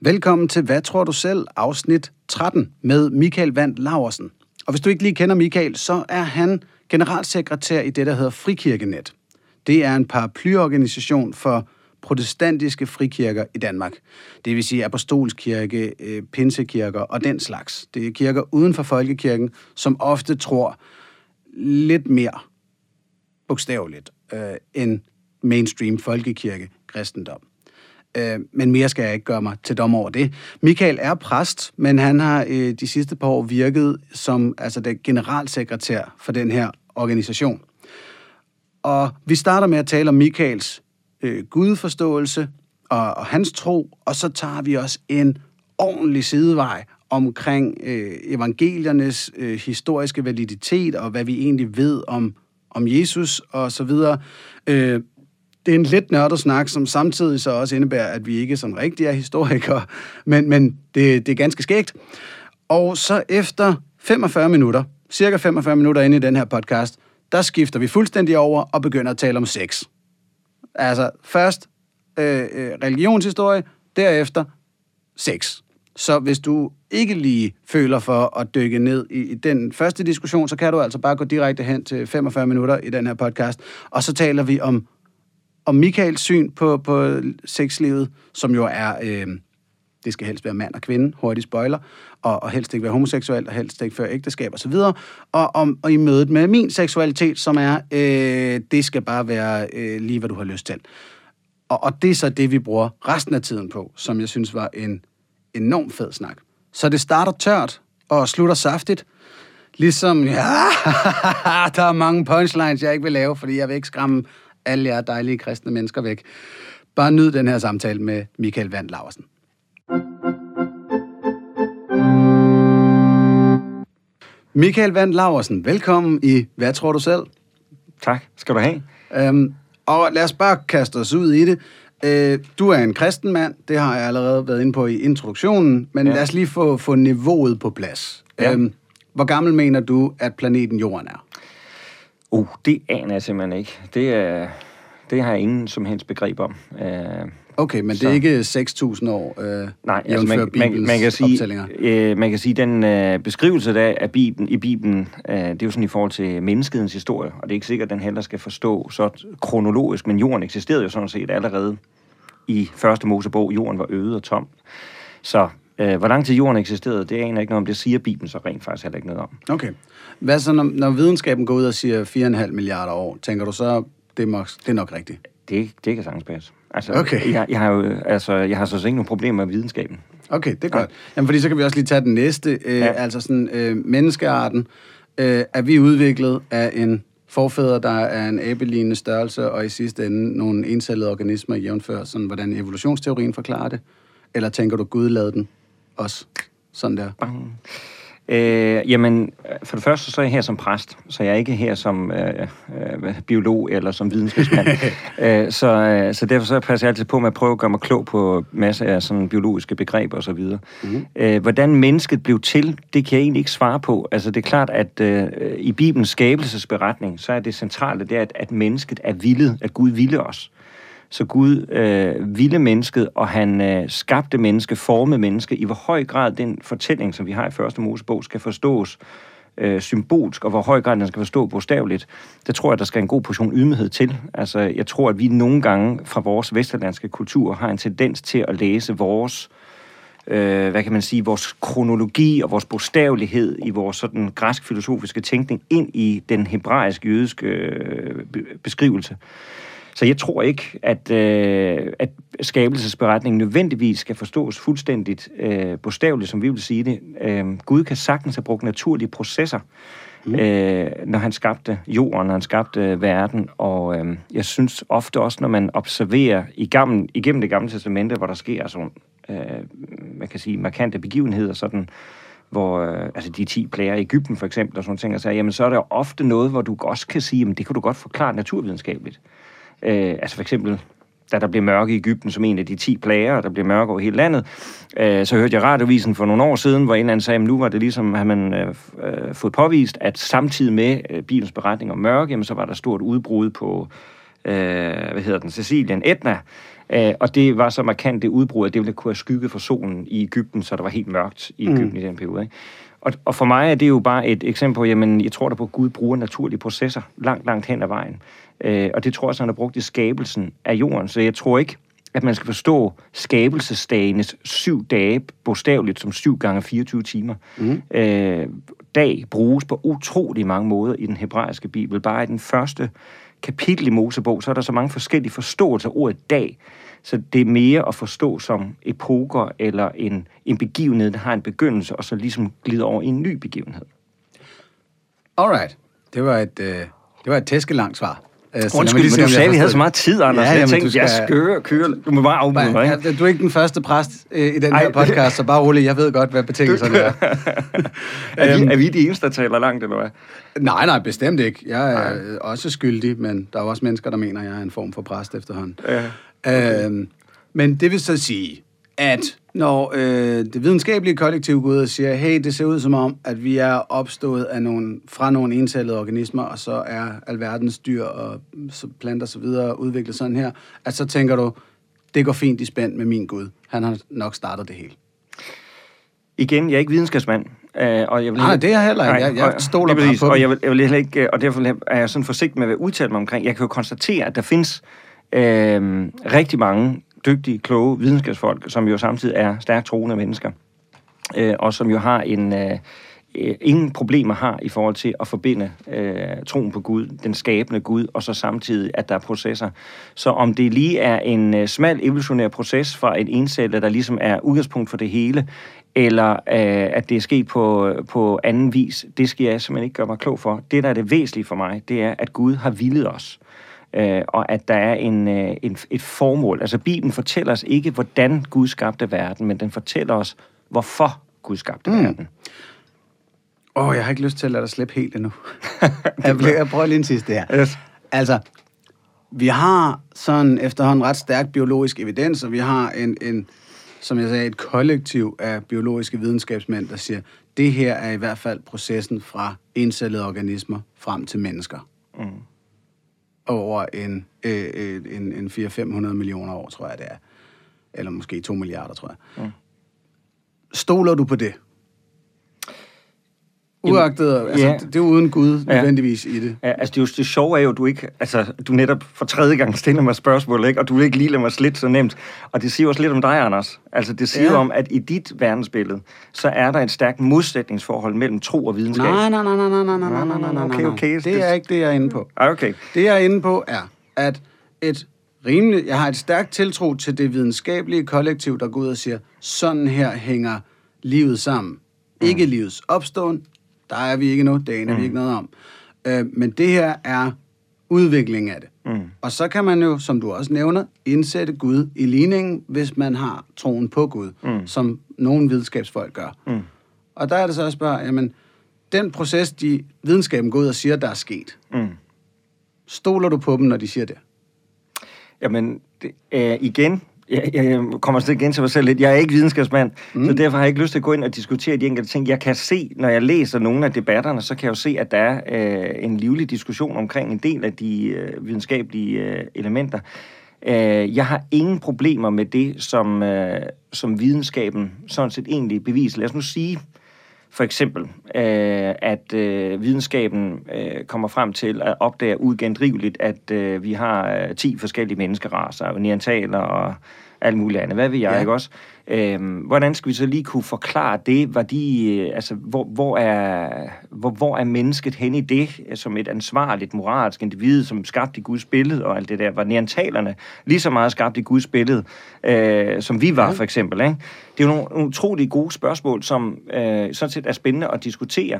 Velkommen til Hvad tror du selv? afsnit 13 med Michael Vand Laversen. Og hvis du ikke lige kender Michael, så er han generalsekretær i det, der hedder Frikirkenet. Det er en paraplyorganisation for protestantiske frikirker i Danmark. Det vil sige apostolskirke, øh, pinsekirker og den slags. Det er kirker uden for folkekirken, som ofte tror lidt mere bogstaveligt øh, end mainstream folkekirke kristendom. Øh, men mere skal jeg ikke gøre mig til dom over det. Michael er præst, men han har øh, de sidste par år virket som altså den generalsekretær for den her organisation. Og vi starter med at tale om Michaels øh, gudforståelse og, og hans tro, og så tager vi også en ordentlig sidevej omkring øh, evangeliernes øh, historiske validitet og hvad vi egentlig ved om, om Jesus og så videre. Øh, det er en lidt nørdet snak, som samtidig så også indebærer, at vi ikke som rigtig er historikere, men, men det, det er ganske skægt. Og så efter 45 minutter, cirka 45 minutter inde i den her podcast, der skifter vi fuldstændig over og begynder at tale om sex. Altså først øh, øh, religionshistorie, derefter sex. Så hvis du ikke lige føler for at dykke ned i, i den første diskussion, så kan du altså bare gå direkte hen til 45 minutter i den her podcast, og så taler vi om, om Michaels syn på, på sexlivet, som jo er, øh, det skal helst være mand og kvinde, hurtigt spoiler, og, og helst ikke være homoseksuel, og helst ikke føre ægteskab osv., og, og, om, og i mødet med min seksualitet, som er, øh, det skal bare være øh, lige, hvad du har lyst til. Og, og det er så det, vi bruger resten af tiden på, som jeg synes var en enorm fed snak. Så det starter tørt og slutter saftigt. Ligesom, ja, ah, der er mange punchlines, jeg ikke vil lave, fordi jeg vil ikke skræmme alle jer dejlige kristne mennesker væk. Bare nyd den her samtale med Michael Vand Laversen. Michael Vand Laversen, velkommen i Hvad tror du selv? Tak, skal du have. Øhm, og lad os bare kaste os ud i det. Øh, du er en kristen mand, det har jeg allerede været inde på i introduktionen, men ja. lad os lige få, få niveauet på plads. Ja. Øhm, hvor gammel mener du, at planeten Jorden er? Uh, det aner jeg simpelthen ikke. Det, er, det har jeg ingen som helst begreb om. Uh, Okay, men så. det er ikke 6.000 år, øh, Nej, altså man, man, man, kan sige, øh, man kan sige, den øh, beskrivelse der af Bibelen, i Bibelen, øh, det er jo sådan i forhold til menneskets historie, og det er ikke sikkert, at den heller skal forstå så kronologisk, men jorden eksisterede jo sådan set allerede i første Mosebog. Jorden var øde og tom. Så øh, hvor lang tid jorden eksisterede, det aner ikke noget om. Det siger Bibelen så rent faktisk heller ikke noget om. Okay. Hvad så, når, når videnskaben går ud og siger 4,5 milliarder år, tænker du så, det er, nok, det er nok rigtigt? Det, det kan sagtens passe. Altså, okay. jeg, jeg, har jo, altså, jeg har så ikke nogen problemer med videnskaben. Okay, det er godt. Ja. Jamen, fordi så kan vi også lige tage den næste. Øh, ja. Altså sådan, øh, menneskearten øh, er vi udviklet af en forfædre, der er en abelignende størrelse, og i sidste ende nogle encellede organismer jævnfør, sådan hvordan evolutionsteorien forklarer det? Eller tænker du, Gud lavede den også sådan der? Bang. Øh, jamen, for det første så er jeg her som præst, så jeg er ikke her som øh, øh, biolog eller som videnskabsmand. øh, så, øh, så derfor så passer jeg altid på med at prøve at gøre mig klog på masser af sådan biologiske begreber osv. Mm-hmm. Øh, hvordan mennesket blev til, det kan jeg egentlig ikke svare på. Altså det er klart, at øh, i Bibelens skabelsesberetning, så er det centrale, det er, at, at mennesket er villet, at Gud ville os. Så Gud øh, ville mennesket, og han øh, skabte menneske, formede menneske. I hvor høj grad den fortælling, som vi har i første Mosebog, skal forstås øh, symbolsk, og hvor høj grad den skal forstå bogstaveligt, det tror jeg, der skal en god portion ydmyghed til. Altså, jeg tror, at vi nogle gange fra vores vesterlandske kultur har en tendens til at læse vores øh, hvad kan man sige, vores kronologi og vores bogstavelighed i vores sådan græsk-filosofiske tænkning ind i den hebraisk-jødiske øh, beskrivelse. Så jeg tror ikke, at, øh, at skabelsesberetningen nødvendigvis skal forstås fuldstændigt øh, bogstaveligt, som vi vil sige det. Øh, Gud kan sagtens have brugt naturlige processer, mm. øh, når han skabte jorden, når han skabte verden. Og øh, jeg synes ofte også, når man observerer i gamle, igennem det gamle testamente, hvor der sker sådan, øh, man kan sige, markante begivenheder, sådan, hvor øh, altså de 10 plager i Ægypten for eksempel, og sådan ting, og så, jamen, så er der ofte noget, hvor du også kan sige, at det kan du godt forklare naturvidenskabeligt. Øh, altså for eksempel, da der blev mørke i Ægypten som en af de 10 plager, og der blev mørke over hele landet, øh, så hørte jeg radiovisen for nogle år siden, hvor en eller anden sagde, at nu var det ligesom, at man øh, øh, fået påvist, at samtidig med øh, bilens beretning om mørke, jamen, så var der stort udbrud på øh, hvad hedder den, Sicilien, Etna, øh, og det var så markant det udbrud, at det ville kunne have skygget for solen i Ægypten, så der var helt mørkt i Ægypten mm. i den periode. Ikke? Og, og for mig er det jo bare et eksempel på, jamen, jeg tror der på, at Gud bruger naturlige processer langt, langt hen ad vejen. Øh, og det tror jeg, så han har brugt i skabelsen af jorden. Så jeg tror ikke, at man skal forstå skabelsesdagenes syv dage bogstaveligt som syv gange 24 timer. Mm. Øh, dag bruges på utrolig mange måder i den hebraiske bibel. Bare i den første kapitel i Mosebog, så er der så mange forskellige forståelser af ordet dag. Så det er mere at forstå som epoker eller en, en begivenhed, der har en begyndelse, og så ligesom glider over i en ny begivenhed. Alright. Det var et, øh, det var et tæskelangt svar. Øh, Undskyld, men du sagde, vi havde så meget tid, Anders. Ja, jeg tænkte, skal... jeg skøre, køre. Du må bare afbryde mig. Ja, du er ikke den første præst øh, i den Ej. her podcast, så bare rolig. Jeg ved godt, hvad betingelserne er. er, vi, er vi de eneste, der taler langt, eller hvad? Nej, nej, bestemt ikke. Jeg er nej. også skyldig, men der er også mennesker, der mener, at jeg er en form for præst efterhånden. Ja. Øhm, men det vil så sige, at når øh, det videnskabelige kollektiv går ud og siger, hey, det ser ud som om, at vi er opstået af nogle, fra nogle encellede organismer, og så er alverdens dyr og planter og så videre udviklet sådan her, at så tænker du, det går fint i spænd med min Gud. Han har nok startet det hele. Igen, jeg er ikke videnskabsmand. Øh, og jeg vil Nej, det er heller ikke. Jeg, jeg stoler bare på Og jeg vil, jeg vil heller ikke, og derfor er jeg sådan forsigtig med at udtale mig omkring. Jeg kan jo konstatere, at der findes øh, rigtig mange dygtige, kloge videnskabsfolk, som jo samtidig er stærkt troende mennesker, øh, og som jo har en... Øh, øh, ingen problemer har i forhold til at forbinde øh, troen på Gud, den skabende Gud, og så samtidig, at der er processer. Så om det lige er en øh, smal evolutionær proces fra en encelle, der ligesom er udgangspunkt for det hele, eller øh, at det er sket på, øh, på anden vis, det skal jeg simpelthen ikke gøre mig klog for. Det, der er det væsentlige for mig, det er, at Gud har villet os øh, og at der er en, øh, en, et formål. Altså Bibelen fortæller os ikke, hvordan Gud skabte verden, men den fortæller os, hvorfor Gud skabte mm. verden. Åh, oh, jeg har ikke lyst til at lade dig slippe helt endnu. jeg, jeg prøver lige en sidste her. Yes. Altså, vi har sådan efterhånden ret stærk biologisk evidens, og vi har en, en, som jeg sagde, et kollektiv af biologiske videnskabsmænd, der siger, det her er i hvert fald processen fra encellede organismer frem til mennesker. Mm over en, øh, øh en, en 400-500 millioner år, tror jeg det er. Eller måske 2 milliarder, tror jeg. Mm. Stoler du på det? Uagtet, altså, ja. det er uden Gud ja. nødvendigvis i det. Ja, altså det, det sjove er jo, du ikke, altså du netop for tredje gang stiller mig spørgsmål, ikke? og du vil ikke lige lade mig slidt så nemt. Og det siger også lidt om dig, Anders. Altså det siger ja. om, at i dit verdensbillede, så er der et stærkt modsætningsforhold mellem tro og videnskab. Nej, nej, nej, nej, nej, nej, nej, nej, nej, nej, okay, okay. Det er ikke det, jeg er inde på. Ah, okay. Det, jeg er inde på, er, at et rimeligt, jeg har et stærkt tiltro til det videnskabelige kollektiv, der går ud og siger, sådan her hænger livet sammen. Mm. Ikke livets opståen, der er vi ikke noget, det aner mm. vi ikke noget om. Øh, men det her er udvikling af det. Mm. Og så kan man jo, som du også nævner, indsætte Gud i ligningen, hvis man har troen på Gud, mm. som nogle videnskabsfolk gør. Mm. Og der er det så at spørge, jamen, den proces, de videnskaben går ud og siger, der er sket, mm. stoler du på dem, når de siger det? Jamen, det, øh, igen, jeg, jeg kommer til igen til mig selv lidt. Jeg er ikke videnskabsmand, mm. så derfor har jeg ikke lyst til at gå ind og diskutere de enkelte ting. Jeg kan se, når jeg læser nogle af debatterne, så kan jeg jo se, at der er øh, en livlig diskussion omkring en del af de øh, videnskabelige øh, elementer. Øh, jeg har ingen problemer med det, som, øh, som videnskaben sådan set egentlig beviser. Lad os nu sige, for eksempel, øh, at øh, videnskaben øh, kommer frem til at opdage uigendriveligt, at øh, vi har øh, 10 forskellige menneskeraser, neantaler og alt muligt andet. Hvad vil jeg, ja. ikke også? Øhm, hvordan skal vi så lige kunne forklare det? Var de, øh, altså, hvor, hvor, er, hvor, hvor er mennesket hen i det, som et ansvarligt, moralsk individ, som skabte i Guds billede og alt det der? Var neantalerne lige så meget skabt i Guds billede, øh, som vi var, ja. for eksempel? Ikke? Det er jo nogle utrolig gode spørgsmål, som øh, sådan set er spændende at diskutere.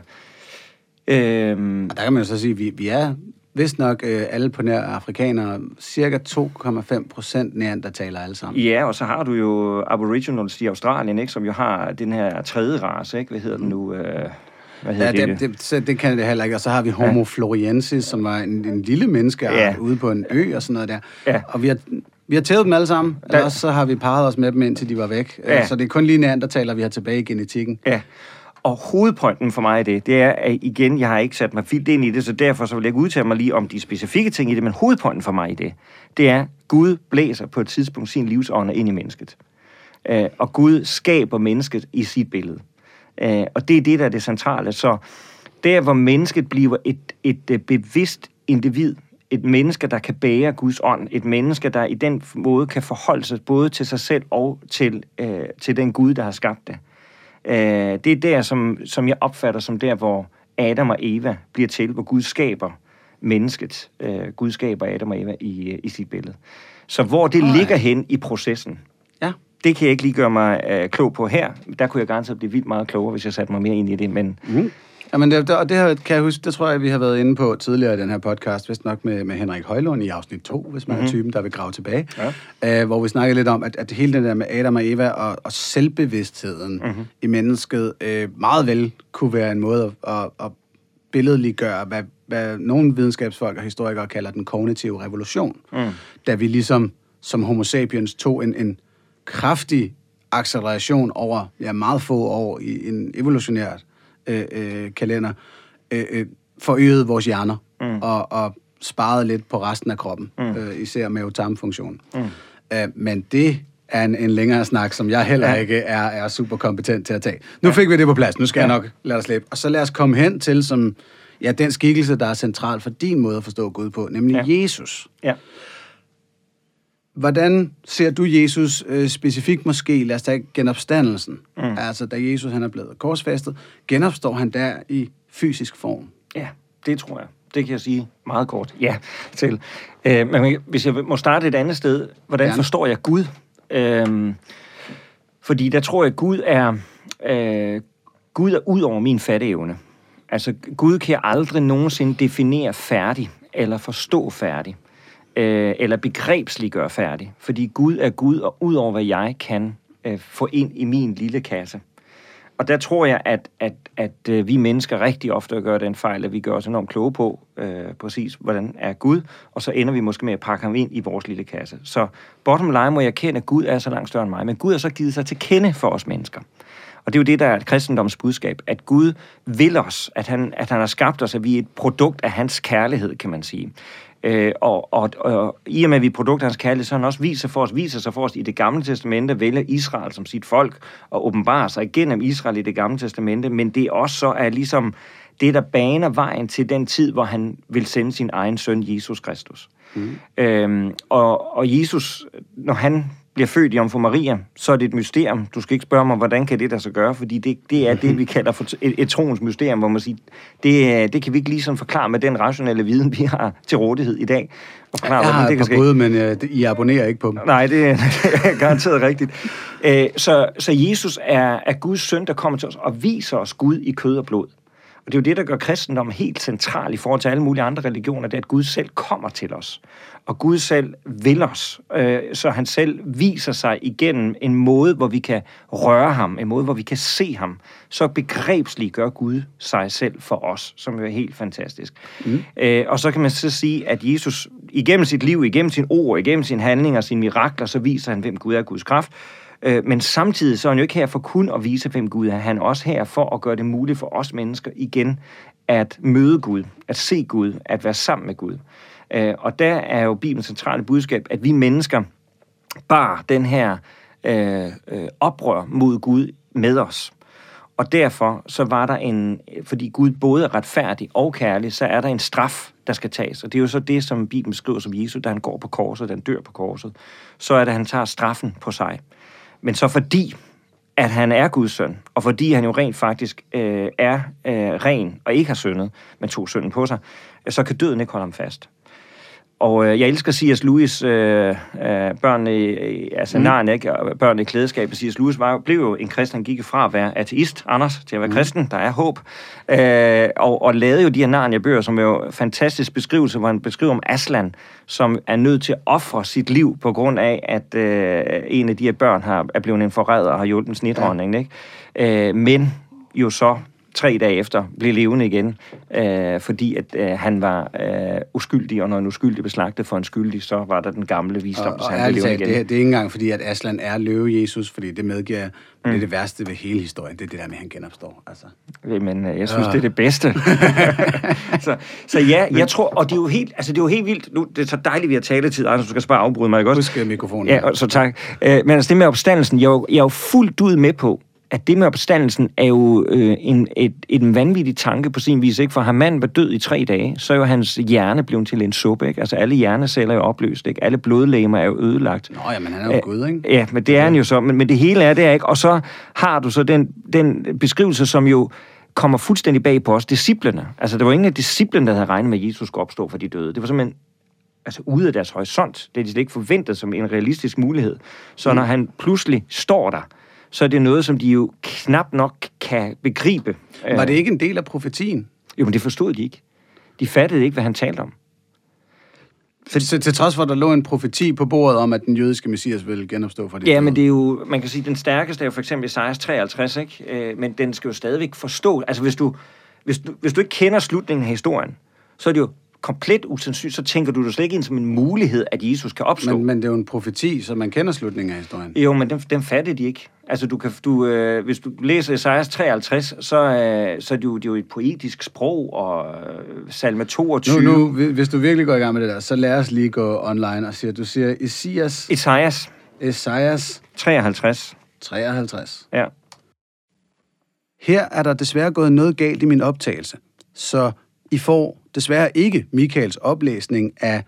Øhm, og der kan man jo så sige, at vi, vi er Vist nok øh, alle på nær afrikanere, cirka 2,5 procent neandertaler alle sammen. Ja, og så har du jo aboriginals i Australien, ikke, som jo har den her tredje race, ikke? Hvad hedder den nu? Øh, hvad hedder ja, det? Det, det, det kan det heller ikke. Og så har vi Homo ja. floriensis, som var en, en lille menneske ja. ude på en ø og sådan noget der. Ja. Og vi har, vi har tævet dem alle sammen, eller også så har vi parret os med dem, indtil de var væk. Ja. Så det er kun lige neandertaler, vi har tilbage i genetikken. Ja. Og hovedpointen for mig i det, det er, at igen, jeg har ikke sat mig vildt ind i det, så derfor så vil jeg ikke udtale mig lige om de specifikke ting i det, men hovedpointen for mig i det, det er, Gud blæser på et tidspunkt sin livsånd ind i mennesket. Øh, og Gud skaber mennesket i sit billede. Øh, og det er det, der er det centrale. Så der, hvor mennesket bliver et, et, et bevidst individ, et menneske, der kan bære Guds ånd, et menneske, der i den måde kan forholde sig både til sig selv og til, øh, til den Gud, der har skabt det. Øh, det er der, som, som jeg opfatter som der, hvor Adam og Eva bliver til, hvor Gud skaber mennesket. Øh, Gud skaber Adam og Eva i, i sit billede. Så hvor det oh, ligger hen i processen, Ja. det kan jeg ikke lige gøre mig øh, klog på her. Der kunne jeg garanteret blive vildt meget klogere, hvis jeg satte mig mere ind i det. Men Mm. Jamen, det, og det her, kan jeg huske, det tror jeg, vi har været inde på tidligere i den her podcast, vist nok med, med Henrik Højlund i afsnit 2, hvis man mm-hmm. er typen, der vil grave tilbage, ja. øh, hvor vi snakkede lidt om, at, at hele det der med Adam og Eva og, og selvbevidstheden mm-hmm. i mennesket øh, meget vel kunne være en måde at, at, at billedliggøre, hvad, hvad nogle videnskabsfolk og historikere kalder den kognitive revolution, mm. da vi ligesom som homo sapiens tog en, en kraftig acceleration over ja, meget få år i en evolutionær øh, øh, kalender, øh, øh, forøgede vores hjerner mm. og, og sparede lidt på resten af kroppen, mm. øh, især med tarmfunktionen. Mm. Øh, men det er en, en længere snak, som jeg heller ja. ikke er, er super kompetent til at tage. Nu ja. fik vi det på plads, nu skal ja. jeg nok lade dig slippe. Og så lad os komme hen til som, ja, den skikkelse, der er central for din måde at forstå Gud på, nemlig ja. Jesus. ja. Hvordan ser du Jesus øh, specifikt måske, lad os tage genopstandelsen, mm. altså da Jesus han er blevet korsfæstet, genopstår han der i fysisk form? Ja, det tror jeg. Det kan jeg sige meget kort ja til. Øh, men hvis jeg må starte et andet sted, hvordan Gerne. forstår jeg Gud? Øh, fordi der tror jeg, Gud er, øh, Gud er ud over min fatteevne. Altså, Gud kan jeg aldrig nogensinde definere færdig, eller forstå færdig, øh, eller begrebsliggøre færdig. Fordi Gud er Gud, og ud over hvad jeg kan øh, få ind i min lille kasse. Og der tror jeg, at, at, at øh, vi mennesker rigtig ofte gør den fejl, at vi gør os enormt kloge på øh, præcis, hvordan er Gud, og så ender vi måske med at pakke ham ind i vores lille kasse. Så bottom line må jeg kende, at Gud er så langt større end mig, men Gud har så givet sig til kende for os mennesker. Og det er jo det, der er kristendoms budskab, at Gud vil os, at han, at han har skabt os, at vi er et produkt af hans kærlighed, kan man sige. Øh, og, og, og i og med, at vi er produkt af hans kærlighed, så han også viser, for os, viser sig for os i det gamle testamente, vælger Israel som sit folk, og åbenbarer sig igennem Israel i det gamle testamente, men det er også så, at ligesom det, der baner vejen til den tid, hvor han vil sende sin egen søn, Jesus Kristus. Mm. Øhm, og, og Jesus, når han bliver født i Omfru Maria, så er det et mysterium. Du skal ikke spørge mig, hvordan kan det der så gøre, fordi det, det er det, vi kalder for et, et troens mysterium, hvor man siger, det, er- det kan vi ikke lige sådan forklare med den rationelle viden, vi har til rådighed i dag. Og forklare, Jeg har det kan ske. bud, men øh, I abonnerer ikke på dem. Nej, det, det er garanteret rigtigt. Øh, så, så Jesus er, er Guds søn, der kommer til os og viser os Gud i kød og blod. Og det er jo det, der gør kristendommen helt central i forhold til alle mulige andre religioner, det er, at Gud selv kommer til os. Og Gud selv vil os, øh, så han selv viser sig igennem en måde, hvor vi kan røre ham, en måde, hvor vi kan se ham. Så begrebsligt gør Gud sig selv for os, som jo er helt fantastisk. Mm. Øh, og så kan man så sige, at Jesus igennem sit liv, igennem sin ord, igennem sine handlinger, sine mirakler, så viser han, hvem Gud er, Guds kraft. Øh, Men samtidig så er han jo ikke her for kun at vise, hvem Gud er. Han er også her for at gøre det muligt for os mennesker igen at møde Gud, at se Gud, at være sammen med Gud. Øh, Og der er jo Bibelens centrale budskab, at vi mennesker bar den her øh, øh, oprør mod Gud med os. Og derfor så var der en, fordi Gud både er retfærdig og kærlig, så er der en straf, der skal tages. Og det er jo så det, som Bibelen skriver som Jesus, da han går på korset, da han dør på korset. Så er det, at han tager straffen på sig. Men så fordi, at han er Guds søn, og fordi han jo rent faktisk øh, er øh, ren og ikke har syndet, men tog synden på sig, øh, så kan døden ikke holde ham fast. Og øh, jeg elsker C.S. Lewis, øh, øh, børnene, i- altså mm. Narnia, ikke? Børnene i klædeskab. C.S. Lewis var, blev jo en kristen, han gik fra at være ateist, Anders, til at være mm. kristen, der er håb. Øh, og, og lavede jo de her Narnia-bøger, som er jo fantastisk beskrivelse, hvor han beskriver om Aslan, som er nødt til at ofre sit liv på grund af, at øh, en af de her børn har, er blevet en forræder og har hjulpet snitdronningen, ikke? Øh, men jo så tre dage efter blev levende igen, øh, fordi at øh, han var øh, uskyldig, og når en uskyldig blev slagtet for en skyldig, så var der den gamle visdom, Og, så og han blev levende igen. det, det er ikke engang fordi, at Aslan er løve Jesus, fordi det medgiver jeg, mm. det er det værste ved hele historien. Det er det der med, at han genopstår. Altså. Men øh, jeg synes, Ah. det er det bedste. så, så ja, jeg tror, og det er jo helt, altså det er jo helt vildt. Nu, det er så dejligt, vi har taletid, Anders, du skal bare afbryde mig, ikke også? Husk øh, mikrofonen. Ja, så tak. Øh, men altså det med opstandelsen, jeg er, jo, jeg er jo fuldt ud med på, at det med opstandelsen er jo øh, en, et, en vanvittig tanke på sin vis, ikke? For har manden været død i tre dage, så er jo hans hjerne blevet til en suppe, ikke? Altså alle hjerneceller er jo opløst, ikke? Alle blodlegemer er jo ødelagt. Nå ja, men han er jo Gud, ikke? Ja, men det er han jo så. Men, men det hele er det, ikke? Og så har du så den, den beskrivelse, som jo kommer fuldstændig bag på os, disciplene. Altså, det var ingen af disciplene, der havde regnet med, at Jesus skulle opstå for de døde. Det var simpelthen altså, ude af deres horisont. Det er de slet ikke forventet som en realistisk mulighed. Så når han pludselig står der, så er det noget, som de jo knap nok kan begribe. Var det ikke en del af profetien? Jo, men det forstod de ikke. De fattede ikke, hvad han talte om. Så, til, trods for, at der lå en profeti på bordet om, at den jødiske messias ville genopstå fra de Ja, men det er jo, man kan sige, den stærkeste er jo for eksempel Isaias 53, ikke? Øh, men den skal jo stadigvæk forstå, altså hvis du, hvis, du, hvis du ikke kender slutningen af historien, så er det jo komplet usandsynligt, så tænker du det slet ikke ind som en mulighed, at Jesus kan opstå. Men, men det er jo en profeti, så man kender slutningen af historien. Jo, men den, den fattede de ikke. Altså, du kan, du, øh, hvis du læser Esajas 53, så, øh, så er det, jo, det er jo et poetisk sprog, og øh, salme 22... Nu, nu, hvi- hvis du virkelig går i gang med det der, så lad os lige gå online og sige, du siger Esajas, Esajas Esajas 53, 53. ja. Her er der desværre gået noget galt i min optagelse, så I får desværre ikke Michaels oplæsning af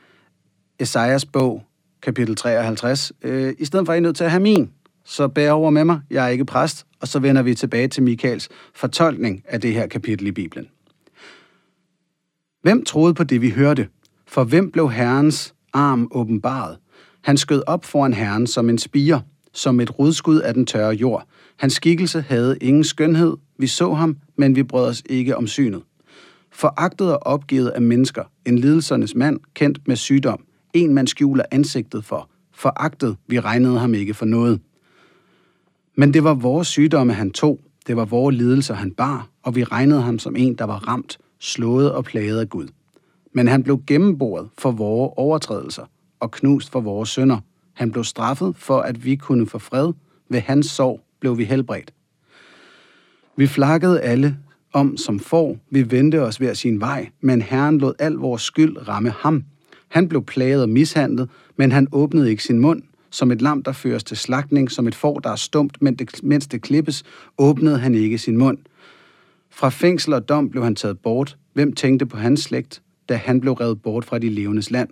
Esajas bog, kapitel 53. Øh, I stedet for er I nødt til at have min, så bær over med mig, jeg er ikke præst, og så vender vi tilbage til Michaels fortolkning af det her kapitel i Bibelen. Hvem troede på det, vi hørte? For hvem blev Herrens arm åbenbaret? Han skød op foran Herren som en spire, som et rodskud af den tørre jord. Hans skikkelse havde ingen skønhed. Vi så ham, men vi brød os ikke om synet. Foragtet og opgivet af mennesker, en lidelsernes mand, kendt med sygdom, en man skjuler ansigtet for. Foragtet, vi regnede ham ikke for noget. Men det var vores sygdomme, han tog. Det var vores lidelser, han bar, og vi regnede ham som en, der var ramt, slået og plaget af Gud. Men han blev gennemboret for vores overtrædelser og knust for vores synder. Han blev straffet for, at vi kunne få fred. Ved hans sorg blev vi helbredt. Vi flakkede alle om som får. Vi vendte os hver sin vej, men Herren lod al vores skyld ramme ham. Han blev plaget og mishandlet, men han åbnede ikke sin mund. Som et lam, der føres til slagtning, som et får, der er stumt, men det- mens det klippes, åbnede han ikke sin mund. Fra fængsel og dom blev han taget bort. Hvem tænkte på hans slægt, da han blev revet bort fra de levendes land?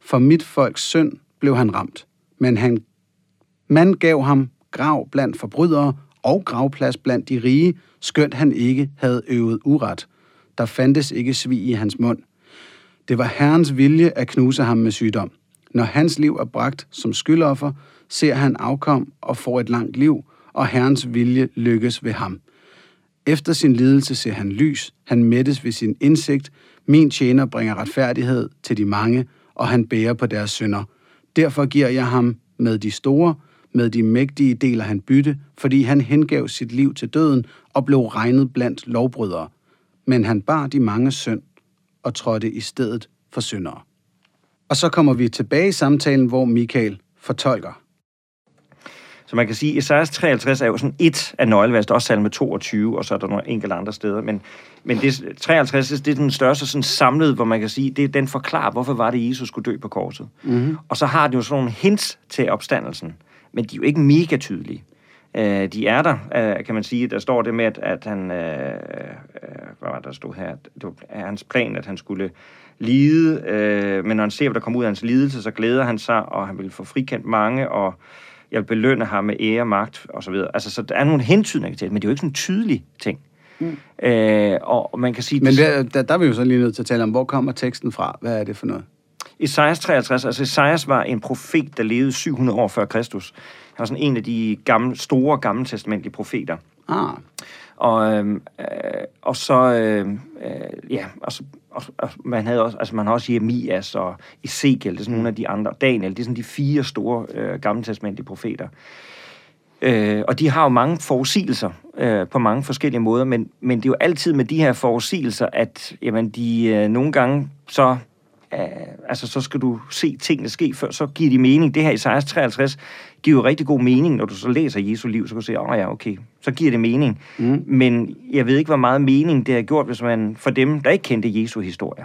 For mit folks synd blev han ramt, men han man gav ham grav blandt forbrydere og gravplads blandt de rige, skønt han ikke havde øvet uret. Der fandtes ikke svig i hans mund. Det var Herrens vilje at knuse ham med sygdom. Når hans liv er bragt som skyldoffer, ser han afkom og får et langt liv, og Herrens vilje lykkes ved ham. Efter sin lidelse ser han lys, han mættes ved sin indsigt, min tjener bringer retfærdighed til de mange, og han bærer på deres synder. Derfor giver jeg ham med de store, med de mægtige deler han bytte, fordi han hengav sit liv til døden og blev regnet blandt lovbrydere. Men han bar de mange synd og trådte i stedet for syndere. Og så kommer vi tilbage i samtalen, hvor Michael fortolker. Så man kan sige, at Esajas 53 er jo sådan et af nøglevers. Er også salme 22, og så er der nogle enkelte andre steder. Men, men det, 53 det er den største sådan samlet, hvor man kan sige, det, den forklarer, hvorfor var det, Jesus skulle dø på korset. Mm-hmm. Og så har den jo sådan nogle hints til opstandelsen, men de er jo ikke mega tydelige. Øh, de er der, øh, kan man sige. Der står det med, at, at han... Øh, øh, hvad var der, der stod her? Det var hans plan, at han skulle lide, øh, men når han ser, hvad der kommer ud af hans lidelse, så glæder han sig, og han vil få frikendt mange, og jeg vil belønne ham med ære, magt og så videre. Altså, så der er nogle hentydninger til det, men det er jo ikke sådan en tydelig ting. Mm. Øh, og man kan sige... Men der, der, der er vi jo så lige nødt til at tale om, hvor kommer teksten fra? Hvad er det for noget? Esajas 53, altså Esajas var en profet, der levede 700 år før Kristus. Han var sådan en af de gamle, store gammeltestamentlige profeter. Ah, Og, øhm, øh, og så, øh, øh, ja, og, så, og, og man havde også, altså man har også Jeremias og Ezekiel, det er sådan nogle af de andre, Daniel, det er sådan de fire store øh, gammeltestamentlige profeter. Øh, og de har jo mange forudsigelser øh, på mange forskellige måder, men, men det er jo altid med de her forudsigelser, at jamen, de øh, nogle gange så altså så skal du se tingene ske, før så giver de mening. Det her i 53 giver jo rigtig god mening, når du så læser Jesu liv, så kan du se, åh oh, ja, okay, så giver det mening. Mm. Men jeg ved ikke, hvor meget mening det har gjort, hvis man, for dem, der ikke kendte Jesu historie.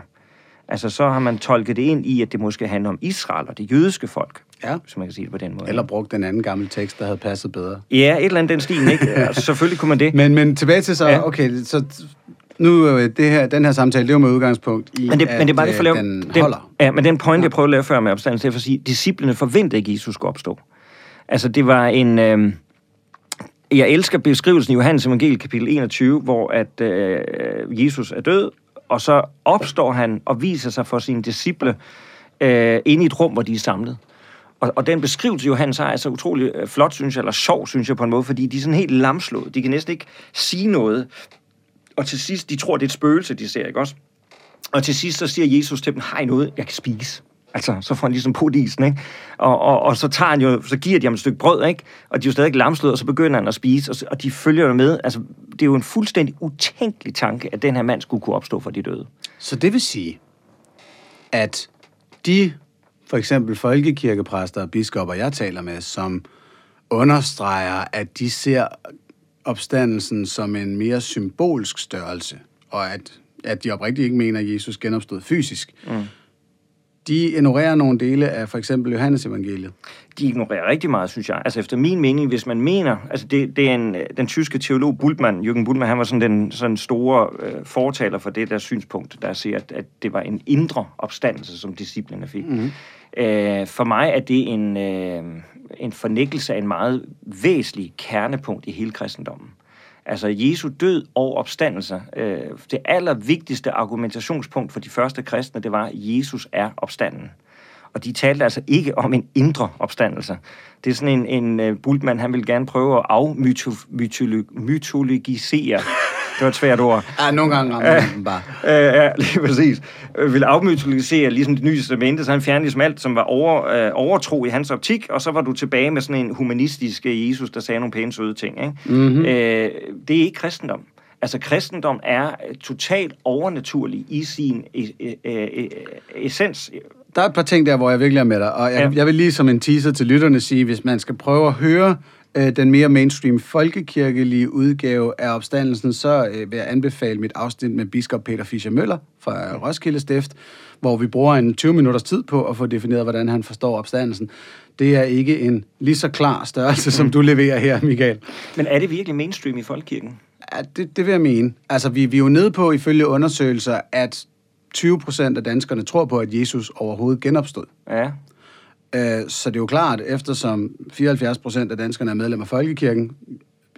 Altså, så har man tolket det ind i, at det måske handler om Israel og det jødiske folk. Ja. Hvis man kan sige det på den måde. Eller brugt den anden gamle tekst, der havde passet bedre. Ja, et eller andet den stil, ikke? altså, selvfølgelig kunne man det. Men, men tilbage til så, ja. okay, så nu øh, det her, den her samtale, det er jo med udgangspunkt i, men det, at men det er bare det for at lave, den, den holder. Ja, men den point, jeg prøvede at lave før med opstanden, det er for at sige, disciplene forventede ikke, at Jesus skulle opstå. Altså, det var en... Øh, jeg elsker beskrivelsen i Johannes Evangeliet kapitel 21, hvor at øh, Jesus er død, og så opstår han og viser sig for sine disciple øh, inde i et rum, hvor de er samlet. Og, og den beskrivelse, Johannes har, er så utrolig øh, flot, synes jeg, eller sjov, synes jeg på en måde, fordi de er sådan helt lamslået. De kan næsten ikke sige noget. Og til sidst, de tror, det er et spøgelse, de ser, ikke også? Og til sidst, så siger Jesus til dem, har I noget, jeg kan spise? Altså, så får han ligesom på isen, ikke? Og, og, og så, tager han jo, så giver de ham et stykke brød, ikke? Og de er jo stadig lamslået, og så begynder han at spise, og, og de følger jo med. Altså, det er jo en fuldstændig utænkelig tanke, at den her mand skulle kunne opstå for de døde. Så det vil sige, at de, for eksempel folkekirkepræster og biskopper, jeg taler med, som understreger, at de ser opstandelsen som en mere symbolsk størrelse, og at, at de oprigtigt ikke mener, at Jesus genopstod fysisk, mm de ignorerer nogle dele af for eksempel Johannes evangeliet. De ignorerer rigtig meget, synes jeg. Altså efter min mening, hvis man mener, altså det, det er en, den tyske teolog Bultmann, Jürgen Bultmann, han var sådan den sådan store øh, fortaler for det der synspunkt, der siger, at, at det var en indre opstandelse, som disciplene fik. Mm-hmm. Øh, for mig er det en, øh, en fornikkelse af en meget væsentlig kernepunkt i hele kristendommen. Altså Jesu død og opstandelse. Øh, det allervigtigste argumentationspunkt for de første kristne, det var, at Jesus er opstanden. Og de talte altså ikke om en indre opstandelse. Det er sådan en, en uh, Bultmann, han vil gerne prøve at afmytologisere det var et svært ord. Ja, nogle gange rammer man bare. ja, lige præcis. Vil afmytologisere ligesom det nye testamente, så han fjernede ligesom alt, som var over, øh, overtro i hans optik, og så var du tilbage med sådan en humanistisk øh, Jesus, der sagde nogle pæne søde ting. Ikke? Mm-hmm. Øh, det er ikke kristendom. Altså, kristendom er totalt overnaturlig i sin e- e- e- essens. Der er et par ting der, hvor jeg virkelig er med dig, og jeg, ja. jeg vil lige som en teaser til lytterne sige, hvis man skal prøve at høre øh, den mere mainstream folkekirkelige udgave af opstandelsen, så øh, vil jeg anbefale mit afsnit med biskop Peter Fischer Møller fra Roskilde Stift, hvor vi bruger en 20 minutters tid på at få defineret, hvordan han forstår opstandelsen. Det er ikke en lige så klar størrelse, som du leverer her, Michael. Men er det virkelig mainstream i folkekirken? Ja, det, det vil jeg mene. Altså, vi, vi er jo nede på, ifølge undersøgelser, at 20 procent af danskerne tror på, at Jesus overhovedet genopstod. Ja. Øh, så det er jo klart, eftersom 74 procent af danskerne er medlem af Folkekirken,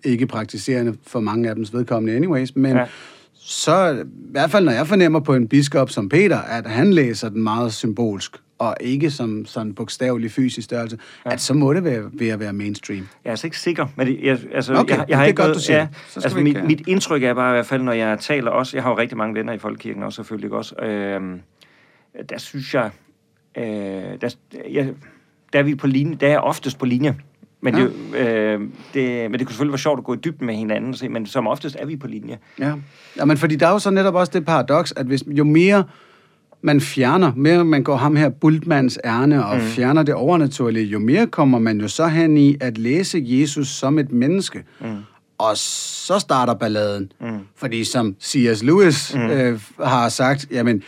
ikke praktiserende for mange af dems vedkommende anyways, men ja. så i hvert fald, når jeg fornemmer på en biskop som Peter, at han læser den meget symbolsk, og ikke som sådan bogstavelig fysisk størrelse, ja. at så må det være ved at være mainstream. Jeg er altså ikke sikker, men det, jeg, altså, okay, jeg, jeg har det er ikke godt, noget, du siger. Ja, så altså, mit, mit indtryk er bare i hvert fald, når jeg taler også, jeg har jo rigtig mange venner i Folkekirken også selvfølgelig også, øh, der synes jeg, øh, der, jeg, der er vi på linje, der er oftest på linje. Men, ja. det, øh, det, men det kunne selvfølgelig være sjovt at gå i dybden med hinanden, se, men som oftest er vi på linje. Ja. ja, men fordi der er jo så netop også det paradoks, at hvis, jo mere man fjerner, mere man går ham her Bultmanns ærne og mm. fjerner det overnaturlige, jo mere kommer man jo så hen i at læse Jesus som et menneske. Mm. Og så starter balladen. Mm. Fordi som C.S. Lewis mm. øh, har sagt, jamen,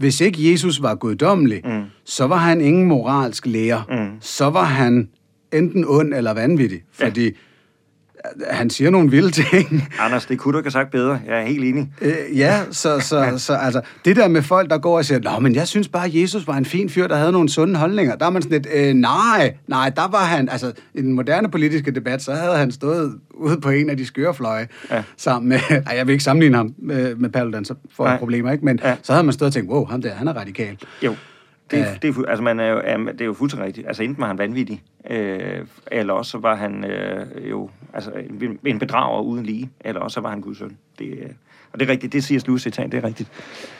hvis ikke Jesus var guddommelig, mm. så var han ingen moralsk lærer. Mm. Så var han enten ond eller vanvittig. Fordi ja han siger nogle vilde ting. Anders, det kunne du ikke have sagt bedre. Jeg er helt enig. Øh, ja, så, så, så altså, det der med folk, der går og siger, Nå, men jeg synes bare, at Jesus var en fin fyr, der havde nogle sunde holdninger. Der er man sådan lidt, øh, nej, nej, der var han, altså i den moderne politiske debat, så havde han stået ude på en af de skørefløje ja. sammen med, ej, jeg vil ikke sammenligne ham med, med Paludan, så får jeg problemer, ikke? Men ja. så havde man stået og tænkt, wow, ham der, han er radikal. Jo. Det, er, det, er, altså man er jo, det er jo fuldstændig rigtigt. Altså enten var han vanvittig, øh, eller også så var han øh, jo altså, en, en bedrager uden lige, eller også så var han Guds søn. Det, Og det er rigtigt, det siger Lewis citat, det er rigtigt.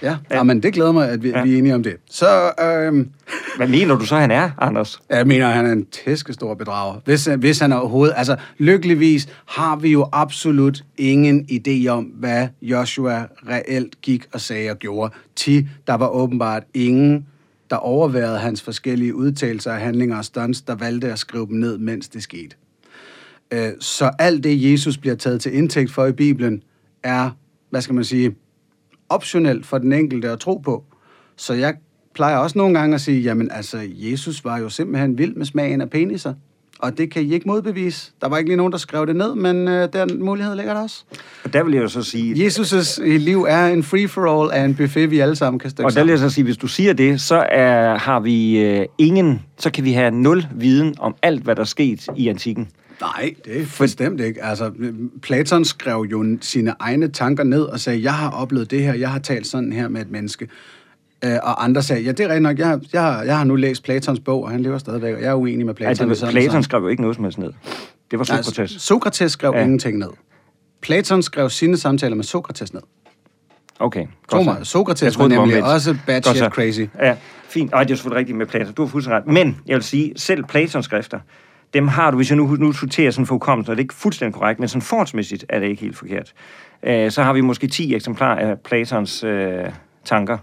Ja, ja. ja men det glæder mig, at vi, ja. vi er enige om det. Så, øhm, Hvad mener du så, han er, Anders? Jeg mener, han er en tæskestor bedrager. Hvis, hvis han overhovedet... Altså, lykkeligvis har vi jo absolut ingen idé om, hvad Joshua reelt gik og sagde og gjorde. Ti, der var åbenbart ingen, der overværede hans forskellige udtalelser af handlinger og stunts, der valgte at skrive dem ned, mens det skete. Øh, så alt det, Jesus bliver taget til indtægt for i Bibelen, er, hvad skal man sige, optionelt for den enkelte at tro på. Så jeg plejer også nogle gange at sige, jamen altså, Jesus var jo simpelthen vild med smagen af peniser. Og det kan I ikke modbevise. Der var ikke lige nogen, der skrev det ned, men øh, den mulighed ligger der også. Og der vil jeg jo så sige... Jesus' liv er en free-for-all af en buffet, vi alle sammen kan stykke Og der vil jeg så sige, hvis du siger det, så er, har vi øh, ingen... Så kan vi have nul viden om alt, hvad der er sket i antikken. Nej, det er bestemt ikke. Altså, Platon skrev jo sine egne tanker ned og sagde, jeg har oplevet det her, jeg har talt sådan her med et menneske. Øh, og andre sagde, ja, det er rigtigt nok, jeg, jeg, har, jeg har nu læst Platons bog, og han lever stadigvæk, og jeg er uenig med Platon. Altså, Platon skrev jo ikke noget som helst ned. Det var Sokrates. Nej, Sokrates skrev ja. ingenting ned. Platon skrev sine samtaler med Sokrates ned. Okay. Godt mig, Sokrates var nemlig også bad shit crazy. Ja, fint. Og det er selvfølgelig rigtigt med Platon. Du har fuldstændig ret. Men jeg vil sige, selv Platons skrifter, dem har du, hvis jeg nu, nu sorterer sådan for hukommelsen, og det er ikke fuldstændig korrekt, men sådan forholdsmæssigt er det ikke helt forkert. Øh, så har vi måske 10 eksemplarer af Platons øh, tanker,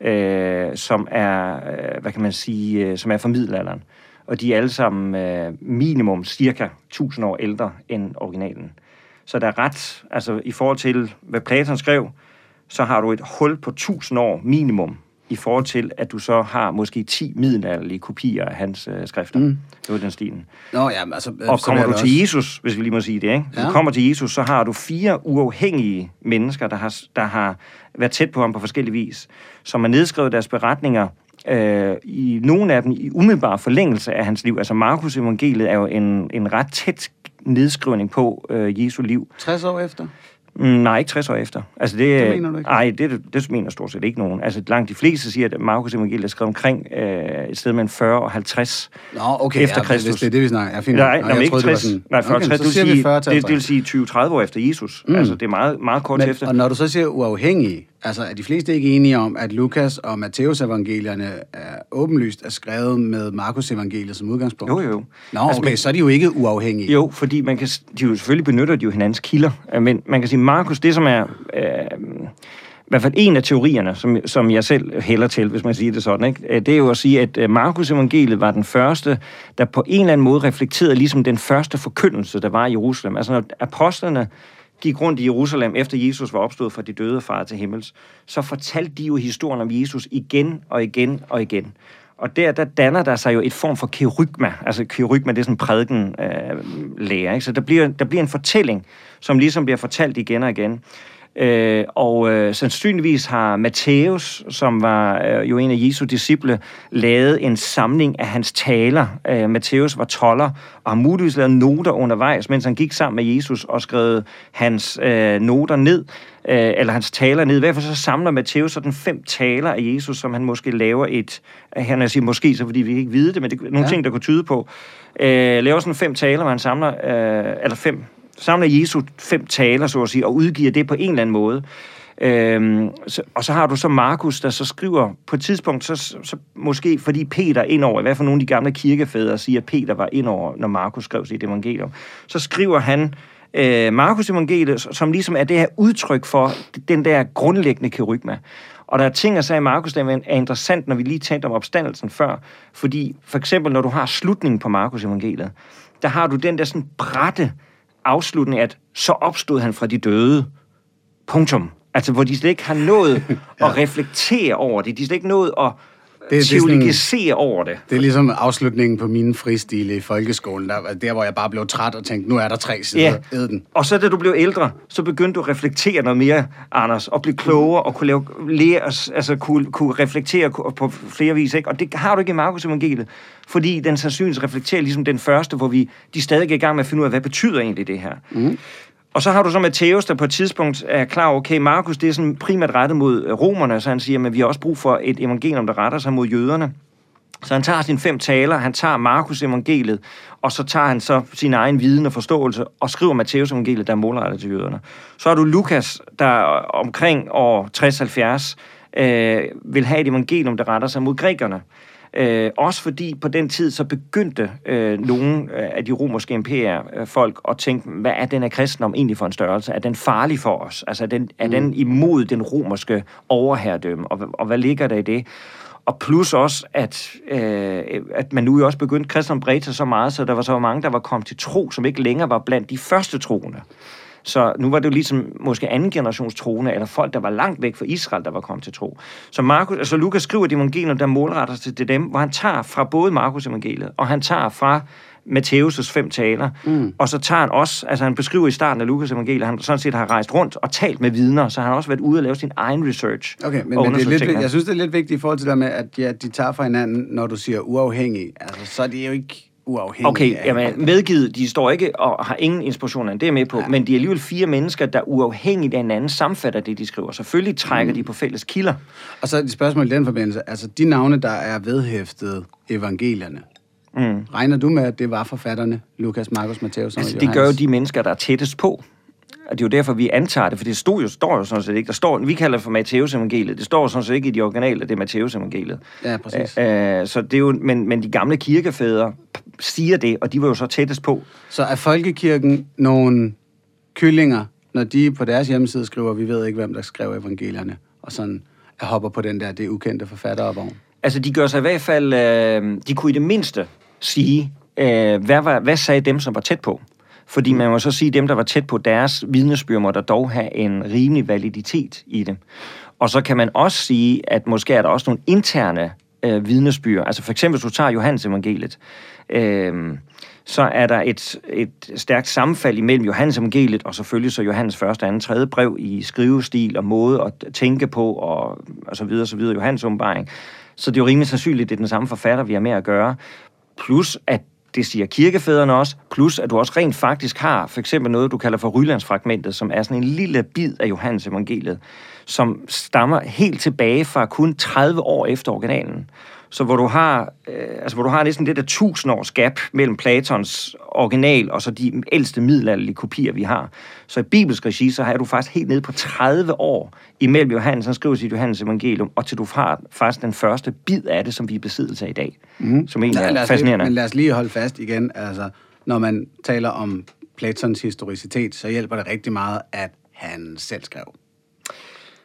øh, som er, øh, hvad kan man sige, øh, som er fra middelalderen. Og de er alle sammen øh, minimum cirka 1000 år ældre end originalen. Så der er ret, altså i forhold til, hvad Platon skrev, så har du et hul på 1000 år minimum i forhold til, at du så har måske 10 middelalderlige kopier af hans øh, skrifter. Mm. Det var den stilen. Nå, ja, altså, og kommer du til Jesus, hvis vi lige må sige det, ikke? Ja. du kommer til Jesus, så har du fire uafhængige mennesker, der har, der har været tæt på ham på forskellige vis, som har nedskrevet deres beretninger, øh, i nogle af dem i umiddelbar forlængelse af hans liv. Altså Markus evangeliet er jo en, en ret tæt nedskrivning på øh, Jesu liv. 60 år efter? Mm, nej, ikke 60 år efter. Altså det, det mener du ikke? Nej, det, det mener stort set ikke nogen. Altså langt de fleste siger, at Markus Evangeliet er skrevet omkring øh, et sted mellem 40 og 50 Nå, okay, efter ja, Kristus. det er det, vi snakker. Jeg finder, nej, nej, ikke 60, sådan, nej, 40, okay, 60, det, vil sige, 40 det, det vil sige 20-30 år efter Jesus. Mm. Altså det er meget, meget kort Men, efter. Og når du så siger uafhængige, Altså, er de fleste ikke enige om, at Lukas og Matteus evangelierne er åbenlyst er skrevet med Markus evangeliet som udgangspunkt? Jo, jo. Nå, altså, okay, men, så er de jo ikke uafhængige. Jo, fordi man kan, de jo selvfølgelig benytter de jo hinandens kilder, men man kan sige, Markus, det som er... Øh, i hvert fald en af teorierne, som, som jeg selv hælder til, hvis man siger det sådan, ikke? Øh, det er jo at sige, at øh, Markus evangeliet var den første, der på en eller anden måde reflekterede ligesom den første forkyndelse, der var i Jerusalem. Altså når apostlerne gik rundt i Jerusalem, efter Jesus var opstået fra de døde far til himmels, så fortalte de jo historien om Jesus igen og igen og igen. Og der, der danner der sig jo et form for kerygma. Altså kerygma, det er sådan prædiken øh, lærer. Ikke? Så der bliver, der bliver en fortælling, som ligesom bliver fortalt igen og igen. Øh, og øh, sandsynligvis har Matthæus, som var øh, jo en af Jesu disciple, lavet en samling af hans taler. Øh, Matthæus var toller og har muligvis lavet noter undervejs, mens han gik sammen med Jesus og skrev hans øh, noter ned, øh, eller hans taler ned. I hvert fald så samler Matthæus sådan fem taler af Jesus, som han måske laver et, her når jeg siger måske, så fordi vi ikke ved det, men det er nogle ja. ting, der kunne tyde på. Øh, laver sådan fem taler, hvor han samler, øh, eller fem samler Jesu fem taler, så at sige, og udgiver det på en eller anden måde. Øhm, så, og så har du så Markus, der så skriver på et tidspunkt, så, så måske fordi Peter indover, i hvert fald nogle af de gamle kirkefædre siger, at Peter var indover, når Markus skrev sit evangelium, så skriver han øh, Markus evangeliet, som ligesom er det her udtryk for den der grundlæggende kerygma. Og der er ting at sige i Markus, der er interessant, når vi lige talte om opstandelsen før, fordi for eksempel, når du har slutningen på Markus evangeliet, der har du den der sådan brætte, afslutning, at så opstod han fra de døde. Punktum. Altså, hvor de slet ikke har nået ja. at reflektere over det. De slet ikke nået at det, teologisere det sådan, over det. Det er ligesom afslutningen på mine fristile i folkeskolen, der, der hvor jeg bare blev træt og tænkte, nu er der tre sider, ja. den. Og så da du blev ældre, så begyndte du at reflektere noget mere, Anders, og blive klogere og kunne, lave, lære, altså kunne, kunne reflektere på flere vis. Ikke? Og det har du ikke i Markus evangeliet, fordi den sandsynligvis reflekterer ligesom den første, hvor vi de stadig er i gang med at finde ud af, hvad betyder egentlig det her. Mm. Og så har du så Matthæus, der på et tidspunkt er klar okay, Markus, det er sådan primært rettet mod øh, romerne, så han siger, men vi har også brug for et evangelium, der retter sig mod jøderne. Så han tager sine fem taler, han tager Markus evangeliet, og så tager han så sin egen viden og forståelse og skriver Matteus evangeliet, der er målrettet til jøderne. Så har du Lukas, der omkring år 60-70 øh, vil have et evangelium, der retter sig mod grækerne. Øh, også fordi på den tid så begyndte øh, nogle øh, af de romerske imperier øh, folk at tænke, hvad er den af kristendom egentlig for en størrelse? Er den farlig for os? Altså er den, er mm. den imod den romerske overherredømme? Og, og hvad ligger der i det? Og plus også, at, øh, at man nu jo også begyndte, kristendom bredte sig så meget, så der var så mange, der var kommet til tro, som ikke længere var blandt de første troende. Så nu var det jo ligesom måske anden generations troende, eller folk, der var langt væk fra Israel, der var kommet til tro. Så Markus, altså Lukas skriver de evangelier, der målretter sig til dem, hvor han tager fra både Markus evangeliet, og han tager fra Matthæus' fem taler, mm. og så tager han også, altså han beskriver i starten af Lukas evangeliet, han sådan set har rejst rundt og talt med vidner, så han har også været ude og lave sin egen research. Okay, men, men det er lidt, jeg synes, det er lidt vigtigt i forhold til det med, at ja, de tager fra hinanden, når du siger uafhængig. Altså, så er det jo ikke uafhængige Okay, af... jamen, medgivet, de står ikke og har ingen inspiration af det er med på, ja. men de er alligevel fire mennesker, der uafhængigt af hinanden samfatter det, de skriver. Selvfølgelig trækker mm. de på fælles kilder. Og så et spørgsmål i den forbindelse. Altså, de navne, der er vedhæftet evangelierne, mm. regner du med, at det var forfatterne, Lukas, Markus, Matthæus og altså, det gør jo de mennesker, der er tættest på. Og det er jo derfor, vi antager det, for det stod jo, står jo sådan set ikke. Der står, vi kalder det for Matteus evangeliet. Det står sådan set ikke i de originale, det er Matteus evangeliet. Ja, præcis. Æ, så det er jo, men, men de gamle kirkefædre siger det, og de var jo så tættest på. Så er folkekirken nogle kyllinger, når de på deres hjemmeside skriver, vi ved ikke, hvem der skrev evangelierne, og sådan hopper på den der, det ukendte forfattervogn? Altså, de gør sig i hvert fald, øh, de kunne i det mindste sige, øh, hvad, var, hvad sagde dem, som var tæt på? Fordi man må så sige, at dem, der var tæt på deres vidnesbyrd, må der dog have en rimelig validitet i det. Og så kan man også sige, at måske er der også nogle interne øh, vidnesbyrd. Altså for eksempel, hvis du tager Johannes evangeliet, øh, så er der et, et stærkt sammenfald imellem Johannes evangeliet og selvfølgelig så Johannes første, anden, tredje brev i skrivestil og måde at tænke på og, og så videre, så videre, Johannes åbenbaring. Så det er jo rimelig sandsynligt, at det er den samme forfatter, vi har med at gøre. Plus, at det siger kirkefædrene også, plus at du også rent faktisk har for eksempel noget, du kalder for Rylandsfragmentet, som er sådan en lille bid af Johannes evangeliet, som stammer helt tilbage fra kun 30 år efter originalen. Så hvor du har, øh, altså hvor du har næsten det der tusind års gap mellem Platons original og så de ældste middelalderlige kopier, vi har. Så i bibelsk regi, så har du faktisk helt ned på 30 år imellem Johannes, han skriver sit Johannes evangelium, og til du har faktisk den første bid af det, som vi er besiddelse af i dag. Mm. Som egentlig er fascinerende. Lige, men lad os lige holde fast igen. Altså, når man taler om Platons historicitet, så hjælper det rigtig meget, at han selv skrev.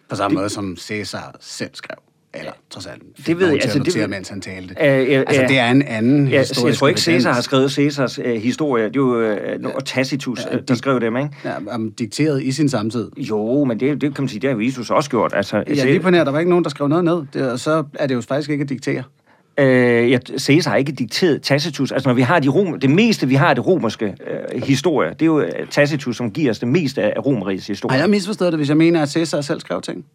På samme det, måde som Caesar selv skrev. Eller trods alt. Det ved jeg. Altså, det, ved, mens han talte. Øh, øh, altså, det er en anden ja, historisk Jeg tror ikke, Caesar har skrevet Caesars øh, historie. Det er jo øh, ja, Tacitus, ja, der skrev dem, ikke? Ja, um, dikteret i sin samtid. Jo, men det, det kan man sige, det har Jesus også gjort. Altså, ja, lige på nær, der var ikke nogen, der skrev noget ned. Det, og så er det jo faktisk ikke at diktere. Øh, jeg Caesar har ikke dikteret Tacitus. Altså, når vi har de rom, det meste, vi har af det romerske øh, historie, det er jo Tacitus, som giver os det meste af romerigets historie. Har jeg misforstået det, hvis jeg mener, at Caesar selv skrev ting?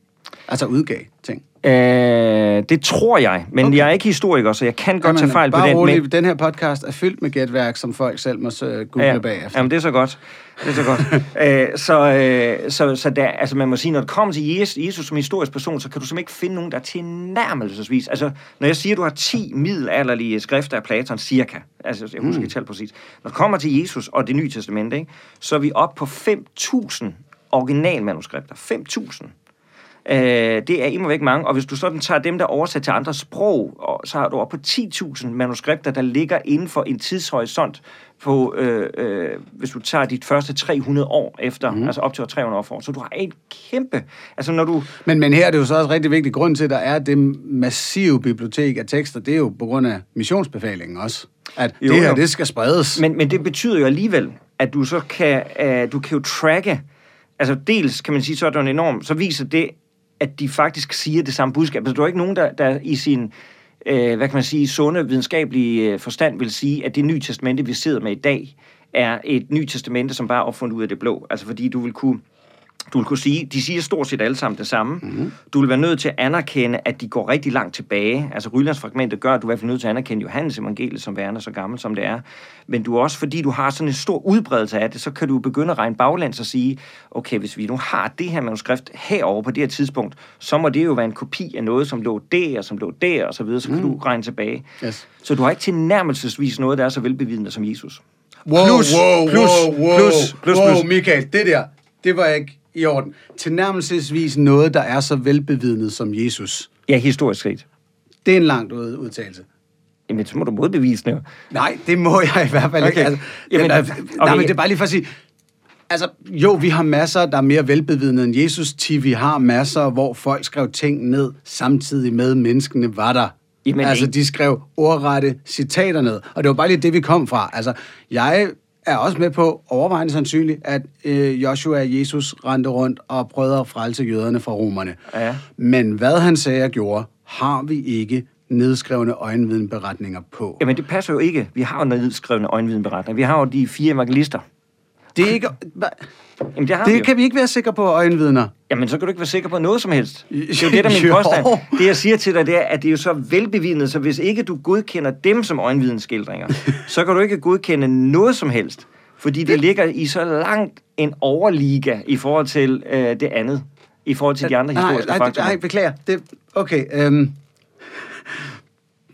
Altså udgav ting? Øh, det tror jeg, men okay. jeg er ikke historiker, så jeg kan godt Jamen, tage fejl på den. Rolig, men... den her podcast er fyldt med gætværk, som folk selv må google ja, bagefter. Jamen, det er så godt. Det er så godt. Æ, øh, så, øh, så, så der, altså man må sige, når det kommer til Jesus, Jesus som historisk person, så kan du simpelthen ikke finde nogen, der er tilnærmelsesvis. Altså, når jeg siger, at du har 10 middelalderlige skrifter af Platon, cirka, altså jeg husker mm. ikke tal præcis. Når det kommer til Jesus og det nye testamente, ikke, så er vi op på 5.000 originalmanuskripter. 5.000. Øh, det er imod væk mange, og hvis du sådan tager dem, der er oversat til andre sprog, og så har du op på 10.000 manuskripter, der ligger inden for en tidshorisont på, øh, øh, hvis du tager dit første 300 år efter, mm. altså op til 300 år for, så du har et kæmpe, altså når du... Men, men her er det jo så også rigtig vigtigt, grund til, at der er det massive bibliotek af tekster, det er jo på grund af missionsbefalingen også, at jo, det her, jo. det skal spredes. Men, men det betyder jo alligevel, at du så kan, uh, du kan jo tracke, altså dels kan man sige, så er der en enorm, så viser det, at de faktisk siger det samme budskab. Altså, der er ikke nogen, der, der i sin øh, hvad kan man sige, sunde videnskabelige øh, forstand vil sige, at det nye testamente, vi sidder med i dag, er et nyt testamente, som bare er opfundet ud af det blå. Altså fordi du vil kunne du vil kunne sige, de siger stort set alle sammen det samme. Mm-hmm. Du vil være nødt til at anerkende, at de går rigtig langt tilbage. Altså Rylandsfragmentet gør, at du er i hvert fald nødt til at anerkende Johannes evangeliet som værende så gammel, som det er. Men du også, fordi du har sådan en stor udbredelse af det, så kan du begynde at regne baglands og sige, okay, hvis vi nu har det her manuskript herover på det her tidspunkt, så må det jo være en kopi af noget, som lå der, som lå der, og så videre, så kan mm. du regne tilbage. Yes. Så du har ikke tilnærmelsesvis noget, der er så velbevidende som Jesus. Wow, Plus, wow, plus, wow, wow, plus, plus, wow, plus. Michael, det der, det var ikke i orden. Tilnærmelsesvis noget, der er så velbevidnet som Jesus. Ja, historisk set. Det er en langt ud- udtalelse. Jamen, så må du modbevise det. Nej, det må jeg i hvert fald ikke. Okay. Altså, Jamen, Jamen, okay. nej, men det er bare lige for at sige, altså, jo, vi har masser, der er mere velbevidende end Jesus. Til vi har masser, hvor folk skrev ting ned, samtidig med menneskene var der. Jamen, altså, ikke- de skrev ordrette citater ned. Og det var bare lige det, vi kom fra. Altså, jeg er også med på, overvejende sandsynligt, at øh, Joshua og Jesus rendte rundt og prøvede at frelse jøderne fra romerne. Ja. Men hvad han sagde og gjorde, har vi ikke nedskrevne øjenvidenberetninger på. Jamen, det passer jo ikke. Vi har jo nedskrevne øjenvidenberetninger. Vi har jo de fire evangelister. Det er ikke... Jamen, det har vi jo. Det kan vi ikke være sikre på, øjenvidner. Jamen, så kan du ikke være sikker på noget som helst. Det er jo det, der er min påstand. Det, jeg siger til dig, det er, at det er jo så velbevidnet, så hvis ikke du godkender dem som øjenvidensskildringer, så kan du ikke godkende noget som helst. Fordi det ligger i så langt en overliga i forhold til øh, det andet. I forhold til de andre historiske nej, nej, faktorer. nej, beklager. Det, okay, øhm,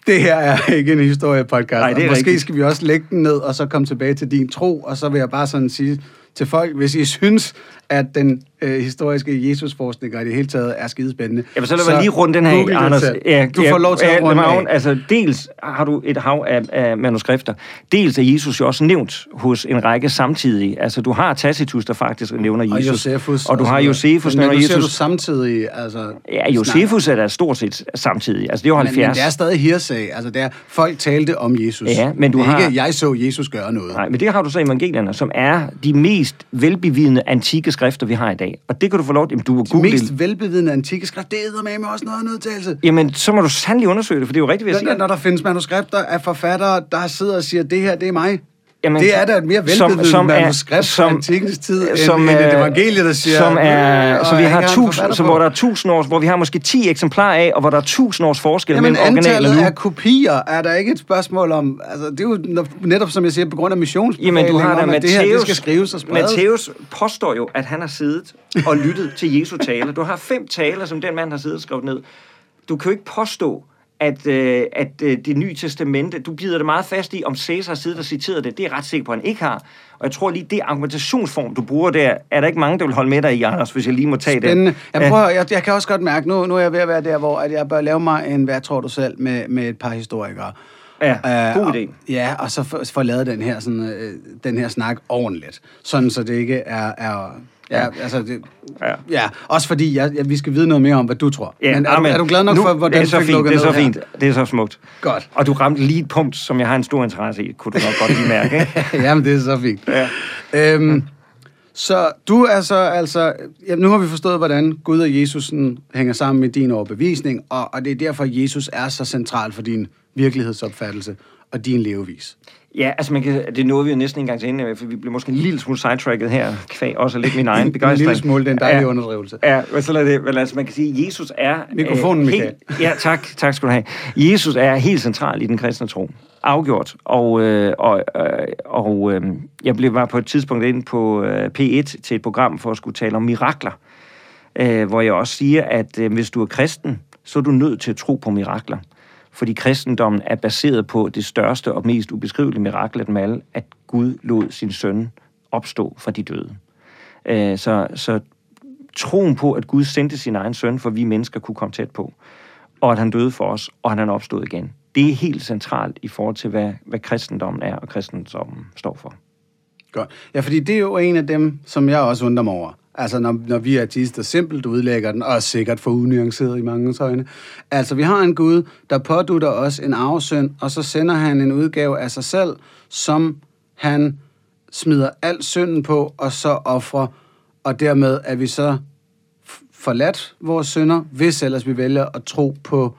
det her er ikke en historiepodcast. Nej, det er måske rigtigt. skal vi også lægge den ned, og så komme tilbage til din tro, og så vil jeg bare sådan sige til folk, hvis I synes, at den øh, historiske Jesusforskning og i det hele taget er skidespændende. Jamen, så lad mig lige runde den her, google Anders. selv. du får lov til at runde af. Altså, dels har du et hav af, af manuskrifter. Dels er Jesus jo også nævnt hos en række samtidige. Altså, du har Tacitus, der faktisk nævner Og Jesus. Josefus. Og du har. Josefus, men, nævner men Jesus. du samtidig, altså... Ja, Josefus er da stort set samtidig. Altså, det er jo Men, 70. men det er stadig hearsay. Altså, det er, folk talte om Jesus. Ja, men du det er har- ikke, jeg så Jesus gøre noget. Nej, men det har du så evangelierne, som er de mest velbevidende antikke skrifter, vi har i dag. Og det kan du få lov til. Jamen, du De google mest velbevidende antikke skrift, det er med også noget af en udtalelse. Jamen, så må du sandelig undersøge det, for det er jo rigtigt, hvad jeg Når, siger. når der findes manuskripter af forfattere, der sidder og siger, det her, det er mig. Jamen, det er da et mere velbevidende manuskript fra antikkens tid, end- end et evangelie, der siger, Som er, "Øh, så vi har tusind, så på." hvor der er tusind års, hvor vi har måske 10 eksemplarer af, og hvor der er tusind års forskel Jamen, mellem original og antallet nu. af kopier er der ikke et spørgsmål om. Altså, det er jo netop, som jeg siger, på grund af missionsbefalingen Jamen, du har da at det her, det skal skrives og spredes. Matthæus påstår jo, at han har siddet og lyttet til Jesu taler. Du har fem taler, som den mand har siddet og skrevet ned. Du kan jo ikke påstå, at, øh, at øh, det nye testamente, du bider det meget fast i, om Caesar har siddet og citeret det. Det er jeg ret sikker på, at han ikke har. Og jeg tror lige, det argumentationsform, du bruger der, er der ikke mange, der vil holde med dig i, Anders, hvis jeg lige må tage Spændende. det. Jeg, prøver, jeg, jeg kan også godt mærke, nu, nu er jeg ved at være der, hvor at jeg bør lave mig en, hvad tror du selv, med, med et par historikere. Ja, Øh, god og- idé. Ja, og så få lavet den her, sådan, øh, den her snak ordentligt. Sådan, så det ikke er... er ja, altså det, Ja. ja. også fordi jeg, jeg, vi skal vide noget mere om, hvad du tror. Ja, Men er, du, amen. er du glad nok nu, for, hvordan det er så du fik fint, lukket Det er så ned her? fint. Det er så smukt. Godt. Og du ramte lige et punkt, som jeg har en stor interesse i, kunne du nok godt lige mærke. Ikke? Jamen, det er så fint. Ja. Øhm, så du er så altså... Ja, nu har vi forstået, hvordan Gud og Jesus hænger sammen med din overbevisning, og, og det er derfor, at Jesus er så central for din virkelighedsopfattelse og din levevis. Ja, altså man kan, det nåede vi jo næsten en gang til ende, med, for vi blev måske en lille smule sidetracket her, kvæg også lidt min egen begejstring. En lille smule, det er en dejlig ja. underdrivelse. Ja, men så det, men altså man kan sige, at Jesus er... Mikrofonen, øh, helt, Ja, tak, tak skal du have. Jesus er helt central i den kristne tro. Afgjort. Og, øh, og, øh, og øh, jeg blev var på et tidspunkt inde på øh, P1 til et program for at skulle tale om mirakler. Øh, hvor jeg også siger, at øh, hvis du er kristen, så er du nødt til at tro på mirakler. Fordi kristendommen er baseret på det største og mest ubeskrivelige mirakel af dem alle, at Gud lod sin søn opstå fra de døde. Øh, så, så troen på, at Gud sendte sin egen søn, for vi mennesker kunne komme tæt på, og at han døde for os, og at han opstod igen. Det er helt centralt i forhold til, hvad, hvad kristendommen er, og kristendommen står for. Godt. Ja, fordi det er jo en af dem, som jeg også undrer mig over. Altså, når, når vi er artister simpelt udlægger den, og sikkert for unuanceret i mange øjne. Altså, vi har en Gud, der pådutter os en arvesøn, og så sender han en udgave af sig selv, som han smider al synden på, og så offrer, og dermed er vi så forladt vores synder, hvis ellers vi vælger at tro på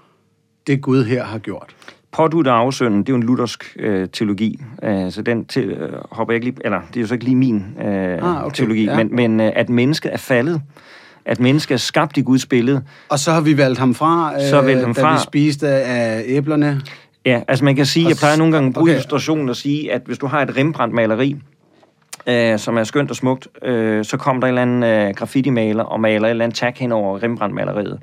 det Gud her har gjort. Pådutte afsønden, det er jo en luthersk øh, teologi, øh, så den til, øh, hopper jeg ikke lige, eller det er jo så ikke lige min øh, Ah, okay, teologi, ja. men, men øh, at mennesket er faldet, at mennesket er skabt i Guds billede. Og så har vi valgt ham fra, øh, Så valgt ham da fra. vi spiste af æblerne. Ja, altså man kan sige, jeg plejer nogle gange at bruge okay. okay. illustrationen og sige, at hvis du har et Rembrandt-maleri, øh, som er skønt og smukt, øh, så kommer der en eller anden øh, graffiti-maler og maler et eller andet tag hen over Rembrandt-maleriet.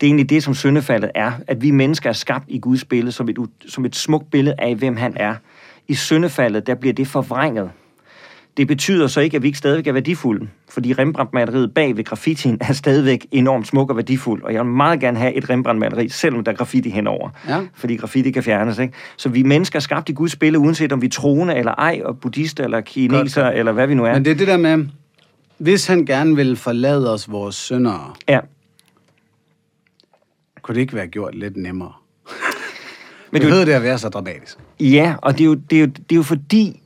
Det er egentlig det, som syndefaldet er, at vi mennesker er skabt i Guds billede som et, som et smukt billede af, hvem han er. I syndefaldet, der bliver det forvrænget. Det betyder så ikke, at vi ikke stadigvæk er værdifulde, fordi Rembrandt-maleriet bag ved graffitien er stadigvæk enormt smuk og værdifuld, og jeg vil meget gerne have et Rembrandt-maleri, selvom der er graffiti henover, Ja. fordi graffiti kan fjernes. Ikke? Så vi mennesker er skabt i Guds billede, uanset om vi er troende eller ej, og buddhister eller kineser, Godt. eller hvad vi nu er. Men det er det der med, hvis han gerne vil forlade os vores syndere, Ja. Kunne det ikke være gjort lidt nemmere? Men er jo- det at være så dramatisk. Ja, og det er, jo, det, er jo, det er jo fordi,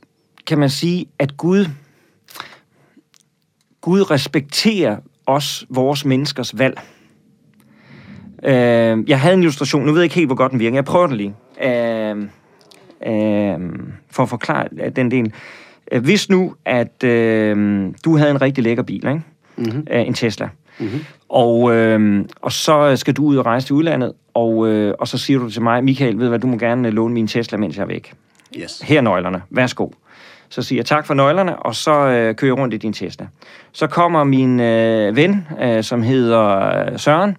kan man sige, at Gud, Gud respekterer os, vores menneskers valg. Øh, jeg havde en illustration, nu ved jeg ikke helt, hvor godt den virker. Jeg prøver den lige. Øh, øh, for at forklare den del. Hvis nu, at øh, du havde en rigtig lækker bil, ikke? Mm-hmm. En Tesla, Mm-hmm. og, øh, og så skal du ud og rejse til udlandet, og, øh, og så siger du til mig, Michael, ved du hvad, du må gerne øh, låne min Tesla, mens jeg er væk. Yes. Her er nøglerne, værsgo. Så siger jeg tak for nøglerne, og så øh, kører jeg rundt i din Tesla. Så kommer min øh, ven, øh, som hedder øh, Søren,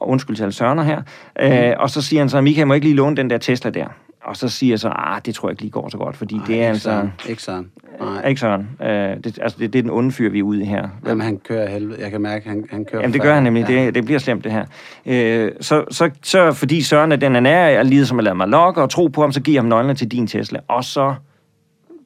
undskyld til alle Sørener her, øh, og så siger han så, Michael, må jeg ikke lige låne den der Tesla der? Og så siger jeg så, ah, det tror jeg ikke lige går så godt, fordi Ej, det er ikke altså... Ikke Søren. Nej. Ikke Søren. Øh, det, altså, det, det er den onde fyr, vi er ude i her. Jamen, han kører helvede. Jeg kan mærke, han, han kører Jamen, det gør han nemlig. Ja. Det, det bliver slemt, det her. Øh, så, så, så fordi Søren er den, han er, jeg lider som at lade mig lokke og tro på ham, så giver ham nøglerne til din Tesla. Og så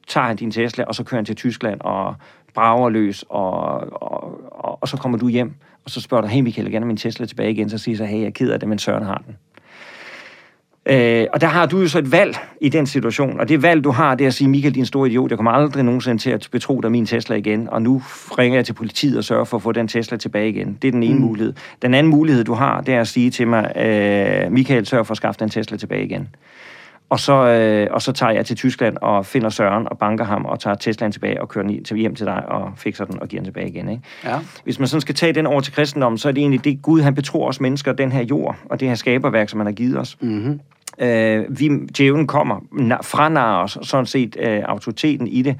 tager han din Tesla, og så kører han til Tyskland og brager løs, og, og, og, og så kommer du hjem, og så spørger du, hey Michael, jeg gerne min Tesla tilbage igen, så siger jeg så, hey, jeg er ked af det, men Søren har den. Øh, og der har du jo så et valg i den situation, og det valg, du har, det er at sige, Michael, din store idiot, jeg kommer aldrig nogensinde til at betro dig min Tesla igen, og nu ringer jeg til politiet og sørger for at få den Tesla tilbage igen. Det er den ene mm. mulighed. Den anden mulighed, du har, det er at sige til mig, øh, Michael, sørg for at skaffe den Tesla tilbage igen. Og så, øh, og så tager jeg til Tyskland og finder Søren og banker ham og tager Teslaen tilbage og kører den hjem til dig og fikser den og giver den tilbage igen. Ikke? Ja. Hvis man sådan skal tage den over til kristendommen, så er det egentlig det, Gud han betror os mennesker, den her jord og det her skaberværk, som han har givet os. Mm-hmm. Øh, vi, djævlen kommer, franar os sådan set øh, autoriteten i det.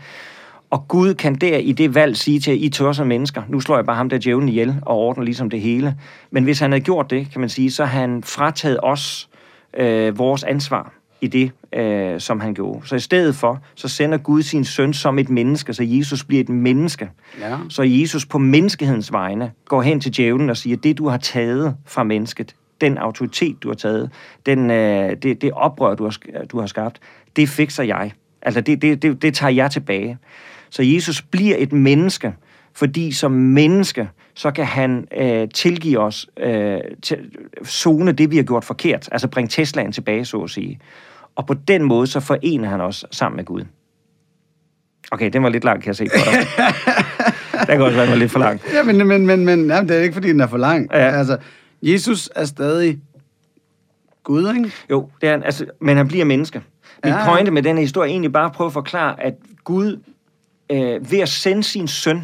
Og Gud kan der i det valg sige til, at I tør som mennesker, nu slår jeg bare ham der djævlen ihjel og ordner ligesom det hele. Men hvis han havde gjort det, kan man sige, så har han frataget os øh, vores ansvar i det, øh, som han gjorde. Så i stedet for, så sender Gud sin søn som et menneske, så Jesus bliver et menneske. Ja. Så Jesus på menneskehedens vegne går hen til djævlen og siger, det du har taget fra mennesket, den autoritet, du har taget, den, øh, det, det oprør, du har, du har skabt, det fikser jeg. Altså, det, det, det, det tager jeg tilbage. Så Jesus bliver et menneske, fordi som menneske, så kan han øh, tilgive os, øh, til, zone det, vi har gjort forkert. Altså bringe Teslaen tilbage, så at sige. Og på den måde, så forener han os sammen med Gud. Okay, den var lidt lang, kan jeg se på dig. den kan også være, den var lidt for lang. Ja, men, men, men, men jamen, det er ikke, fordi den er for lang. Ja. Altså, Jesus er stadig Gud, ikke? Jo, det er han, altså, men han bliver menneske. Min Ja, pointe med den her historie er egentlig bare at prøve at forklare, at Gud øh, ved at sende sin søn,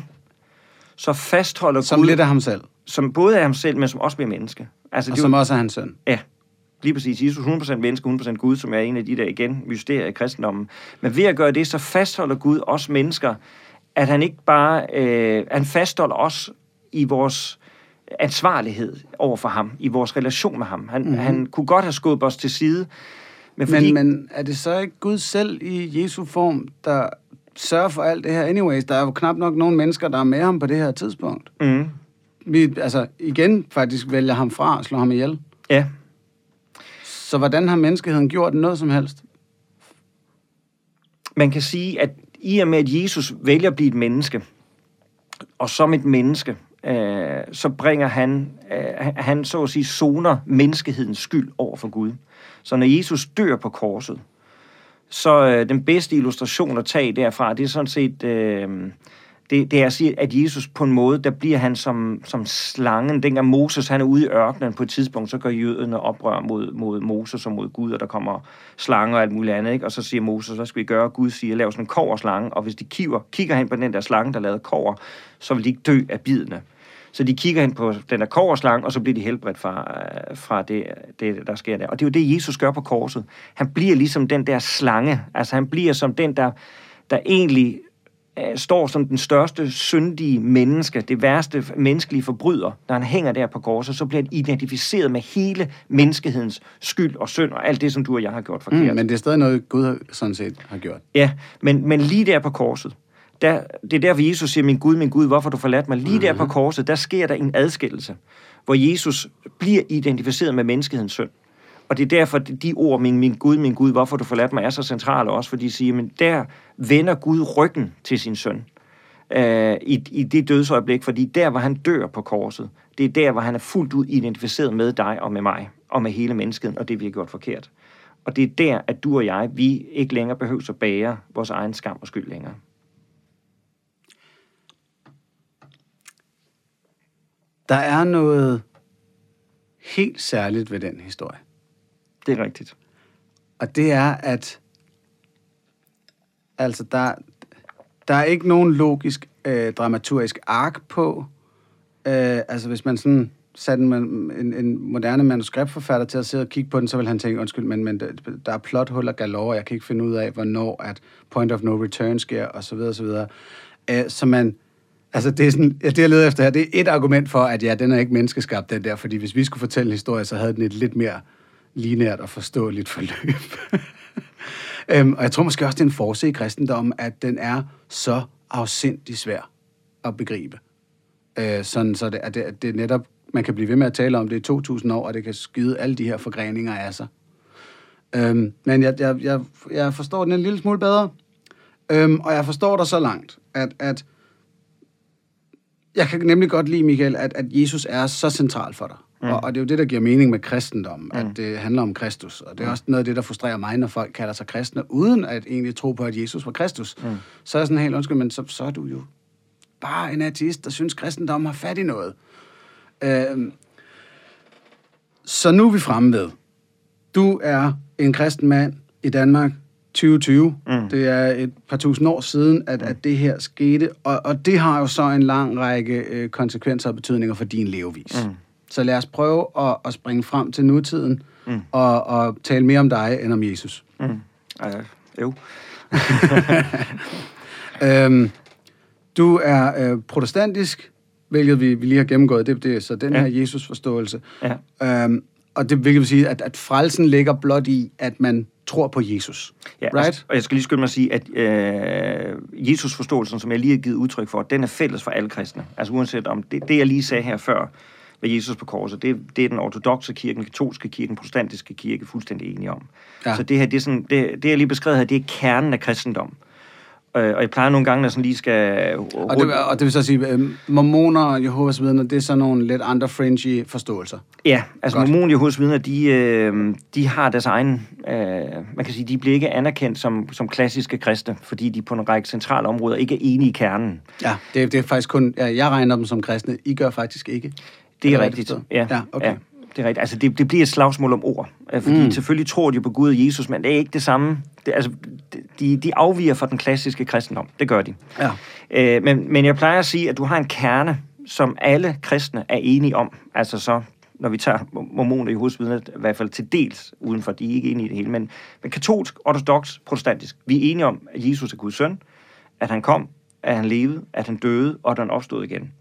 så fastholder Som Gud, lidt af ham selv. som både er ham selv, men som også bliver menneske. Altså, Og det som jo, også er hans søn. ja, lige præcis. Jesus 100% menneske, 100% Gud, som er en af de der igen mysterier i kristendommen. Men ved at gøre det, så fastholder Gud os mennesker, at han ikke bare, øh, han fastholder os i vores ansvarlighed over for ham, i vores relation med ham. Han, mm-hmm. han kunne godt have skubbet os til side, men fordi... Men, men er det så ikke Gud selv i Jesu form, der sørger for alt det her? Anyways, der er jo knap nok nogen mennesker, der er med ham på det her tidspunkt. mm, Vi, altså, igen faktisk vælger ham fra og slår ham ihjel. ja, så hvordan har menneskeheden gjort noget som helst? man kan sige, at i og med, at Jesus vælger at blive et menneske, og som et menneske, øh, så bringer han, øh, han- så at sige, zoner menneskehedens skyld over for Gud. Så når Jesus dør på korset, så øh, den bedste illustration at tage derfra, det er sådan set, øh, det, det er at sige, at Jesus på en måde, der bliver han som, som slangen. Dengang Moses han er ude i ørkenen på et tidspunkt, så gør jøderne oprør mod, mod Moses og mod Gud, og der kommer slanger og alt muligt andet. Ikke? Og så siger Moses, hvad skal vi gøre? Gud siger, lav sådan en koverslange, og hvis de kiver, kigger hen på den der slange, der lavede kover, så vil de ikke dø af bidene. Så de kigger hen på den der koverslange, og så bliver de helbredt fra, fra det, det, der sker der. Og det er jo det, Jesus gør på korset. Han bliver ligesom den der slange. Altså han bliver som den, der, der egentlig står som den største syndige menneske, det værste menneskelige forbryder, når han hænger der på korset, så bliver han identificeret med hele menneskehedens skyld og synd, og alt det, som du og jeg har gjort forkert. Mm, men det er stadig noget, Gud sådan set har gjort. Ja, men, men lige der på korset, der, det er derfor, Jesus siger, min Gud, min Gud, hvorfor du forladt mig? Lige mm-hmm. der på korset, der sker der en adskillelse, hvor Jesus bliver identificeret med menneskehedens synd. Og det er derfor, de ord, min, min Gud, min Gud, hvorfor du forladt mig, er så centrale også, fordi de siger, men der vender Gud ryggen til sin søn øh, i, i det dødsøjeblik, fordi der, hvor han dør på korset, det er der, hvor han er fuldt ud identificeret med dig og med mig, og med hele mennesket, og det vi har gjort forkert. Og det er der, at du og jeg, vi ikke længere behøver at bære vores egen skam og skyld længere. Der er noget helt særligt ved den historie. Det er rigtigt. Og det er, at altså der, der er ikke nogen logisk øh, dramaturgisk ark på. Øh, altså hvis man sådan satte en, en, en moderne manuskriptforfatter til at sidde og kigge på den, så vil han tænke, undskyld, men, men der er plothuller galore, jeg kan ikke finde ud af, hvornår at point of no return sker, og så videre, og så videre. Øh, så man, altså det er sådan, ja, det jeg leder efter her, det er et argument for, at ja, den er ikke menneskeskabt, den der, fordi hvis vi skulle fortælle en historie, så havde den et lidt mere linært og forståeligt forløb. øhm, og jeg tror måske også, det er en force i kristendommen, at den er så afsindig svær at begribe. Øh, sådan så det, at det, at det netop, man kan blive ved med at tale om det i 2.000 år, og det kan skyde alle de her forgreninger af sig. Øhm, men jeg, jeg, jeg, jeg forstår den en lille smule bedre. Øhm, og jeg forstår dig så langt, at, at jeg kan nemlig godt lide, Michael, at, at Jesus er så central for dig. Mm. Og, og det er jo det, der giver mening med kristendom, mm. at det handler om Kristus. Og det er mm. også noget af det, der frustrerer mig, når folk kalder sig kristne, uden at egentlig tro på, at Jesus var Kristus. Mm. Så er jeg sådan helt, undskyld, men så, så er du jo bare en ateist, der synes, kristendom har fat i noget. Øhm, så nu er vi fremme ved. Du er en kristen mand i Danmark, 2020. Mm. Det er et par tusind år siden, at, at det her skete, og, og det har jo så en lang række øh, konsekvenser og betydninger for din levevis. Mm. Så lad os prøve at, at springe frem til nutiden mm. og, og tale mere om dig end om Jesus. Mm. Uh, jo. øhm, du er øh, protestantisk, hvilket vi, vi lige har gennemgået. Det, det er så den ja. her Jesus-forståelse. Ja. Øhm, og det hvilket vil sige, at, at frelsen ligger blot i, at man tror på Jesus. Ja, right? og jeg skal lige skynde mig at sige, at øh, Jesus-forståelsen, som jeg lige har givet udtryk for, den er fælles for alle kristne. Altså uanset om det, det jeg lige sagde her før, med Jesus på korset, det, det er den ortodoxe kirke, den katolske kirke, den protestantiske kirke fuldstændig enige om. Ja. Så det her, det, er sådan, det, det jeg lige beskrevet her, det er kernen af kristendom. Øh, og jeg plejer nogle gange, når sådan lige skal... Og det, og det vil så sige, øh, mormoner og Jehovas vidner, det er sådan nogle lidt andre fringy forståelser? Ja, altså mormoner og Jehovas vidner, de, øh, de har deres egen... Øh, man kan sige, de bliver ikke anerkendt som, som klassiske kristne, fordi de på en række centrale områder ikke er enige i kernen. Ja, det, det er faktisk kun... Ja, jeg regner dem som kristne. I gør faktisk ikke. Det er, er rigtigt. Det ja, ja, okay. ja, det er rigtigt. Altså, det, det bliver et slagsmål om ord. Fordi mm. selvfølgelig tror de på Gud og Jesus, men det er ikke det samme. Det, altså, de, de afviger fra den klassiske kristendom. Det gør de. Ja. Øh, men, men jeg plejer at sige, at du har en kerne, som alle kristne er enige om. Altså så, når vi tager mormoner i hovedvidnet, i hvert fald til dels udenfor, de er ikke enige i det hele. Men, men katolsk, ortodox, protestantisk, vi er enige om, at Jesus er Guds søn, at han kom, at han levede, at han døde, og at han opstod igen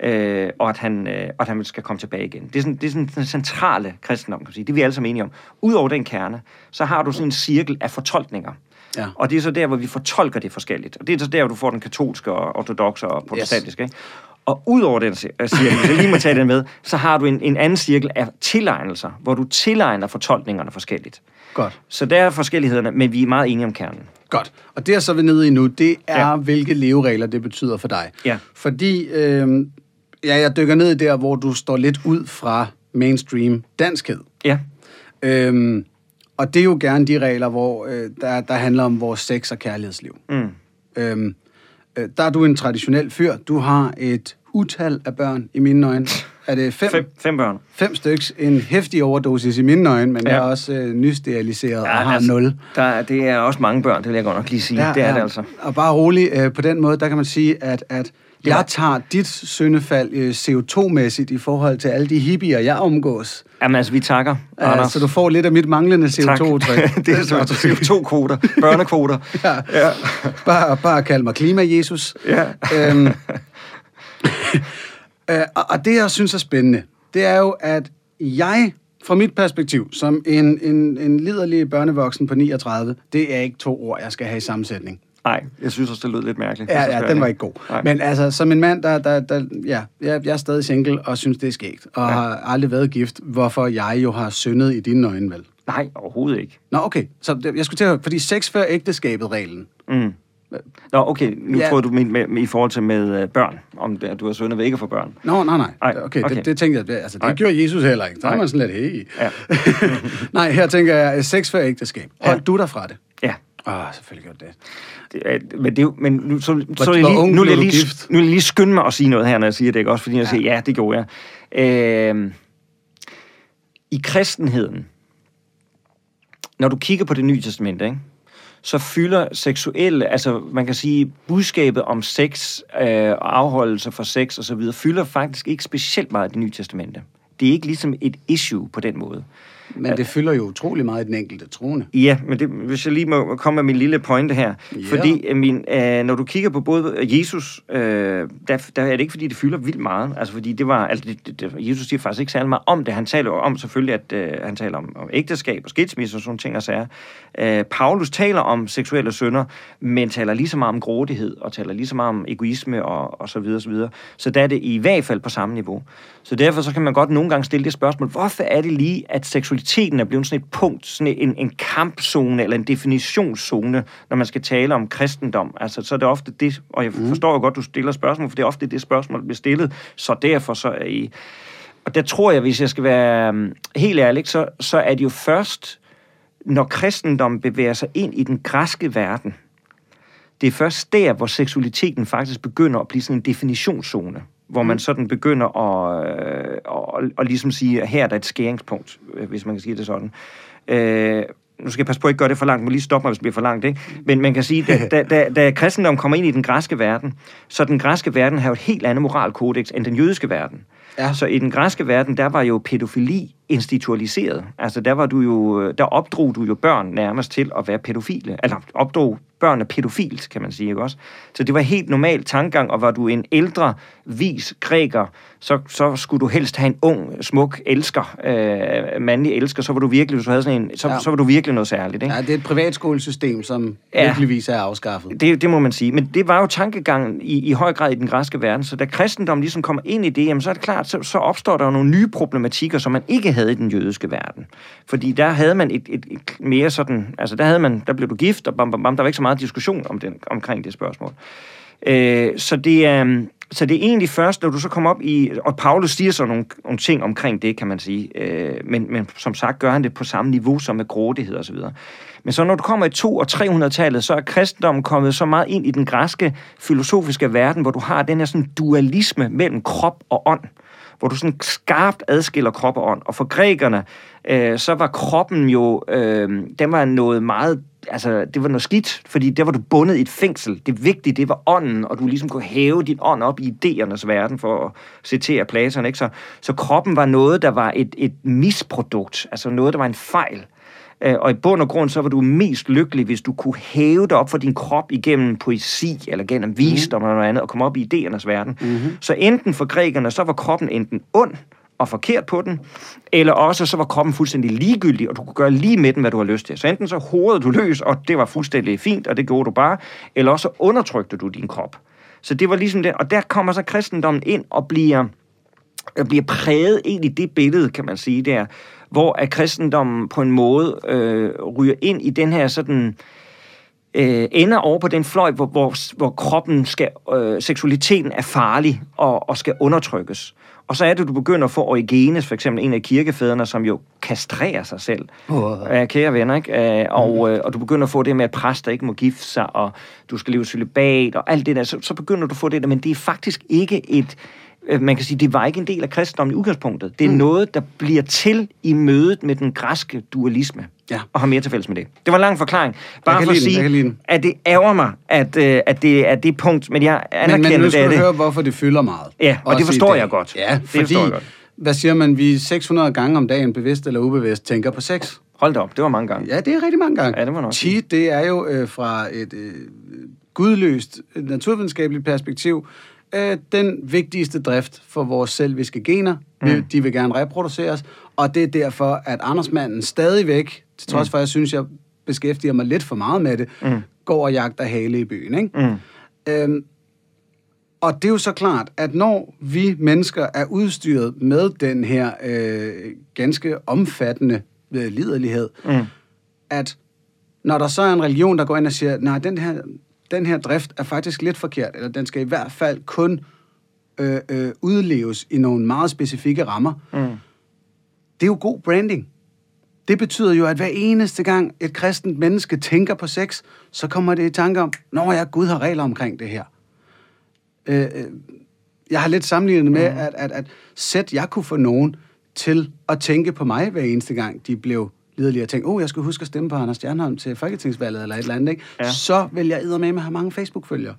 øh, og, at han, øh, og at han skal komme tilbage igen. Det er sådan, det er sådan den centrale kristendom, kan man sige. Det er vi alle sammen enige om. Udover den kerne, så har du sådan en cirkel af fortolkninger. Ja. Og det er så der, hvor vi fortolker det forskelligt. Og det er så der, hvor du får den katolske og ortodoxe og protestantiske. Yes. Ikke? Og udover den cirkel, hvis jeg lige må tage den med, så har du en, en anden cirkel af tilegnelser, hvor du tilegner fortolkningerne forskelligt. Godt. Så der er forskellighederne, men vi er meget enige om kernen. Godt. Og det er så vi nede i nu, det er, ja. hvilke leveregler det betyder for dig. Ja. Fordi øh, Ja, jeg dykker ned i der, hvor du står lidt ud fra mainstream danskhed. Ja. Øhm, og det er jo gerne de regler, hvor øh, der, der handler om vores sex- og kærlighedsliv. Mm. Øhm, Øh, Der er du en traditionel fyr. Du har et utal af børn i mine øjne. Er det fem? Fem, fem børn. Fem styks. En hæftig overdosis i mine øjne, men ja. Ja. jeg er også øh, nysteriliseret ja, og har altså, nul. Der, er- det er også mange børn, det vil jeg godt nok lige sige. Ja, det er det altså. Og bare rolig, øh, på den måde, der kan man sige, at, at jeg tager dit syndefald øh, CO2-mæssigt i forhold til alle de hippier, jeg omgås. Jamen altså, vi takker, Ja, Anders. så du får lidt af mit manglende Tak. CO2-træk. det er så CO2-kvoter, børnekvoter. Ja. Ja. Bare, bare kald mig klima-Jesus. Ja. Øhm, øh, og, og det, jeg synes er spændende, det er jo, at jeg, fra mit perspektiv, som en, en, en liderlig børnevoksen på 39, det er ikke to ord, jeg skal have i sammensætning. Nej, jeg synes også, det lød lidt mærkeligt. Ja, ja, den var ikke god. Nej. Men altså, som en mand, der, der, der ja, jeg, jeg er stadig single og synes, det er skægt, og ja. Har aldrig været gift, hvorfor jeg jo har syndet i dine øjne, vel? Nej, overhovedet ikke. Nå, okay. Så jeg skulle til at, fordi sex før ægteskabet reglen. Mm. Nå, okay, nu Ja. tror du med, med, med, i forhold til med øh, børn, om det, at du har ikke at få børn. Nå, nej, nej. Ej, Okay, okay. Det, det tænkte jeg, det, altså det Nej. gjorde Jesus heller ikke. Der er man sådan lidt, hey. Ja. nej, her tænker jeg, sex før ægteskab. Hold Ja. du dig fra det? Ja. Oh, selvfølgelig gjorde det. Det er, men det er jo, men nu, så, så jeg hvor ung lige, nu, vil jeg du lige, gift? nu vil jeg lige skynde mig at sige noget her, når jeg siger det, ikke? Også fordi jeg Ja. siger, ja, det gjorde jeg. Øh, I kristenheden, når du kigger på det nye testamente, ikke? så fylder seksuelle, altså man kan sige, budskabet om sex øh, og afholdelse for sex og så videre, fylder faktisk ikke specielt meget i det nye testamente. Det er ikke ligesom et issue på den måde. Men det fylder jo utrolig meget i den enkelte troende. Ja, men det, hvis jeg lige må komme med min lille pointe her. Ja. Fordi øh, min, øh, når du kigger på både Jesus, øh, der, der er det ikke, fordi det fylder vildt meget. Altså, fordi det var, altså, det, det, Jesus siger faktisk ikke særlig meget om det. Han taler jo om selvfølgelig, at øh, han taler om, om ægteskab og skilsmisse og sådan ting og sager. Øh, Paulus taler om seksuelle synder, men taler lige så meget om grådighed og taler lige så meget om egoisme og, og så videre, så videre. Så der er det i hvert fald på samme niveau. Så derfor så kan man godt nogle gange stille det spørgsmål, hvorfor er det lige, at seksualiteten er blevet sådan et punkt, sådan en, en kampzone eller en definitionszone, når man skal tale om kristendom. Altså, så er det ofte det, og jeg forstår jo godt, du stiller spørgsmål, for det er ofte det spørgsmål, der bliver stillet, så derfor så er I... Og der tror jeg, hvis jeg skal være um, helt ærlig, så, så er det jo først, når kristendom bevæger sig ind i den græske verden, det er først der, hvor seksualiteten faktisk begynder at blive sådan en definitionszone, hvor man sådan begynder at, øh, at, at ligesom sige, at her er der et skæringspunkt, øh, hvis man kan sige det sådan. Øh, nu skal jeg passe på at ikke gøre det for langt, må lige stoppe mig, hvis det bliver for langt, ikke? Men man kan sige, da, da, da, da kristendom kommer ind i den græske verden, så den græske verden har jo et helt andet moralkodex end den jødiske verden. Ja. Så i den græske verden, der var jo pædofili institutionaliseret. Altså der var du jo, der opdrog du jo børn nærmest til at være pædofile. Eller opdrog børn af pædofilt, kan man sige, ikke også? Så det var helt normal tankegang, og var du en ældre, vis græker, så, så skulle du helst have en ung, smuk elsker, øh, mandlig elsker, så var du virkelig, hvis du havde sådan en, så, Ja. så var du virkelig noget særligt, ikke? Ja, det er et privatskolesystem, som ja. Virkeligvis er afskaffet. Det, det må man sige. Men det var jo tankegangen i, i høj grad i den græske verden. Så da kristendom ligesom kommer ind i det, jamen, så er det klart, så, så opstår der jo nogle nye problematikker, som man ikke havde i den jødiske verden. Fordi der havde man et, et, et mere sådan... Altså der, havde man, der blev du gift, og bam, bam, bam, der var ikke så meget diskussion om den, omkring det spørgsmål. Øh, så, det er, så det er egentlig først, når du så kommer op i... Og Paulus siger så nogle, nogle ting omkring det, kan man sige. Øh, men, men som sagt gør han det på samme niveau som med grådighed og så videre. Men så når du kommer i 200- og 300-tallet, så er kristendommen kommet så meget ind i den græske filosofiske verden, hvor du har den her sådan dualisme mellem krop og ånd hvor du sådan skarpt adskiller krop og ånd. Og for grækerne, øh, så var kroppen jo, øh, den var noget meget, altså det var noget skidt, fordi der var du bundet i et fængsel. Det vigtige, det var ånden, og du ligesom kunne hæve din ånd op i idéernes verden, for at citere Platon, ikke? Så, så kroppen var noget, der var et, et misprodukt, altså noget, der var en fejl. Øh, Og i bund og grund, så var du mest lykkelig, hvis du kunne hæve dig op for din krop igennem poesi, eller gennem visdom eller noget andet, og komme op i idéernes verden. Mm-hmm. Så enten for grækerne, så var kroppen enten ond og forkert på den, eller også så var kroppen fuldstændig ligegyldig, og du kunne gøre lige med den, hvad du har lyst til. Så enten så hovedede du løs, og det var fuldstændig fint, og det gjorde du bare, eller også så undertrykte du din krop. Så det var ligesom det, og der kommer så kristendommen ind og bliver bliver præget ind i det billede, kan man sige der, hvor at kristendommen på en måde øh, ryger ind i den her sådan øh, ender over på den fløj, hvor, hvor, hvor kroppen skal, øh, seksualiteten er farlig og, og skal undertrykkes. Og så er det, du begynder at få Origenes, for eksempel en af kirkefædrene, som jo kastrerer sig selv. Åh. Ja, kære venner, ikke? Øh, og, øh, og du begynder at få det med, at præster ikke må gifte sig, og du skal leve celibat, og alt det der. Så, så begynder du at få det der, men det er faktisk ikke et... øh, Man kan sige, det var ikke en del af kristendommen i udgangspunktet. Det er mm. noget, der bliver til i mødet med den græske dualisme. Ja. Og har mere til fælles med det. Det var en lang forklaring. Bare for at sige, den. at det ærger mig, at, øh, at det er det punkt, men jeg Men, anerkender, men nu det skal er du det. høre, hvorfor det fylder meget. Ja, og det forstår jeg godt. Ja, Det fordi, forstår jeg godt. hvad siger man, vi 600 gange om dagen, bevidst eller ubevidst, tænker på sex. Hold da op, det var mange gange. Ja, det er rigtig mange gange. Ja, det man også Cheat, det er jo øh, fra et øh, gudløst øh, naturvidenskabeligt perspektiv øh, den vigtigste drift for vores selviske gener. Mm. De vil gerne reproduceres, og det er derfor, at Andersmanden stadigvæk, til trods for, at jeg synes, jeg beskæftiger mig lidt for meget med det, mm. går og jagter hale i byen. Ikke? Mm. Øhm, og det er jo så klart, at når vi mennesker er udstyret med den her øh, ganske omfattende øh, liderlighed, Mm. at når der så er en religion, der går ind og siger, nej, den her, den her drift er faktisk lidt forkert, eller den skal i hvert fald kun øh, øh, udleves i nogle meget specifikke rammer, Mm. det er jo god branding. Det betyder jo, at hver eneste gang et kristent menneske tænker på sex, så kommer det i tanke om, når jeg Gud har regler omkring det her. Øh, øh, jeg har lidt sammenlignet med, at, at, at sæt jeg kunne få nogen til at tænke på mig hver eneste gang, de blev liderlige og tænke, oh, jeg skal huske at stemme på Anders Stjernholm til Folketingsvalget eller et eller andet, ikke? Ja. så vil jeg med at have mange Facebook-følgere.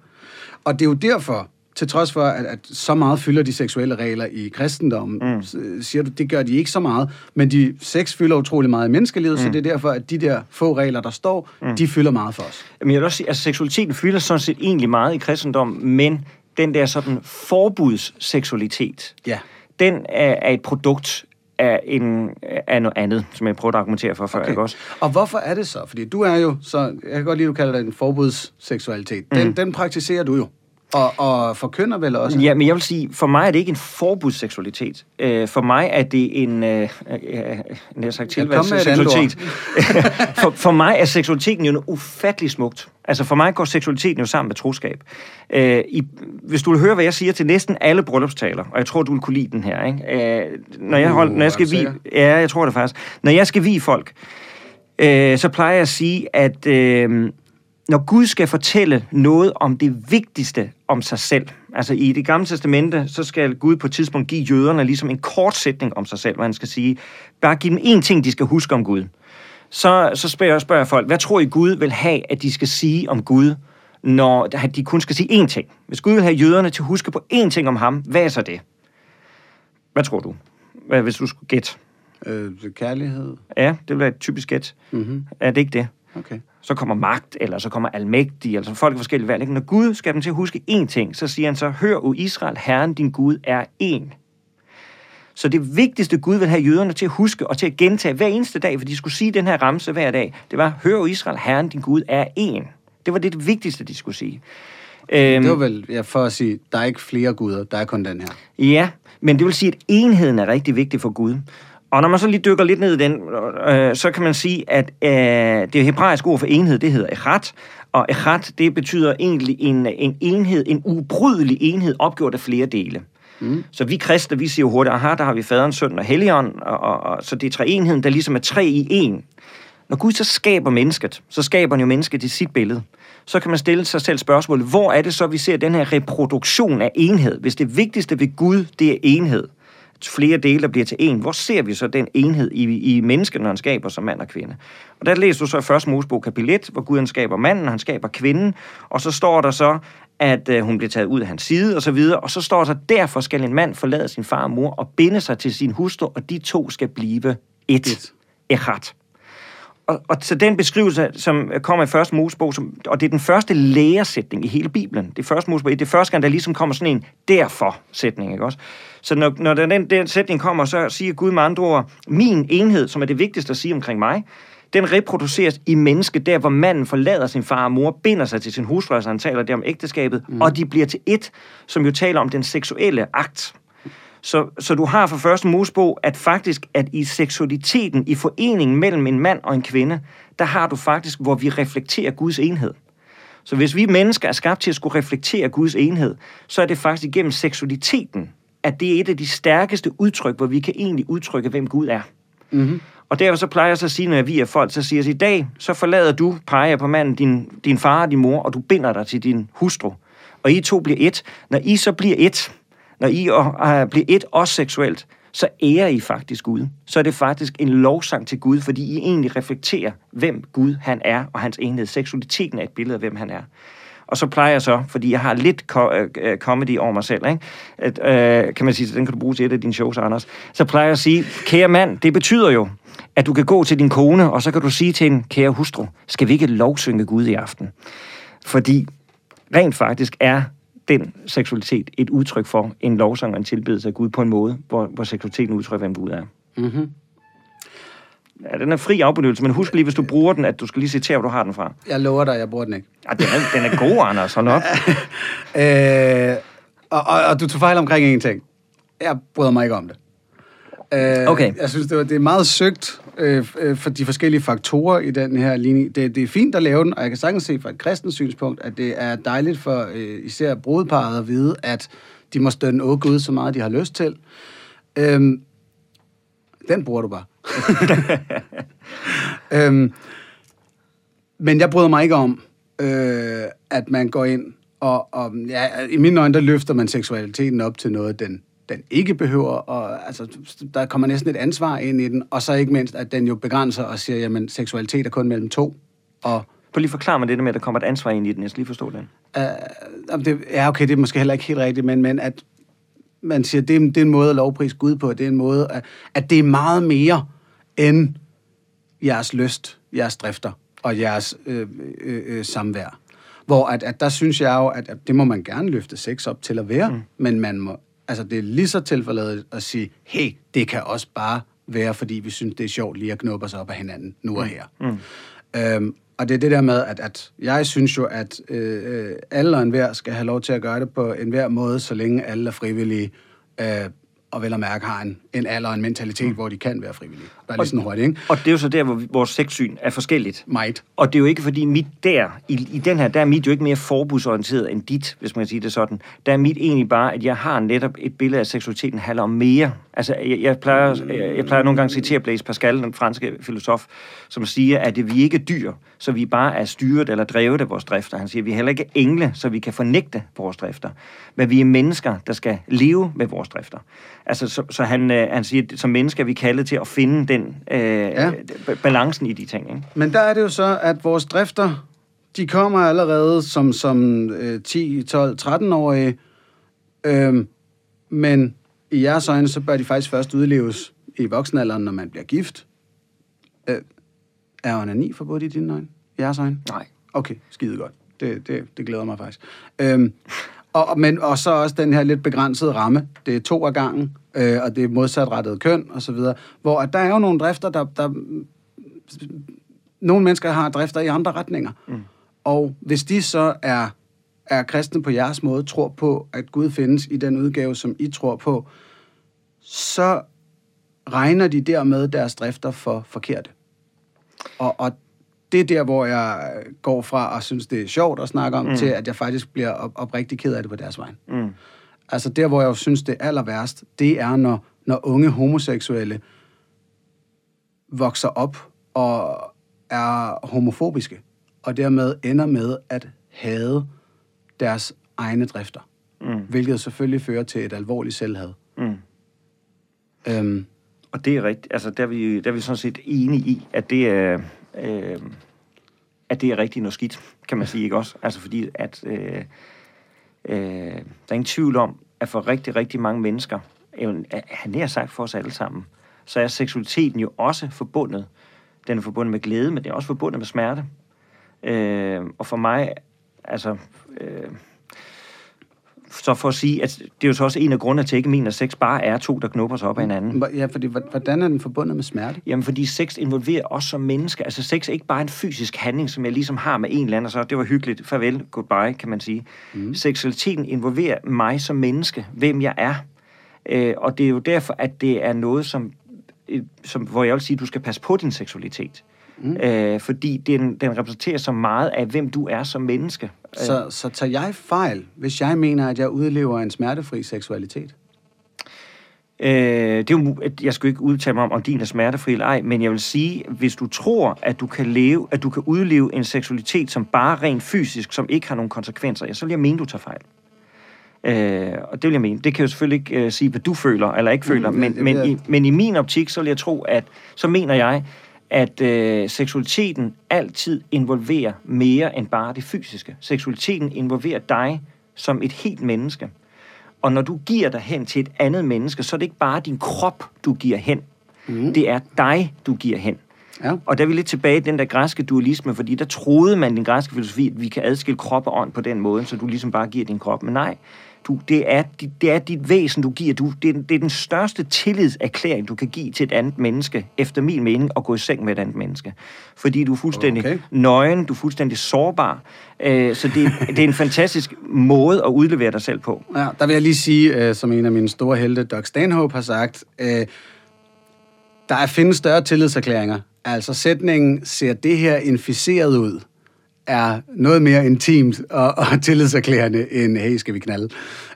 Og det er jo derfor, til trods for, at, at så meget fylder de seksuelle regler i kristendommen, mm. siger du, det gør de ikke så meget, men de sex fylder utrolig meget i menneskelivet, mm. så det er derfor, at de der få regler, der står, mm. de fylder meget for os. Men jeg vil også sige, at seksualiteten fylder sådan set egentlig meget i kristendommen, men den der sådan forbudsseksualitet, Ja. den er, er et produkt af, en, af noget andet, som jeg prøvede at argumentere for før, Okay. ikke også? Og hvorfor er det så? Fordi du er jo, så jeg kan godt lide, at du kalder det en forbudsseksualitet. Den, mm. den praktiserer du jo. Og, og forkynder vel også? Ja, men jeg vil sige, for mig er det ikke en forbudsseksualitet. Øh, for mig er det en, øh, øh, øh, jeg sagt Ja, kom med et andet seksualitet. for, for mig er seksualiteten jo noget ufattelig smukt. Altså for mig går seksualiteten jo sammen med troskab. Øh, i, hvis du vil høre, hvad jeg siger til næsten alle bryllupstaler, og jeg tror, du vil kunne lide den her, ikke? Øh, når, jeg Uh, hold, når jeg skal du vi? Ja, jeg tror det faktisk. Når jeg skal vi folk, øh, så plejer jeg at sige, at øh, når Gud skal fortælle noget om det vigtigste om sig selv, altså i det gamle testamente, så skal Gud på et tidspunkt give jøderne ligesom en kort sætning om sig selv, hvor han skal sige, bare give dem én ting, de skal huske om Gud. Så, så spørger, jeg, spørger jeg folk, hvad tror I Gud vil have, at de skal sige om Gud, når de kun skal sige én ting? Hvis Gud vil have jøderne til at huske på én ting om ham, hvad er så det? Hvad tror du? Hvad, hvis du skulle gætte? Øh, kærlighed? Ja, det vil være et typisk gæt. Mm-hmm. Er det ikke det? Okay. så kommer magt, eller så kommer almægtig, altså folk af forskellige valg. Ikke? Når Gud skal dem til at huske én ting, så siger han så, hør, o Israel, Herren din Gud er én. Så det vigtigste Gud vil have jøderne til at huske og til at gentage hver eneste dag, for de skulle sige den her ramse hver dag, det var, hør, o Israel, Herren din Gud er én. Det var det, det vigtigste, de skulle sige. Øhm, Det var vel ja, for at sige, der er ikke flere guder, der er kun den her. Ja, men det vil sige, at enheden er rigtig vigtig for Gud. Og når man så lige dykker lidt ned i den, øh, så kan man sige, at øh, det hebraiske ord for enhed, det hedder echat. Og echat, det betyder egentlig en, en enhed, en ubrydelig enhed, opgjort af flere dele. Mm. Så vi kristne, vi siger jo hurtigt, aha, der har vi faderen, søn og helligånd, og, og, og, så det er treenheden, der ligesom er tre i en. Når Gud så skaber mennesket, så skaber han jo mennesket i sit billede. Så kan man stille sig selv spørgsmålet, hvor er det så, vi ser den her reproduktion af enhed? Hvis det vigtigste ved Gud, det er enhed, flere dele, der bliver til en, hvor ser vi så den enhed i, i mennesket, når han skaber som mand og kvinde? Og der læser du så i 1. Mosebog kapitel 1, hvor Gud han skaber manden, han skaber kvinden, og så står der så, at øh, hun bliver taget ud af hans side, og så videre, og så står der så, derfor skal en mand forlade sin far og mor og binde sig til sin hustru, og de to skal blive et. Et. Echat. Og, og så den beskrivelse, som kommer i første Mosebog, som, og det er den første læresætning i hele Bibelen. Det er første Mosebog, det er første gang, der ligesom kommer sådan en derfor-sætning, ikke også? Så når, når den, den sætning kommer, så siger Gud med andre ord, min enhed, som er det vigtigste at sige omkring mig, den reproduceres i mennesket, der hvor manden forlader sin far og mor, binder sig til sin hustru, altså han taler der om ægteskabet, mm. og de bliver til et, som jo taler om den seksuelle akt. Så, så du har fra første Mosebog, at faktisk, at i seksualiteten, i foreningen mellem en mand og en kvinde, der har du faktisk, hvor vi reflekterer Guds enhed. Så hvis vi mennesker er skabt til at skulle reflektere Guds enhed, så er det faktisk igennem seksualiteten, at det er et af de stærkeste udtryk, hvor vi kan egentlig udtrykke, hvem Gud er. Mm-hmm. Og derfor så plejer jeg så at sige, når vi er folk, så siger jeg, i dag, så forlader du, peger på manden, din, din far og din mor, og du binder dig til din hustru. Og I to bliver et. Når I så bliver et, når I øh, bliver et også seksuelt, så ærer I faktisk Gud. Så er det faktisk en lovsang til Gud, fordi I egentlig reflekterer, hvem Gud han er, og hans enhed. Seksualiteten er et billede af, hvem han er. Og så plejer jeg så, fordi jeg har lidt øh, øh, comedy over mig selv, ikke? At, øh, kan man sige, den kan du bruge til et af dine shows, Anders. Så plejer jeg at sige, kære mand, det betyder jo, at du kan gå til din kone, og så kan du sige til en kære hustru, skal vi ikke lovsynge Gud i aften? Fordi rent faktisk er den seksualitet et udtryk for en lovsang og en tilbedelse af Gud på en måde, hvor, hvor seksualiteten udtrykker, hvem Gud er. Mm-hmm. Ja, den er fri afbenyttelse, men husk lige, hvis du bruger den, at du skal lige citere, hvor du har den fra. Jeg lover dig, jeg bruger den ikke. Ja, den, er, den er god, Anders. Hold op. Øh, og, og, og du tog fejl omkring en ting. Jeg bryder mig ikke om det. Øh, Okay. Jeg synes, det, var, det er meget søgt øh, øh, for de forskellige faktorer i den her linje. Det, det er fint at lave den, og jeg kan sagtens se fra et kristent synspunkt, at det er dejligt for øh, især brudeparret at vide, at de må stønne åh Gud så meget, de har lyst til. Øhm, den bruger du bare. øhm, men jeg bryder mig ikke om, øh, at man går ind og, og ja, i mine øjne, der løfter man seksualiteten op til noget, den, den ikke behøver, og altså, der kommer næsten et ansvar ind i den, og så ikke mindst, at den jo begrænser og siger, jamen, seksualitet er kun mellem to, og Prøv lige at forklare mig det der med, at der kommer et ansvar ind i den. Jeg skal lige forstå den. Jamen, det, ja, okay, det er måske heller ikke helt rigtigt, men, men at man siger, det er, det er en måde at lovprise Gud på. Det er en måde, at, at det er meget mere end jeres lyst, jeres drifter og jeres øh, øh, øh, samvær. Hvor at, at der synes jeg jo, at, at det må man gerne løfte sex op til at være, mm. men man må, altså det er lige så tilfældet at sige, hey, det kan også bare være, fordi vi synes, det er sjovt lige at knuppe os op af hinanden nu og her. Mm. Øhm, og det er det der med, at, at jeg synes jo, at øh, alle og enhver skal have lov til at gøre det på enhver måde, så længe alle er frivillige, øh, og vel at mærke har en, en alder og en mentalitet, mm. hvor de kan være frivillige. Bare lige sådan hurtigt, ikke? Og det er jo så der, hvor vores sexsyn er forskelligt. Might. Og det er jo ikke fordi mit der, i, i den her, der er mit jo ikke mere forbudsorienteret end dit, hvis man kan sige det sådan. Der er mit egentlig bare, at jeg har netop et billede af, at seksualiteten handler om mere. Altså, jeg, jeg, plejer, jeg, jeg plejer nogle gange at citere Blaise Pascal, den franske filosof, som siger, at vi ikke er dyr, så vi bare er styret eller drevet af vores drifter. Han siger, at vi er heller ikke engle, så vi kan fornægte vores drifter. Men vi er mennesker, der skal leve med vores drifter. Altså, så, så han, øh, han siger, at som mennesker er vi kaldet til at finde den øh, ja. balancen i de ting. Ikke? Men der er det jo så, at vores drifter, de kommer allerede som, som øh, 10, 12, 13-årige, øh, men i jeres øjne, så bør de faktisk først udleves i voksenalderen, når man bliver gift. Øh, er onani forbudt i dine øjne? I jeres øjne? Nej. Okay, skide godt. Det, det, det glæder mig faktisk. Øhm, og, men, og så også den her lidt begrænsede ramme. Det er to af gangen, øh, og det er modsatrettet køn og så videre. Hvor at der er jo nogle drifter, der, der... Nogle mennesker har drifter i andre retninger. Mm. Og hvis de så er, er kristne på jeres måde, tror på, at Gud findes i den udgave, som I tror på, så regner de dermed deres drifter for forkerte. Og, og det er der, hvor jeg går fra og synes, det er sjovt at snakke om, mm. til at jeg faktisk bliver op, oprigtig ked af det på deres vej. Mm. Altså der, hvor jeg jo synes, det er aller værst, det er, når, når unge homoseksuelle vokser op og er homofobiske, og dermed ender med at hade deres egne drifter. Mm. Hvilket selvfølgelig fører til et alvorligt selvhad. Mm. Øhm, Og det er rigtigt. Altså, der er vi, der er vi sådan set enige i, at det er, øh, øh, at det er rigtig noget skidt, kan man sige, ikke også? Altså, fordi at øh, øh, der er ingen tvivl om, at for rigtig, rigtig mange mennesker, øh, han har sagt for os alle sammen, så er seksualiteten jo også forbundet. Den er forbundet med glæde, men det er også forbundet med smerte. Øh, og for mig, altså... Øh, så for at sige, at det er jo så også en af grundene til, at ikke mener, at sex bare er to, der knupper sig op af hinanden. ja, fordi hvordan er den forbundet med smerte? Jamen, fordi sex involverer os som mennesker. Altså, sex er ikke bare en fysisk handling, som jeg ligesom har med en eller anden, og så det var hyggeligt, farvel, goodbye, kan man sige. Mm. Seksualiteten involverer mig som menneske, hvem jeg er. Øh, og det er jo derfor, at det er noget, som, øh, som hvor jeg vil sige, at du skal passe på din seksualitet. Mm. Øh, fordi den, den repræsenterer så meget af, hvem du er som menneske. Så, så tager jeg fejl, hvis jeg mener, at jeg udlever en smertefri seksualitet? Øh, det er jo, jeg skal ikke udtale mig om, om din er smertefri eller ej, men jeg vil sige, hvis du tror, at du kan leve, at du kan udleve en seksualitet, som bare rent fysisk, som ikke har nogen konsekvenser, ja, så vil jeg mene, du tager fejl. Øh, og det vil jeg mene. Det kan jo selvfølgelig ikke øh, sige, hvad du føler eller ikke føler, Mm, men, men, i, men i min optik, så vil jeg tro, at så mener jeg, at øh, seksualiteten altid involverer mere end bare det fysiske. Seksualiteten involverer dig som et helt menneske. Og når du giver dig hen til et andet menneske, så er det ikke bare din krop, du giver hen. Mm. Det er dig, du giver hen. Ja. Og der er vi lidt tilbage i den der græske dualisme, fordi der troede man i den græske filosofi, at vi kan adskille krop og ånd på den måde, så du ligesom bare giver din krop. Men nej, du, det, er, det er dit væsen, du giver. Du, det, er, det er den største tillidserklæring, du kan give til et andet menneske, efter min mening, at gå i seng med et andet menneske. Fordi du er fuldstændig Okay. nøgen, du er fuldstændig sårbar. Øh, så det, det er en fantastisk måde at udlevere dig selv på. Ja, der vil jeg lige sige, øh, som en af mine store helte, Doug Stanhope, har sagt, øh, der er findes større tillidserklæringer. Altså sætningen, ser det her inficeret ud, er noget mere intimt og, og tillidserklærende end, hey, skal vi knalde?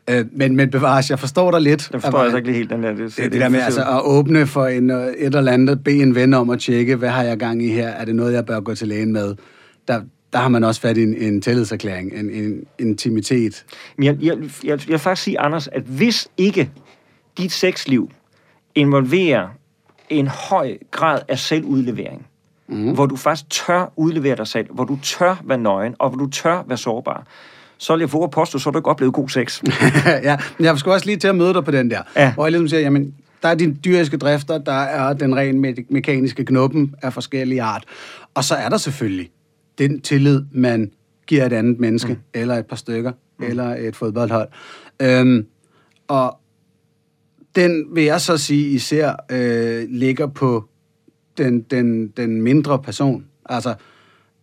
Øh, men, men bevares, jeg forstår dig lidt. Jeg forstår altså ikke lige helt den der. Det, det der med altså, at åbne for en, øh, et eller andet, bede en ven om at tjekke, hvad har jeg gang i her? Er det noget, jeg bør gå til lægen med? Der, der har man også fat i en, en tillidserklæring, en, en intimitet. Men jeg, jeg, jeg, jeg vil faktisk sige, Anders, at hvis ikke dit sexliv involverer en høj grad af selvudlevering, mm. hvor du faktisk tør udlevere dig selv, hvor du tør være nøgen, og hvor du tør være sårbar, så vil jeg våge at påstå, så har du ikke oplevet god sex. ja, men jeg skulle også lige til at møde dig på den der. Ja. Hvor jeg ligesom siger, jamen, der er dine dyriske drifter, der er den ren me- mekaniske knuppen af forskellige art. Og så er der selvfølgelig den tillid, man giver et andet menneske, mm. eller et par stykker, mm. eller et fodboldhold. Øhm, og den vil jeg så sige især øh, ligger på den, den, den mindre person. Altså,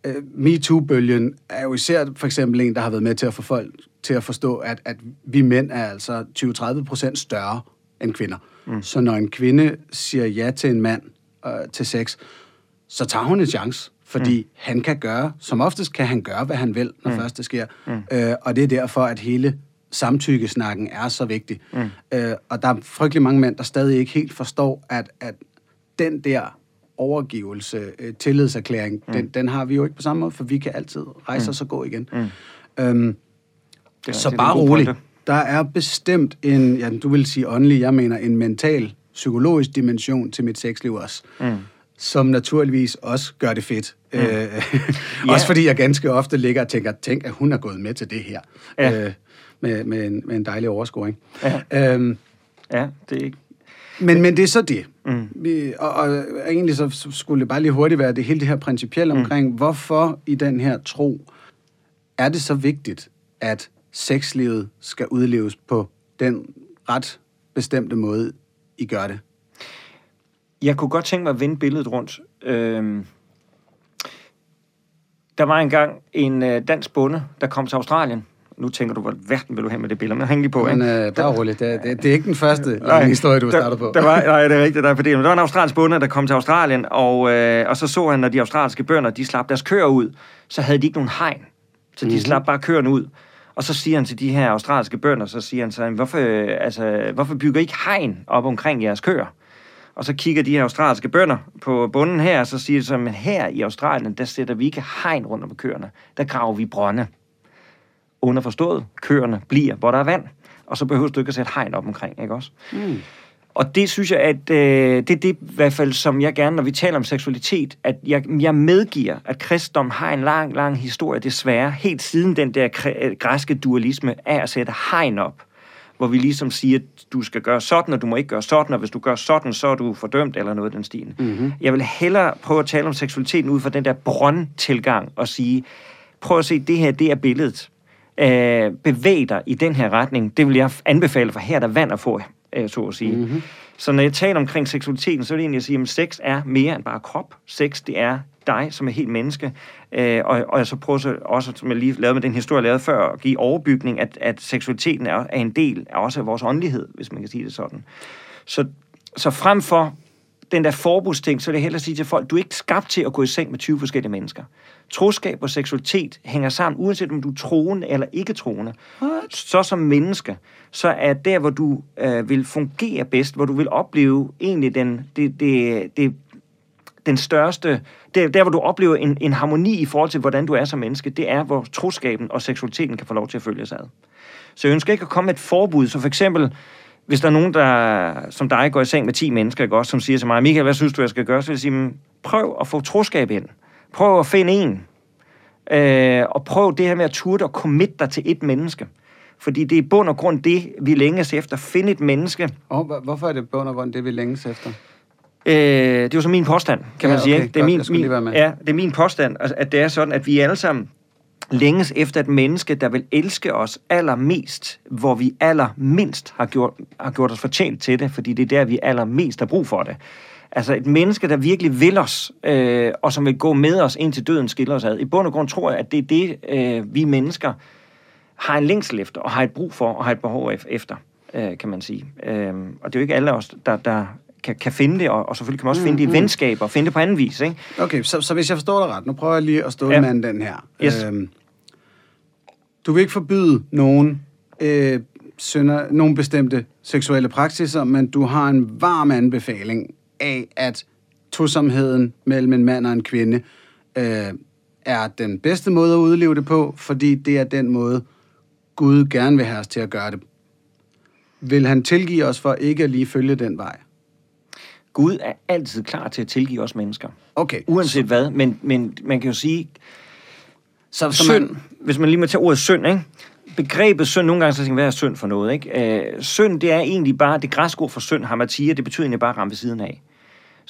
øh, MeToo-bølgen er jo især for eksempel en, der har været med til at få folk til at forstå, at, at vi mænd er altså 20-30 procent større end kvinder. Mm. Så når en kvinde siger ja til en mand øh, til sex, så tager hun en chance, fordi mm. han kan gøre, som oftest kan han gøre, hvad han vil, når mm. først det sker. Mm. Øh, og det er derfor, at hele samtykkesnakken er så vigtig. Mm. Øh, og der er frygtelig mange mænd, der stadig ikke helt forstår, at, at den der overgivelse, øh, tillidserklæring, mm. den, den har vi jo ikke på samme måde, for vi kan altid rejse mm. os og gå igen. Mm. Øhm, Det så det bare rolig. Der er bestemt en, ja, du vil sige åndelig, jeg mener en mental, psykologisk dimension til mit sexliv også, mm. som naturligvis også gør det fedt. Mm. Øh, Ja. også fordi jeg ganske ofte ligger og tænker, tænk at hun er gået med til det her. Ja. Øh, med, med, en, med en dejlig overscoring. Ja. Øhm, Ja, det er ikke... men, men det er så det. Mm. Vi, og, og egentlig så skulle det bare lige hurtigt være det hele det her principielle omkring, mm. hvorfor i den her tro er det så vigtigt, at sexlivet skal udleves på den ret bestemte måde, I gør det? Jeg kunne godt tænke mig at vende billedet rundt. Øhm, der var engang en øh, dansk bonde, der kom til Australien. Nu tænker du, hvor verden vil du hen med det billede? Men hæng lige på, Men øh, bare roligt, det, det, det er ikke den første lange historie, du har startet på. Der, var, nej, det er rigtigt, der er for det. Men der var en australsk bonde, der kom til Australien, og, øh, og så så han, når de australske bønder, de slap deres køer ud, så havde de ikke nogen hegn. Så de Mhm. mm-hmm. slap bare køerne ud. Og så siger han til de her australske bønder, så siger han så, hvorfor, altså, hvorfor bygger I ikke hegn op omkring jeres køer? Og så kigger de her australske bønder på bunden her, og så siger de så, men her i Australien, der sætter vi ikke hegn rundt om køerne. Der graver vi brønde. Underforstået, køerne bliver, hvor der er vand. Og så behøver du ikke at sætte hegn op omkring, ikke også? Mm. Og det synes jeg, at øh, det er det i hvert fald, som jeg gerne, når vi taler om seksualitet, at jeg, jeg medgiver, at kristendom har en lang, lang historie, desværre, helt siden den der øh, græske dualisme af at sætte hegn op, hvor vi ligesom siger, at du skal gøre sådan, og du må ikke gøre sådan, og hvis du gør sådan, så er du fordømt, eller noget af den stil. Mm-hmm. Jeg vil hellere prøve at tale om seksualiteten ud fra den der brøndtilgang, og sige, prøv at se, det her, det er billedet. Øh, bevæg dig i den her retning. Det vil jeg anbefale, for her er der vand at få, øh, så at sige. Mm-hmm. Så når jeg taler omkring seksualiteten, så vil jeg egentlig sige, at sex er mere end bare krop. Sex, det er dig som er helt menneske. Øh, og, og jeg så prøver så også, som jeg lige lavede med den historie, jeg lavede før, at give overbygning, at, at seksualiteten er, er en del af også af vores åndelighed, hvis man kan sige det sådan. Så, så frem for den der forbudsting, så vil jeg hellere sige til folk, du er ikke skabt til at gå i seng med 20 forskellige mennesker. Troskab og seksualitet hænger sammen, uanset om du er troende eller ikke troende. Så som menneske, så er der, hvor du øh, vil fungere bedst, hvor du vil opleve egentlig den, det, det, det, den største, der, der hvor du oplever en, en harmoni i forhold til, hvordan du er som menneske, det er, hvor troskaben og seksualiteten kan få lov til at følge sig ad. Så jeg ønsker ikke at komme med et forbud, så for eksempel, hvis der er nogen, der som dig går i seng med 10 mennesker, ikke, også, som siger til mig, Michael, hvad synes du, jeg skal gøre? Så vil jeg sige, "Men prøv at få troskab ind. Prøv at finde en. Øh, og prøv det her med at turde og commit dig til et menneske. Fordi det er i bund og grund det, vi længes efter. Finde et menneske. Og hvor- hvorfor er det bund og grund det, vi længes efter? Øh, det er jo så min påstand, kan Ja, man sige. okay? Det er godt. min, med. Ja, det er min påstand, altså, at det er sådan, at vi alle sammen længes efter et menneske, der vil elske os allermest, hvor vi allermindst har gjort, har gjort os fortjent til det, fordi det er der, vi allermest har brug for det. Altså et menneske, der virkelig vil os, øh, og som vil gå med os indtil døden skiller os ad. I bund og grund tror jeg, at det er det, øh, vi mennesker har en længsel efter, og har et brug for, og har et behov ef- efter, øh, kan man sige. Øh, og det er jo ikke alle os, der, der kan, kan finde det, og, og selvfølgelig kan man også finde det i venskaber, og finde det på anden vis, ikke? Okay, så, så hvis jeg forstår dig ret, nu prøver jeg lige at stå Ja. med den her. Yes. Øhm, du vil ikke forbyde nogen, øh, synder, nogen bestemte seksuelle praksiser, men du har en varm anbefaling af, at tosomheden mellem en mand og en kvinde øh, er den bedste måde at udleve det på, fordi det er den måde, Gud gerne vil have os til at gøre det. Vil han tilgive os for ikke at lige følge den vej? Gud er altid klar til at tilgive os mennesker. Okay. Uanset hvad, men, men man kan jo sige, Så, så synd, man, hvis man lige må tage ordet synd, ikke? Begrebet synd, nogle gange så tænker man, hvad er synd for noget, ikke? Øh, synd, det er egentlig bare, det græske ord for synd, hamatia, det betyder egentlig bare at ramme ved siden af.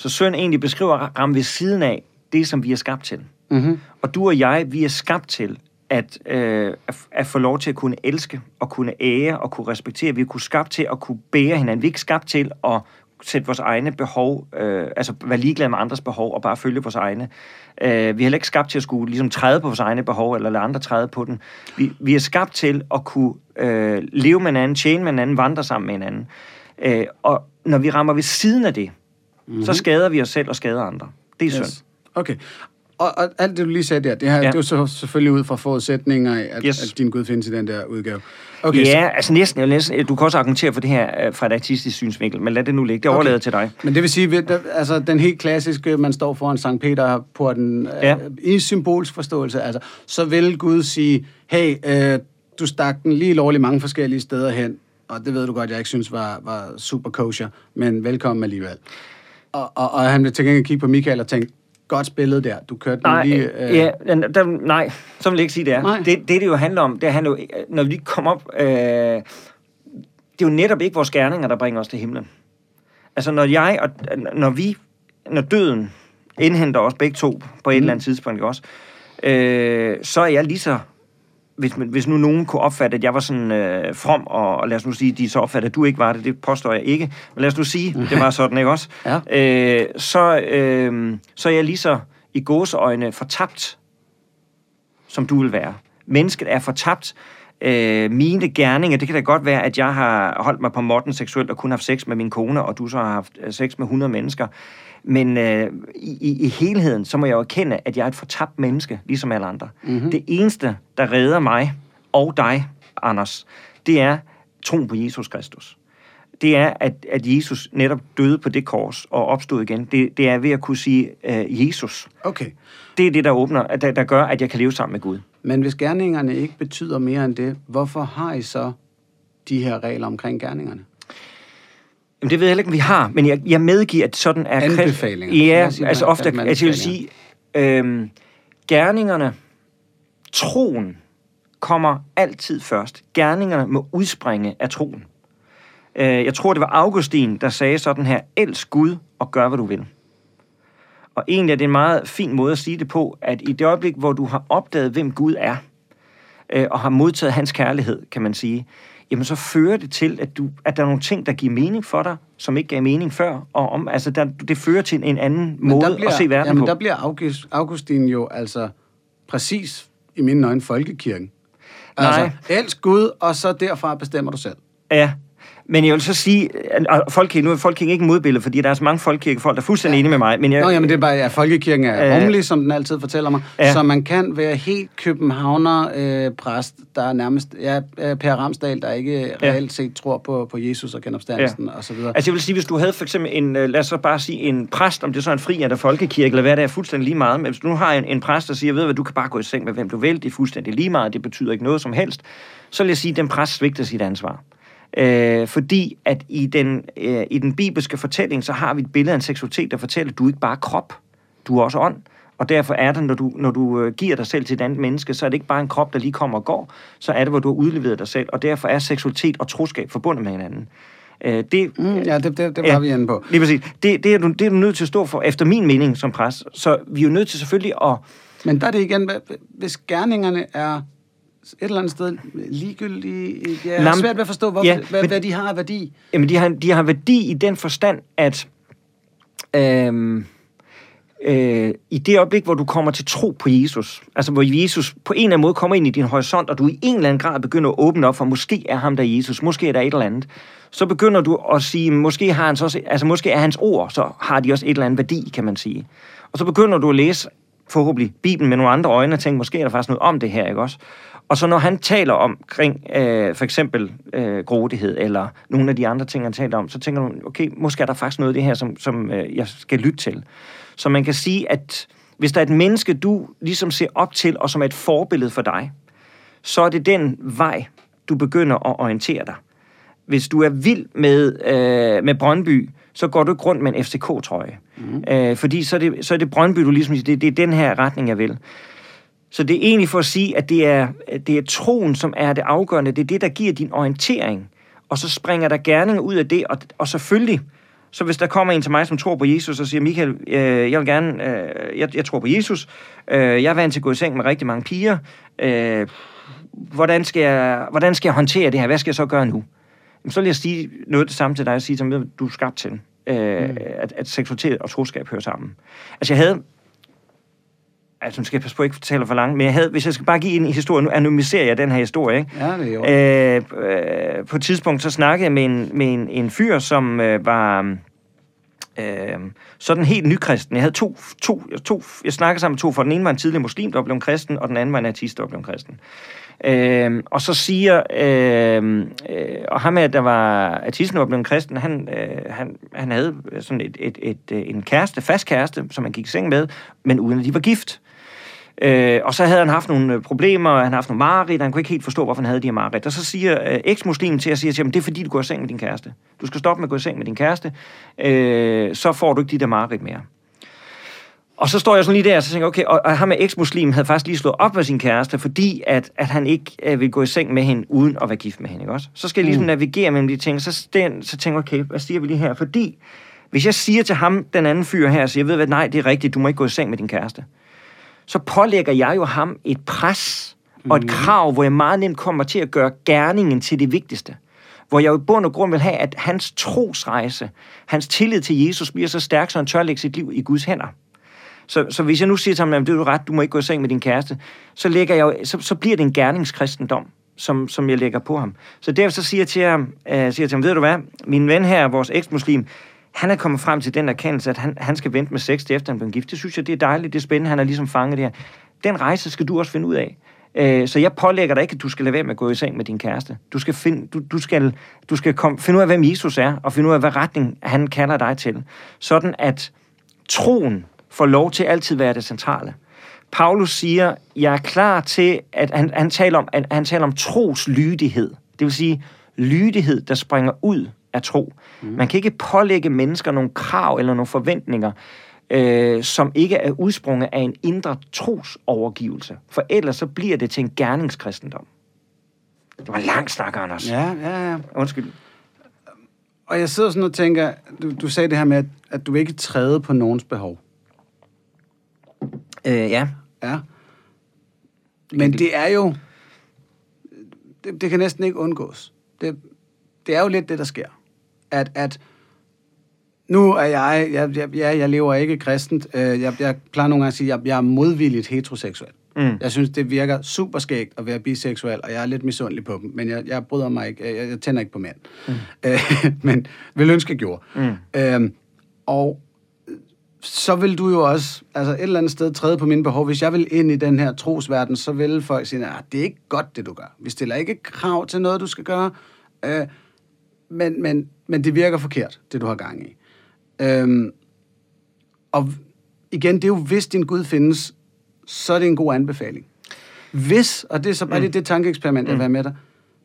Så synd egentlig beskriver at ramme ved siden af det, som vi er skabt til. mm-hmm. Og du og jeg, vi er skabt til at, øh, at, at få lov til at kunne elske, og kunne ære, og kunne respektere. Vi er kunne skabt til at kunne bære hinanden. Vi er ikke skabt til at sætte vores egne behov, øh, altså være ligeglade med andres behov, og bare følge vores egne. Øh, vi er heller ikke skabt til at skulle ligesom træde på vores egne behov, eller lade andre træde på den. Vi, vi er skabt til at kunne øh, leve med hinanden, tjene med hinanden, vandre sammen med hinanden. Øh, og når vi rammer ved siden af det, mm-hmm. så skader vi os selv og skader andre. Det er synd. Yes. Okay. Og, og alt det, du lige sagde der, det, her, ja. Det er jo så selvfølgelig ud fra forudsætninger af, at, Yes. at din Gud findes i den der udgave. Okay, Ja, altså næsten, jeg næsten. Du kan også argumentere for det her øh, fra et artistisk synsvinkel, men lad det nu ligge. Det Okay. overlader til dig. så, men det vil sige, at altså, den helt klassiske, man står foran Sankt Peter på den, Ja. ja. øh, i symbolsk forståelse, altså, så vil Gud sige, hey, øh, du stak den lige lovligt mange forskellige steder hen, og det ved du godt, jeg ikke synes var, var super kosher, men velkommen alligevel. Og, og, og han vil til gengæld kigge på Michael og tænke, godt spillet der, du kørte den Nej, lige... øh, ja, den- der, nej, så vil jeg ikke sige, det er. Nej. Det, det, det jo handler om, det handler jo, når vi kommer op, øh, det er jo netop ikke vores gerninger, der bringer os til himlen. Altså når jeg, og når vi, når døden indhenter os begge to på et mm. eller andet tidspunkt, også, øh, så er jeg lige så hvis, man- hvis nu nogen kunne opfatte, at jeg var sådan øh, from, og, og lad os nu sige, de så opfattede, at du ikke var det, det påstår jeg ikke, men lad os nu sige, det var sådan, ikke også? Ja. Øh, så, øh, så er jeg lige så i gåseøjne fortabt, som du vil være. Mennesket er fortabt. Øh, mine gerninger, det kan da godt være, at jeg har holdt mig på måtten seksuelt og kun haft sex med min kone, og du så har haft øh, sex med 100 mennesker. Men øh, i, i- helheden, så må jeg jo erkende, at jeg er et fortabt menneske, ligesom alle andre. Mm-hmm. Det eneste, der redder mig og dig, Anders, det er troen på Jesus Kristus. Det er, at, at Jesus netop døde på det kors og opstod igen. Det, det er ved at kunne sige øh, Jesus. Okay. Det er det, der åbner, der, der gør, at jeg kan leve sammen med Gud. Men hvis gerningerne ikke betyder mere end det, hvorfor har I så de her regler omkring gerningerne? Jamen, det ved jeg heller ikke, om vi har, men jeg, jeg medgiver, at sådan er... Anbefalinger. Ja, sige, altså ofte, altså jeg vil sige, øhm, gerningerne, troen, kommer altid først. Gerningerne må udspringe af troen. Øh, jeg tror, det var Augustin, der sagde sådan her, elsk Gud og gør, hvad du vil. Og egentlig er det en meget fin måde at sige det på, at i det øjeblik, hvor du har opdaget, hvem Gud er, øh, og har modtaget hans kærlighed, kan man sige, jamen så fører det til, at, du, at der er nogle ting, der giver mening for dig, som ikke gav mening før. Og om, altså der, det fører til en anden Men måde bliver, at se verden jamen, på. der bliver August, Augustin jo altså præcis i mine øjne folkekirken. Altså, Nej. elsk Gud, og så derfra bestemmer du selv. Ja, Men jeg vil så sige, at folkekirke, nu er folkekirke ikke modbillede, fordi der er så mange folkekirkefolk, der er fuldstændig ja. enige med mig. Men jeg, Nå, jamen det er bare, at folkekirken er øh, rummelig, som den altid fortæller mig. Ja. Så man kan være helt københavner øh, præst, der er nærmest, ja, Per Ramsdal, der ikke ja. reelt set tror på, på Jesus og genopstandelsen ja. og så videre. Altså jeg vil sige, hvis du havde for eksempel en, øh, lad os så bare sige en præst, om det er så en fri eller folkekirke, eller hvad det er, fuldstændig lige meget. Men hvis du nu har en, en præst, der siger, ved hvad, du kan bare gå i seng med hvem du vil, det er fuldstændig lige meget, det betyder ikke noget som helst, så vil jeg sige, at den præst svigter sit ansvar. Øh, fordi at i den, øh, i den bibelske fortælling, så har vi et billede af en seksualitet, der fortæller, at du er ikke bare krop, du er også ånd. Og derfor er det, når du, når du øh, giver dig selv til et andet menneske, så er det ikke bare en krop, der lige kommer og går, så er det, hvor du har udleveret dig selv. Og derfor er seksualitet og troskab forbundet med hinanden. Øh, det, mm, ja, det, det, det var ja, vi inde på. Lige præcis. Det, det, er du, det er du nødt til at stå for, efter min mening som præst. Så vi er jo nødt til selvfølgelig at... Men der er det igen, hvis gerningerne er et eller andet sted ligegyldige. Jeg har svært ved at forstå, hvor, ja, hvad, men, hvad de har af værdi. Jamen, de har, de har værdi i den forstand, at øhm, øh, i det øjeblik, hvor du kommer til tro på Jesus, altså hvor Jesus på en eller anden måde kommer ind i din horisont, og du i en eller anden grad begynder at åbne op for, måske er ham der Jesus, måske er der et eller andet, så begynder du at sige, måske, har hans også, altså måske er hans ord, så har de også et eller andet værdi, kan man sige. Og så begynder du at læse forhåbentlig Bibelen med nogle andre øjne og tænke, måske er der faktisk noget om det her, ikke også? Og så når han taler omkring øh, for eksempel øh, grådighed eller nogle af de andre ting, han taler om, så tænker du, okay, måske er der faktisk noget af det her, som, som øh, jeg skal lytte til. Så man kan sige, at hvis der er et menneske, du ligesom ser op til, og som er et forbillede for dig, så er det den vej, du begynder at orientere dig. Hvis du er vild med, øh, med Brøndby, så går du ikke rundt med en FCK-trøje. Mm. Øh, fordi så er, det, så er det Brøndby, du ligesom siger, det, det er den her retning, jeg vil. Så det er egentlig for at sige, at det er, det er troen, som er det afgørende. Det er det, der giver din orientering. Og så springer der gerninger ud af det. Og, og selvfølgelig, så hvis der kommer en til mig, som tror på Jesus, og siger, Michael, øh, jeg vil gerne, øh, jeg, jeg tror på Jesus. Øh, jeg er vant til at gå i seng med rigtig mange piger. Øh, hvordan, skal jeg, hvordan skal jeg håndtere det her? Hvad skal jeg så gøre nu? Jamen, så vil jeg sige noget det samme til dig, og sige til du er skabt til, øh, mm. at, at seksualitet og troskab hører sammen. Altså, jeg havde altså nu skal jeg passe på, at ikke fortælle for langt, men jeg havde, hvis jeg skal bare give en historie, nu anonymiserer jeg den her historie, ikke? Ja, det er jo. Øh, øh, på et tidspunkt, så snakkede jeg med en, med en, en fyr, som øh, var øh, sådan helt nykristen. Jeg havde to, to, to, jeg snakkede sammen med to, for den ene var en tidlig muslim, der blev en kristen, og den anden var en artist, der blev en kristen. Øh, og så siger, øh, øh, og ham her, der var artisten, der blev en kristen, han, øh, han, han havde sådan et, et, et, et, en kæreste, fast kæreste, som han gik i seng med, men uden at de var gift. Øh, og så havde han haft nogle øh, problemer, han havde haft nogle mareridt, han kunne ikke helt forstå, hvorfor han havde de her mareridt. Og så siger øh, eks-muslimen til at sige til ham, det er fordi, du går i seng med din kæreste. Du skal stoppe med at gå i seng med din kæreste, øh, så får du ikke de der mareridt mere. Og så står jeg sådan lige der, og så tænker okay, og, og ham med eks-muslim havde faktisk lige slået op med sin kæreste, fordi at, at han ikke øh, vil gå i seng med hende, uden at være gift med hende, ikke også? Så skal jeg ligesom mm. navigere mellem de ting, så, den, så tænker jeg, okay, hvad siger vi lige her? Fordi hvis jeg siger til ham, den anden fyr her, så jeg ved hvad, nej, det er rigtigt, du må ikke gå i seng med din kæreste så pålægger jeg jo ham et pres og et mm. krav, hvor jeg meget nemt kommer til at gøre gerningen til det vigtigste. Hvor jeg jo i bund og grund vil have, at hans trosrejse, hans tillid til Jesus bliver så stærk, så han tør lægge sit liv i Guds hænder. Så, så hvis jeg nu siger til ham, at det er du ret, du må ikke gå i seng med din kæreste, så, lægger jeg jo, så, så bliver det en gerningskristendom, som, som jeg lægger på ham. Så derfor så siger jeg til ham, øh, siger jeg til ham ved du hvad, min ven her, vores eksmuslim, han er kommet frem til den erkendelse, at han, han skal vente med sex efter han bliver gift. Det synes jeg, det er dejligt, det er spændende, han har ligesom fanget det her. Den rejse skal du også finde ud af. Øh, så jeg pålægger dig ikke, at du skal lade være med at gå i seng med din kæreste. Du skal, finde, du, du skal, du skal kom, finde ud af, hvem Jesus er, og finde ud af, hvad retning han kalder dig til. Sådan at troen får lov til altid at være det centrale. Paulus siger, jeg er klar til, at han, han, taler om, at han taler om troslydighed. Det vil sige, lydighed, der springer ud af tro. Mm. Man kan ikke pålægge mennesker nogle krav eller nogle forventninger, øh, som ikke er udsprunget af en indre trosovergivelse. For ellers så bliver det til en gerningskristendom. Det var lang snak, Anders. Ja, ja, ja. Undskyld. Og jeg sidder sådan og tænker, du, du sagde det her med, at, at du ikke træder på nogens behov. Øh, ja. Ja. Men det er jo... Det, det kan næsten ikke undgås. Det, det er jo lidt det, der sker at, at nu er jeg, jeg, jeg, jeg, jeg lever ikke kristent, øh, jeg, jeg plejer nogle gange at sige, at jeg, jeg er modvilligt heteroseksuel. Mm. Jeg synes, det virker super skægt at være biseksuel, og jeg er lidt misundelig på dem, men jeg, jeg bryder mig ikke. Jeg, jeg tænder ikke på mænd. Mm. Øh, men vil ønske, jeg gjorde. Mm. Øhm, og så vil du jo også altså et eller andet sted træde på mine behov. Hvis jeg vil ind i den her trosverden, så vil folk sige, at det er ikke godt, det du gør. Vi stiller ikke krav til noget, du skal gøre, øh, men, men, men det virker forkert, det du har gang i. Øhm, og igen, det er jo, hvis din Gud findes, så er det en god anbefaling. Hvis, og det er så bare mm. det, det tankeeksperiment, jeg mm. vil med dig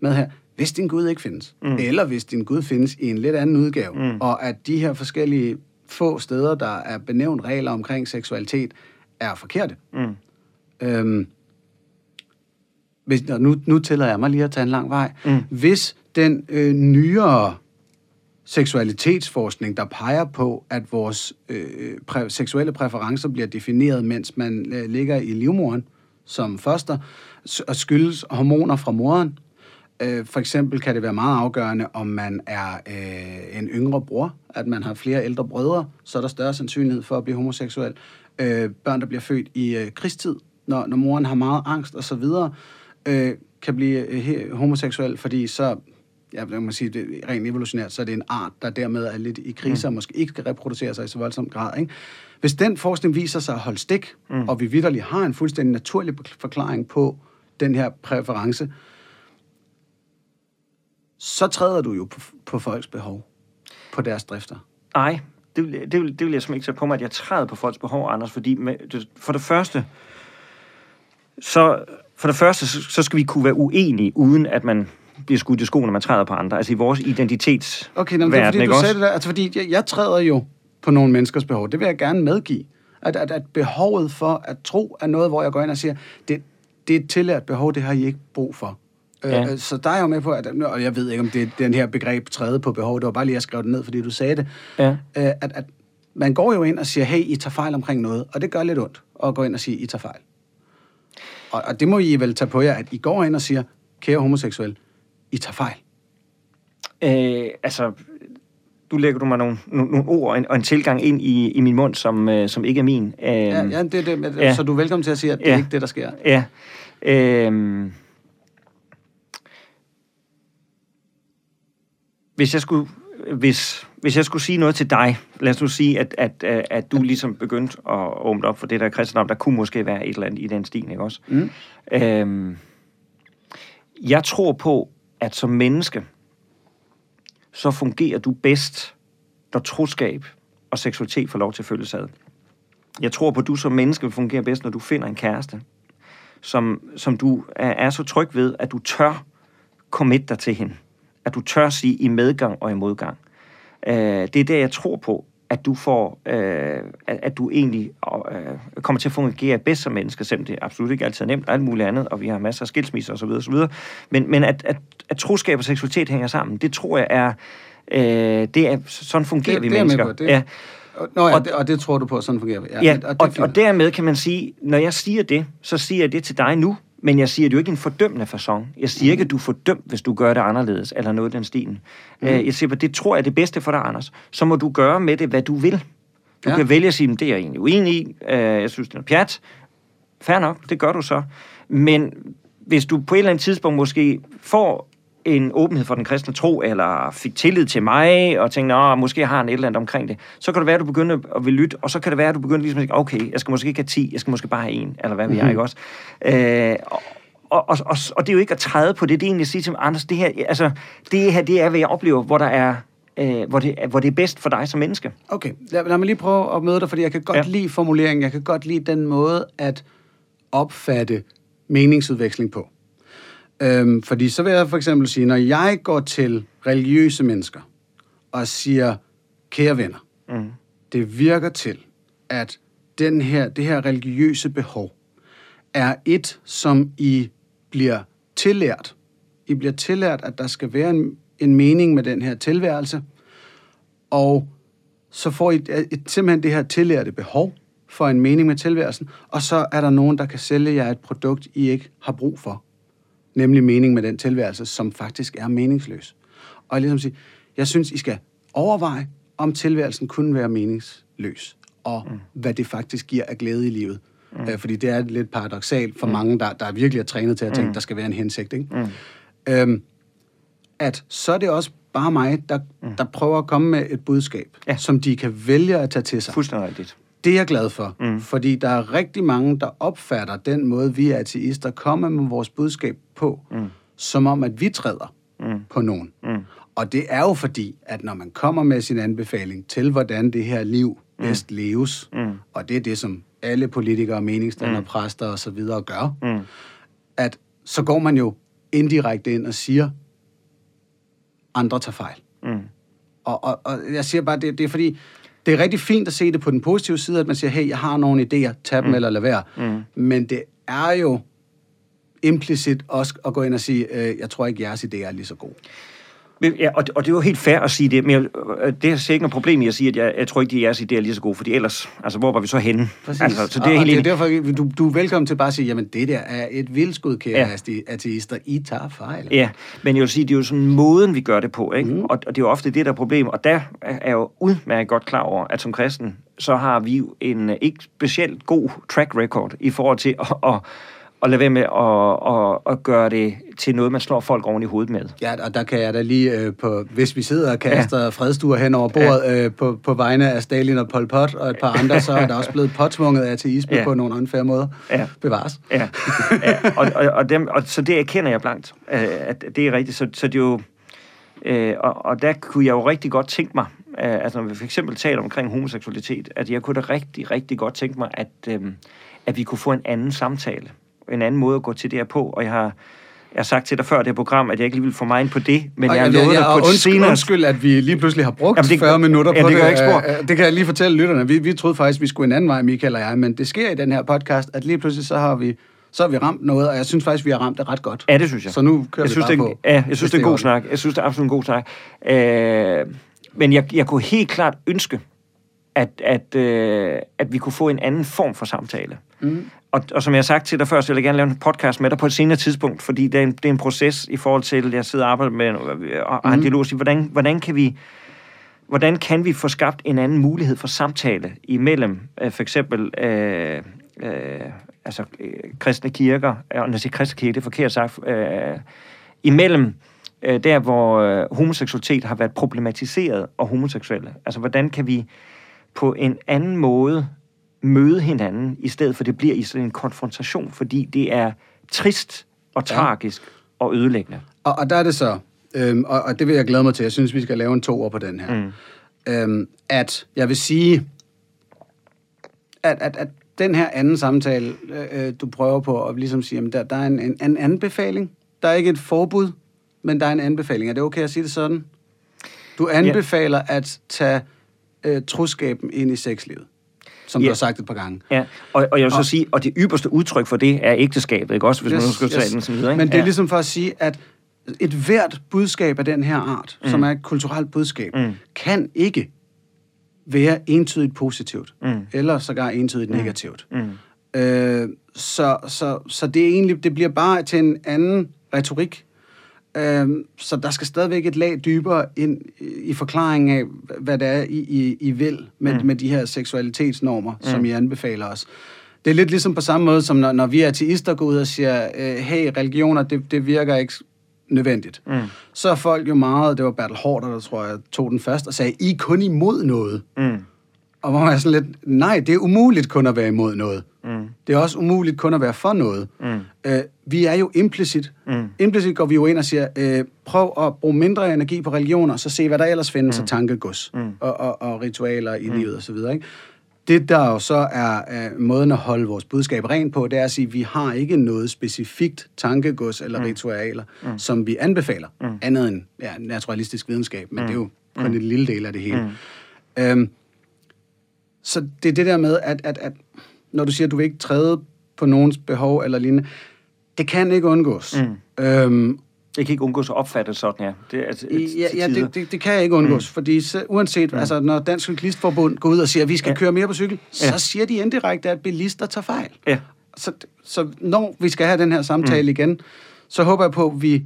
med her, hvis din Gud ikke findes, mm. eller hvis din Gud findes i en lidt anden udgave, mm. og at de her forskellige få steder, der er benævnt regler omkring seksualitet, er forkerte. Mm. Øhm, hvis, nu, nu tillader jeg mig lige at tage en lang vej. Mm. Hvis den øh, nyere seksualitetsforskning, der peger på, at vores øh, præ- seksuelle præferencer bliver defineret, mens man øh, ligger i livmoderen som foster, og skyldes hormoner fra moderen. Øh, for eksempel kan det være meget afgørende, om man er øh, en yngre bror, at man har flere ældre brødre, så er der større sandsynlighed for at blive homoseksuel. Øh, børn, der bliver født i øh, krigstid, når, når moren har meget angst osv., øh, kan blive øh, homoseksuel, fordi så ja, man må sige, det, rent evolutionært, så er det en art, der dermed er lidt i krise, mm. og måske ikke skal reproducere sig i så voldsom grad. Ikke? Hvis den forskning viser sig at holde stik, mm. og vi vidderligt har en fuldstændig naturlig forklaring på den her præference, så træder du jo på, på folks behov, på deres drifter. Nej, det vil, det, vil, det vil jeg simpelthen ikke sætte på mig, at jeg træder på folks behov, Anders, fordi med, for det første, så, for det første, så, så skal vi kunne være uenige, uden at man bliver skudt i skoene, når man træder på andre. Altså i vores identitets Okay, men det er fordi, du sagde det der. Altså fordi jeg, jeg træder jo på nogle menneskers behov. Det vil jeg gerne medgive. At, at, at behovet for at tro er noget, hvor jeg går ind og siger, det, det er et tillært behov, det har I ikke brug for. Øh, ja. Øh, så der er jo med på, at, og jeg ved ikke, om det er den her begreb træde på behov, det var bare lige, at jeg skrev det ned, fordi du sagde det, ja. øh, at, at man går jo ind og siger, hey, I tager fejl omkring noget, og det gør lidt ondt at gå ind og sige, I tager fejl. Og, og det må I vel tage på jer, at I går ind og siger, kære homoseksuel, I tager fejl. Øh, altså, du lægger du mig nogle, nogle, nogle ord og en, og en tilgang ind i, i min mund, som, øh, som ikke er min. Øh, ja, ja, det, det, ja, så du er velkommen til at sige, at det ja, er ikke det, der sker. Ja. Øh, hvis jeg skulle hvis, hvis jeg skulle sige noget til dig, lad os nu sige, at, at, at du ligesom begyndte at åbne op for det der kristendom, der kunne måske være et eller andet i den stil, ikke også? Mm. Øhm, jeg tror på, at som menneske, så fungerer du bedst, når troskab og seksualitet får lov til at følges ad. Jeg tror på, at du som menneske vil fungere bedst, når du finder en kæreste, som, som du er, er så tryg ved, at du tør commit dig til hende at du tør sige i medgang og i modgang. Øh, det er det, jeg tror på, at du får, øh, at, at du egentlig øh, kommer til at fungere bedst som menneske, selvom det absolut ikke altid er nemt, og alt muligt andet, og vi har masser af skilsmisser osv. osv. Men, men at, at, at troskab og seksualitet hænger sammen, det tror jeg er, øh, det er sådan fungerer det, vi det mennesker. På, det. Ja. Nå ja, og, det, og det tror du på, sådan fungerer vi. Ja, ja og, og, og dermed kan man sige, når jeg siger det, så siger jeg det til dig nu, men jeg siger det jo ikke en fordømmende façon. Jeg siger ikke, at du er fordømt, hvis du gør det anderledes, eller noget den stilen. Mm. Jeg siger, at det tror jeg er det bedste for dig, Anders. Så må du gøre med det, hvad du vil. Du ja. kan vælge at sige, at det er jeg egentlig uenig i. Øh, jeg synes, det er pjat. Fair nok, det gør du så. Men hvis du på et eller andet tidspunkt måske får en åbenhed for den kristne tro, eller fik tillid til mig, og tænkte, at måske har han et eller andet omkring det, så kan det være, at du begynder at vil lytte, og så kan det være, at du begynder ligesom at sige, okay, jeg skal måske ikke have 10, jeg skal måske bare have en, eller hvad mm-hmm. jeg, ikke også? Øh, og, og, og, og, og det er jo ikke at træde på det, det er egentlig at sige til mig, Anders, det her, altså, det her, det er, hvad jeg oplever, hvor der er, øh, hvor, det, hvor det er bedst for dig som menneske. Okay, lad, lad mig lige prøve at møde dig, fordi jeg kan godt ja. lide formuleringen, jeg kan godt lide den måde at opfatte meningsudveksling på. Øhm, fordi så vil jeg for eksempel sige, når jeg går til religiøse mennesker og siger, kære venner, mm. det virker til, at den her, det her religiøse behov er et, som I bliver tillært. I bliver tillært, at der skal være en, en mening med den her tilværelse, og så får I et, et, simpelthen det her tillærte behov for en mening med tilværelsen, og så er der nogen, der kan sælge jer et produkt, I ikke har brug for nemlig mening med den tilværelse, som faktisk er meningsløs. Og ligesom sige, jeg synes, I skal overveje, om tilværelsen kunne være meningsløs, og mm. hvad det faktisk giver af glæde i livet. Mm. Øh, fordi det er lidt paradoxalt for mm. mange, der, der virkelig er trænet til at tænke, mm. der skal være en hensigt. Ikke? Mm. Øhm, at så er det også bare mig, der, mm. der prøver at komme med et budskab, ja. som de kan vælge at tage til sig. Fuldstændig rigtigt. Det er jeg glad for, mm. fordi der er rigtig mange, der opfatter den måde, vi er ateister kommer med vores budskab på, mm. som om, at vi træder mm. på nogen. Mm. Og det er jo fordi, at når man kommer med sin anbefaling til, hvordan det her liv mm. bedst mm. leves, mm. og det er det, som alle politikere, meningsdannere, mm. præster og så videre gør, mm. at så går man jo indirekte ind og siger, andre tager fejl. Mm. Og, og, og jeg siger bare, det, det er fordi, det er rigtig fint at se det på den positive side, at man siger, hey, jeg har nogle idéer, tag dem mm. eller lad være. Mm. Men det er jo implicit også at gå ind og sige, øh, jeg tror ikke, jeres idéer er lige så gode. Ja, og, og det er jo helt fair at sige det, men jeg, øh, det er ikke noget problem i at sige, at jeg, jeg tror ikke, at jeres idéer er lige så gode, fordi ellers, altså hvor var vi så henne? Præcis. Altså, så det er, og, helt og det er derfor, du, du er velkommen til bare at sige, jamen det der er et vildskud, kære ja. ateister, I tager fejl. Ja, men jeg vil sige, det er jo sådan måden, vi gør det på, ikke? Mm. Og, og det er jo ofte det, der er problem, og der er jeg jo udmærket godt klar over, at som kristen, så har vi jo en øh, ikke specielt god track record i forhold til at, at og lade være med at, at, at gøre det til noget, man slår folk oven i hovedet med. Ja, og der kan jeg da lige, øh, på, hvis vi sidder og kaster ja. fredstuer hen over bordet ja. øh, på, på vegne af Stalin og Pol Pot og et par andre, så er der også blevet påtvunget ateisme ja. på nogle unfair måder. Ja. Bevares. Ja, ja. Og, og, og, dem, og så det erkender jeg blankt, øh, at det er rigtigt. Så, så det er jo, øh, og, og der kunne jeg jo rigtig godt tænke mig, øh, altså når vi for eksempel taler omkring homoseksualitet, at jeg kunne da rigtig, rigtig godt tænke mig, at, øh, at vi kunne få en anden samtale en anden måde at gå til det her på, og jeg har jeg har sagt til dig før det her program, at jeg ikke lige vil få mig ind på det, men og jeg har lovet dig på et undskyld, senere... Undskyld, at vi lige pludselig har brugt Jamen, det, 40 minutter ja, på det. Det, ikke det kan jeg lige fortælle lytterne. Vi, vi troede faktisk, vi skulle en anden vej, Michael og jeg, men det sker i den her podcast, at lige pludselig så har vi så har vi ramt noget, og jeg synes faktisk, vi har ramt det ret godt. Ja, det synes jeg. Så nu kører jeg vi synes, bare det, på. Ja, jeg synes, det er en god snak. Jeg synes, det er absolut en god snak. Øh, men jeg, jeg kunne helt klart ønske, at, at, øh, at vi kunne få en anden form for samtale. Mm. Og, og som jeg har sagt til dig før, så vil jeg gerne lave en podcast med dig på et senere tidspunkt, fordi det er en, det er en proces i forhold til, at jeg sidder og arbejder med og, har en dialog og siger, hvordan, hvordan kan vi hvordan kan vi få skabt en anden mulighed for samtale imellem øh, for eksempel øh, øh, altså, øh, kristne kirker, og når jeg siger kristne kirke, det er forkert sagt, øh, imellem øh, der, hvor øh, homoseksualitet har været problematiseret, og homoseksuelle. Altså, hvordan kan vi på en anden måde møde hinanden, i stedet for det bliver i sådan en konfrontation, fordi det er trist og ja. tragisk og ødelæggende. Og, og der er det så, øhm, og, og det vil jeg glæde mig til, jeg synes, vi skal lave en toer på den her, mm. øhm, at jeg vil sige, at, at, at den her anden samtale, øh, du prøver på at ligesom sige, at der, der er en, en, en anbefaling, der er ikke et forbud, men der er en anbefaling. Er det okay at sige det sådan? Du anbefaler ja. at tage øh, troskaben ind i sexlivet som ja. du har sagt et par gange. Ja, og, og jeg vil så og, sige, og det ypperste udtryk for det er ægteskabet, ikke også, hvis yes, man skal yes. den sådan videre. Ikke? Men det er ja. ligesom for at sige, at et hvert budskab af den her art, mm. som er et kulturelt budskab, mm. kan ikke være entydigt positivt, mm. eller sågar entydigt mm. negativt. Mm. Øh, så, så, så det er egentlig, det bliver bare til en anden retorik, Øhm, så der skal stadigvæk et lag dybere ind i forklaringen af, hvad det er, I, I, I vil med, mm. med de her seksualitetsnormer, mm. som I anbefaler os. Det er lidt ligesom på samme måde, som når, når vi ateister går ud og siger, øh, hey, religioner, det, det virker ikke nødvendigt. Mm. Så er folk jo meget, det var Bertel Hårder, der tror jeg tog den først, og sagde, I er kun imod noget. Mm. Og hvor man er sådan lidt, nej, det er umuligt kun at være imod noget. Mm. Det er også umuligt kun at være for noget. Mm. Øh, vi er jo implicit. Mm. Implicit går vi jo ind og siger, øh, prøv at bruge mindre energi på religioner, så se, hvad der ellers findes mm. af tankegods mm. og, og, og ritualer i mm. livet osv., ikke? Det, der jo så er uh, måden at holde vores budskab rent på, det er at sige, at vi har ikke noget specifikt tankegods eller mm. ritualer, mm. som vi anbefaler, mm. andet end ja, naturalistisk videnskab, men mm. det er jo kun mm. en lille del af det hele. Mm. Øhm, så det er det der med, at, at, at når du siger, at du vil ikke træde på nogens behov eller lignende, det kan ikke undgås. Mm. Øhm, det kan ikke undgås at opfatte sådan, ja. Det, er, altså, ja, ja det, det, det kan ikke undgås, mm. fordi så, uanset, mm. altså, når Dansk Cyklistforbund går ud og siger, at vi skal ja. køre mere på cykel, ja. så siger de indirekte, at bilister tager fejl. Ja. Så, så når vi skal have den her samtale mm. igen, så håber jeg på, at vi,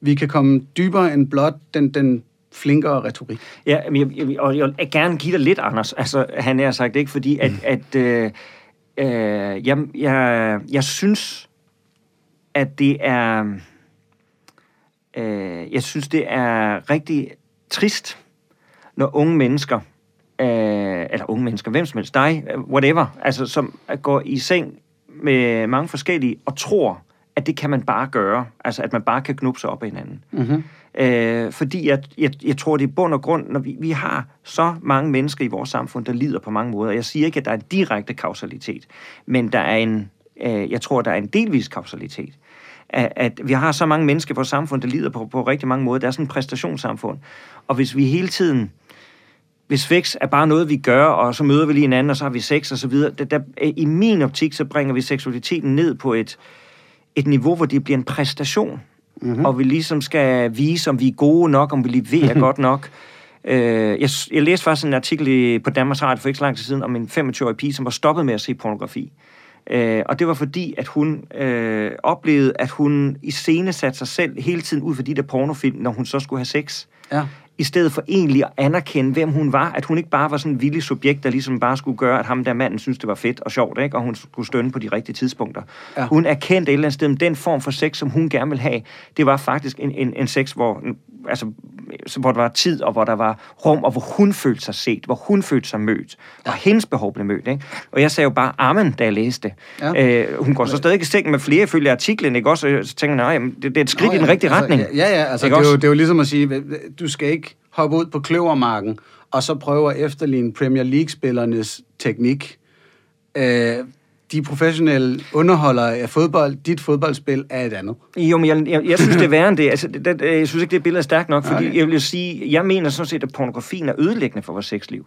vi kan komme dybere end blot den, den flinkere retorik. Ja, men jeg, jeg, og jeg vil gerne give dig lidt, Anders. Altså, han har sagt ikke, fordi at, mm. at øh, øh, jeg, jeg, jeg synes, at det er... Øh, jeg synes, det er rigtig trist, når unge mennesker, øh, eller unge mennesker, hvem som helst, dig, whatever, altså som går i seng med mange forskellige, og tror, at det kan man bare gøre. Altså, at man bare kan knuppe sig op af hinanden. Mm-hmm. Øh, fordi jeg, jeg, jeg tror, det er bund og grund, når vi, vi har så mange mennesker i vores samfund, der lider på mange måder. Jeg siger ikke, at der er en direkte kausalitet, men der er en, øh, jeg tror, der er en delvis kausalitet. At, at vi har så mange mennesker i vores samfund, der lider på, på rigtig mange måder. Der er sådan et præstationssamfund. Og hvis vi hele tiden hvis sex er bare noget, vi gør, og så møder vi lige hinanden, og så har vi sex og så videre. Der, der, I min optik, så bringer vi seksualiteten ned på et, et niveau, hvor det bliver en præstation. Mm-hmm. Og vi ligesom skal vise, om vi er gode nok, om vi leverer godt nok. Øh, jeg, jeg læste faktisk en artikel i, på Danmarks Radio for ikke så lang tid siden om en 25-årig pige, som var stoppet med at se pornografi. Øh, og det var fordi, at hun øh, oplevede, at hun i scene satte sig selv hele tiden ud for de der pornofilm, når hun så skulle have sex. Ja. I stedet for egentlig at anerkende, hvem hun var. At hun ikke bare var sådan en villig subjekt, der ligesom bare skulle gøre, at ham der manden synes det var fedt og sjovt, ikke? og hun skulle stønne på de rigtige tidspunkter. Ja. Hun erkendte et eller andet sted, at den form for sex, som hun gerne ville have, det var faktisk en, en, en sex, hvor, altså, hvor der var tid, og hvor der var rum, og hvor hun følte sig set, hvor hun følte sig mødt, og hendes behov blev mødt. Ikke? Og jeg sagde jo bare amen, da jeg læste det. Ja. Øh, hun går så stadig i seng med flere følge artiklen, ikke også? Så tænker jeg, nej, det, det er et skridt Nå, i den rigtige altså, retning. Ja, ja, altså det er, jo, det er jo ligesom at sige, du skal ikke hoppe ud på kløvermarken, og så prøve at efterligne Premier League-spillernes teknik. Øh, de professionelle underholdere af fodbold, dit fodboldspil er et andet. Jo, men jeg, jeg, jeg synes, det er værre end det. Altså, det, jeg synes ikke, det billede er stærkt nok, fordi Okay. jeg vil sige, jeg mener sådan set, at pornografien er ødelæggende for vores sexliv.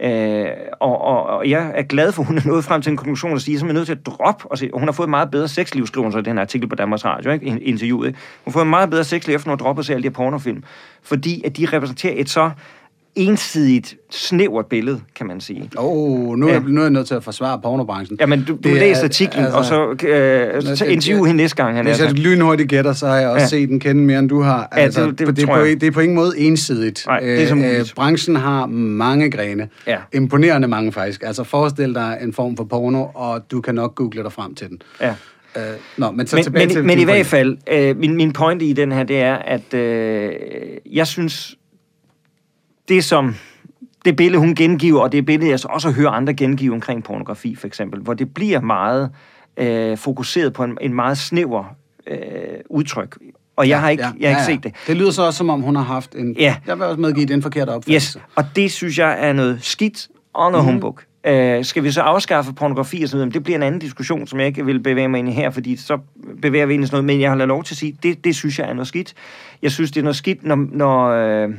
Øh, og, og, og jeg er glad for, at hun er nået frem til en konklusion og sige, at jeg er nødt til at droppe. Og, se, hun har fået meget bedre sexliv, skriver hun så i den her artikel på Danmarks Radio, ikke? In- interviewet. Ikke? Hun har fået meget bedre sexliv, efter hun har droppet sig alle de her pornofilm. Fordi at de repræsenterer et så ensidigt, snævert billede, kan man sige. Åh, oh, nu, er, Ja. nu er jeg nødt til at forsvare pornobranchen. Jamen, du, du Det er- læser artiklen, altså- altså, og så øh, så interview hende næste gang. Han Hvis er jeg lynhurtigt gætter, så har jeg også Ja. set den kende mere, end du har. Altså, det- det det, det, er på, det er på ingen måde ensidigt. Nej, det er som Øh, muligt. branchen har mange grene. Ja. Imponerende mange, faktisk. Altså, forestil dig en form for porno, og du kan nok google dig frem til den. Ja. Øh, nå, men så men, tilbage men, til men i hvert fald, øh, min, min pointe i den her, det er, at øh, jeg synes, det som det billede, hun gengiver, og det billede, jeg så også hører andre gengive omkring pornografi, for eksempel, hvor det bliver meget øh, fokuseret på en, en meget snæver øh, udtryk. Og jeg har ikke, jeg har ikke set det. Det lyder så også, som om hun har haft en... Ja. Jeg vil også medgive den forkerte opfattelse. Yes, og det synes jeg er noget skidt og noget mm. humbug. Uh, skal vi så afskaffe pornografi og så videre? Men Det bliver en anden diskussion, som jeg ikke vil bevæge mig ind i her, fordi så bevæger vi ind i sådan noget. Men jeg har lov til at sige, det, det synes jeg er noget skidt. Jeg synes, det er noget skidt, når... når øh,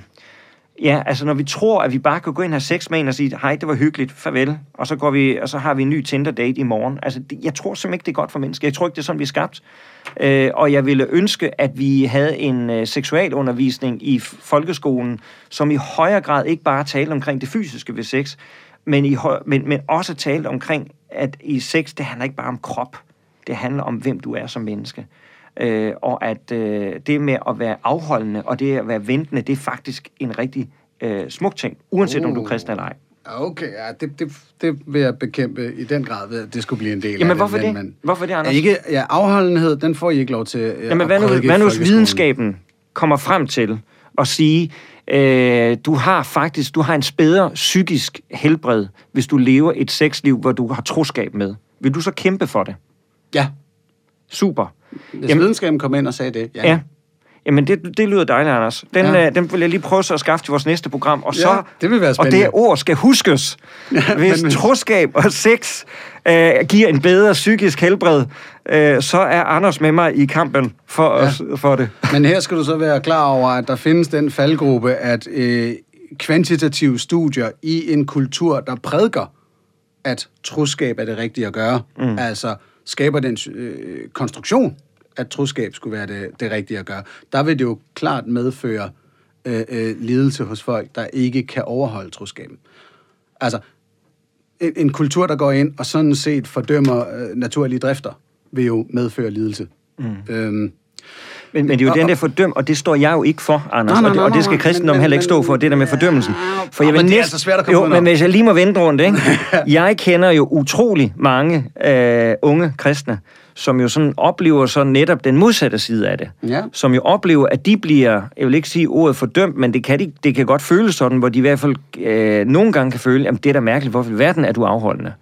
Ja, altså når vi tror, at vi bare kan gå ind og have sex med en og sige, hej, det var hyggeligt, farvel, og så, går vi, og så har vi en ny Tinder-date i morgen. Altså, det, jeg tror simpelthen ikke, det er godt for mennesker. Jeg tror ikke, det er sådan, vi er skabt. Øh, og jeg ville ønske, at vi havde en øh, seksualundervisning i f- folkeskolen, som i højere grad ikke bare talte omkring det fysiske ved sex, men, i høj, men, men også talte omkring, at i sex, det handler ikke bare om krop. Det handler om, hvem du er som menneske. Øh, og at øh, det med at være afholdende og det at være ventende, det er faktisk en rigtig øh, smuk ting, uanset uh. om du er Uh. kristen eller ej. Okay, ja, det, det, det vil jeg bekæmpe i den grad, ved at det skulle blive en del af Jamen, det. hvorfor men, det? Men, Hvorfor det, Anders? Ikke, ja, afholdenhed, den får I ikke lov til øh, Jamen, at hvad nu, hvad nu hvis videnskaben kommer frem til at sige, øh, du har faktisk du har en bedre psykisk helbred, hvis du lever et sexliv, hvor du har troskab med. Vil du så kæmpe for det? Ja, Super. Hvis Jamen, videnskaben kom ind og sagde det. Ja. Jamen, det, det lyder dejligt, Anders. Den, Ja. ja. øh, den vil jeg lige prøve så at skaffe til vores næste program. Og, Ja, så, det vil være og spændende. det ord skal huskes. Ja, Hvis men- troskab og sex øh, giver en bedre psykisk helbred, øh, så er Anders med mig i kampen for, Ja. os, for det. Men her skal du så være klar over, at der findes den faldgruppe, at øh, kvantitative studier i en kultur, der prædiker, at troskab er det rigtige at gøre, mm. altså skaber den øh, konstruktion, at troskab skulle være det, det rigtige at gøre, der vil det jo klart medføre øh, øh, lidelse hos folk, der ikke kan overholde troskaben. Altså, en, en kultur, der går ind og sådan set fordømmer øh, naturlige drifter, vil jo medføre lidelse. Mm. Øhm, Men, men det er jo Og- den der fordøm, og det står jeg jo ikke for, Anders. Nej, nej, og, det, nej, og det skal nej, kristendommen men- heller ikke stå for, det der med fordømmelsen. For jeg vil men det er altså svært at komme Jo, men hvis jeg lige må vende rundt, ikke? jeg kender jo utrolig mange øh, unge kristne, som jo sådan oplever så netop den modsatte side af det. Ja. Som jo oplever, at de bliver, jeg vil ikke sige ordet fordømt, men det kan, de, det kan godt føles sådan, hvor de i hvert fald øh, nogle gange kan føle, at det er da mærkeligt, hvorfor i verden er du afholdende?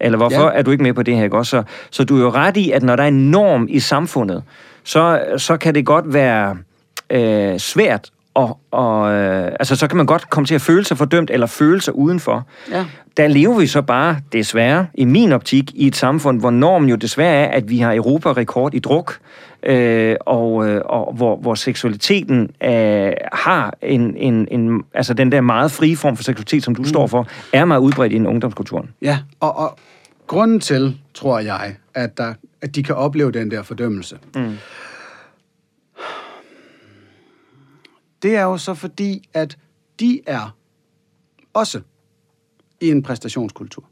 Eller hvorfor ja. er du ikke med på det her, ikke også? Så, så du er jo ret i, at når der er en norm i samfundet, så, så kan det godt være øh, svært og, og øh, altså så kan man godt komme til at føle sig fordømt eller føle sig udenfor. Ja. Der lever vi så bare, desværre, i min optik, i et samfund, hvor normen jo desværre er, at vi har Europa-rekord i druk, øh, og, øh, og hvor, hvor seksualiteten øh, har en, en, en, altså den der meget frie form for seksualitet, som du mm. står for, er meget udbredt i en ungdomskulturen. Ja, og, og grunden til, tror jeg, at, der, at de kan opleve den der fordømmelse, Mm. det er jo så fordi, at de er også i en præstationskultur.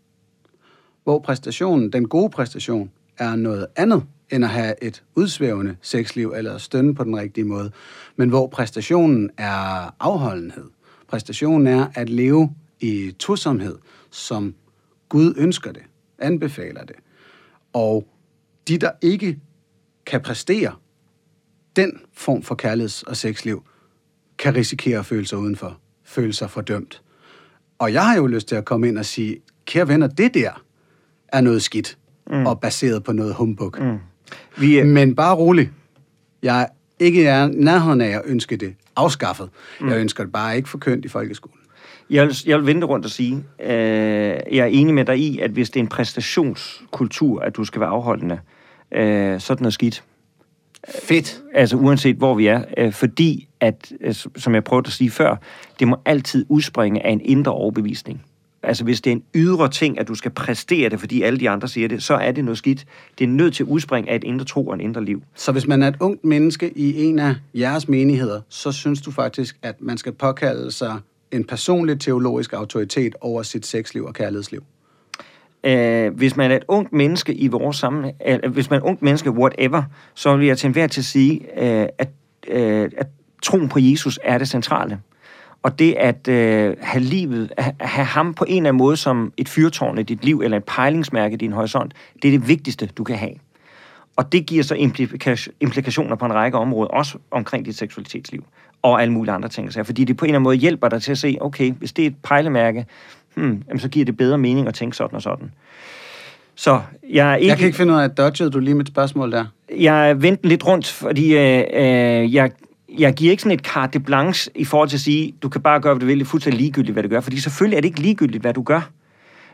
Hvor præstationen, den gode præstation, er noget andet end at have et udsvævende sexliv eller stønne på den rigtige måde. Men hvor præstationen er afholdenhed. Præstationen er at leve i tosomhed, som Gud ønsker det, anbefaler det. Og de, der ikke kan præstere den form for kærligheds- og sexliv, kan risikere at føle sig udenfor, føle sig fordømt. Og jeg har jo lyst til at komme ind og sige, kære venner, det der er noget skidt, mm. og baseret på noget humbug. Mm. Vi, er- Men bare rolig. Jeg er ikke er nærheden af at ønske det afskaffet. Mm. Jeg ønsker det bare ikke forkyndt i folkeskolen. Jeg vil, jeg vil vente rundt og sige, øh, jeg er enig med dig i, at hvis det er en præstationskultur, at du skal være afholdende, øh, så er det noget skidt. Fedt. Altså uanset hvor vi er. Øh, fordi, at, øh, som jeg prøvede at sige før, det må altid udspringe af en indre overbevisning. Altså hvis det er en ydre ting, at du skal præstere det, fordi alle de andre siger det, så er det noget skidt. Det er nødt til udspringe af et indre tro og en indre liv. Så hvis man er et ungt menneske i en af jeres menigheder, så synes du faktisk, at man skal påkalde sig en personlig teologisk autoritet over sit sexliv og kærlighedsliv øh, hvis man er et ungt menneske i vores sammen, øh, hvis man er et ungt menneske, whatever, så vil jeg til enhver til at sige, øh, at, øh, at troen på Jesus er det centrale. Og det at øh, have livet, at have ham på en eller anden måde som et fyrtårn i dit liv, eller et pejlingsmærke i din horisont, det er det vigtigste, du kan have. Og det giver så implikationer på en række områder, også omkring dit seksualitetsliv, og alle mulige andre ting. Så fordi det på en eller anden måde hjælper dig til at se, okay, hvis det er et pejlemærke, hmm, jamen, så giver det bedre mening at tænke sådan og sådan. Så jeg er ikke... Jeg kan ikke finde ud af, at dodgede du lige mit spørgsmål der. Jeg vendte lidt rundt, fordi øh, øh, jeg, jeg giver ikke sådan et carte blanche i forhold til at sige, du kan bare gøre, hvad du vil, det er fuldstændig ligegyldigt, hvad du gør. Fordi selvfølgelig er det ikke ligegyldigt, hvad du gør.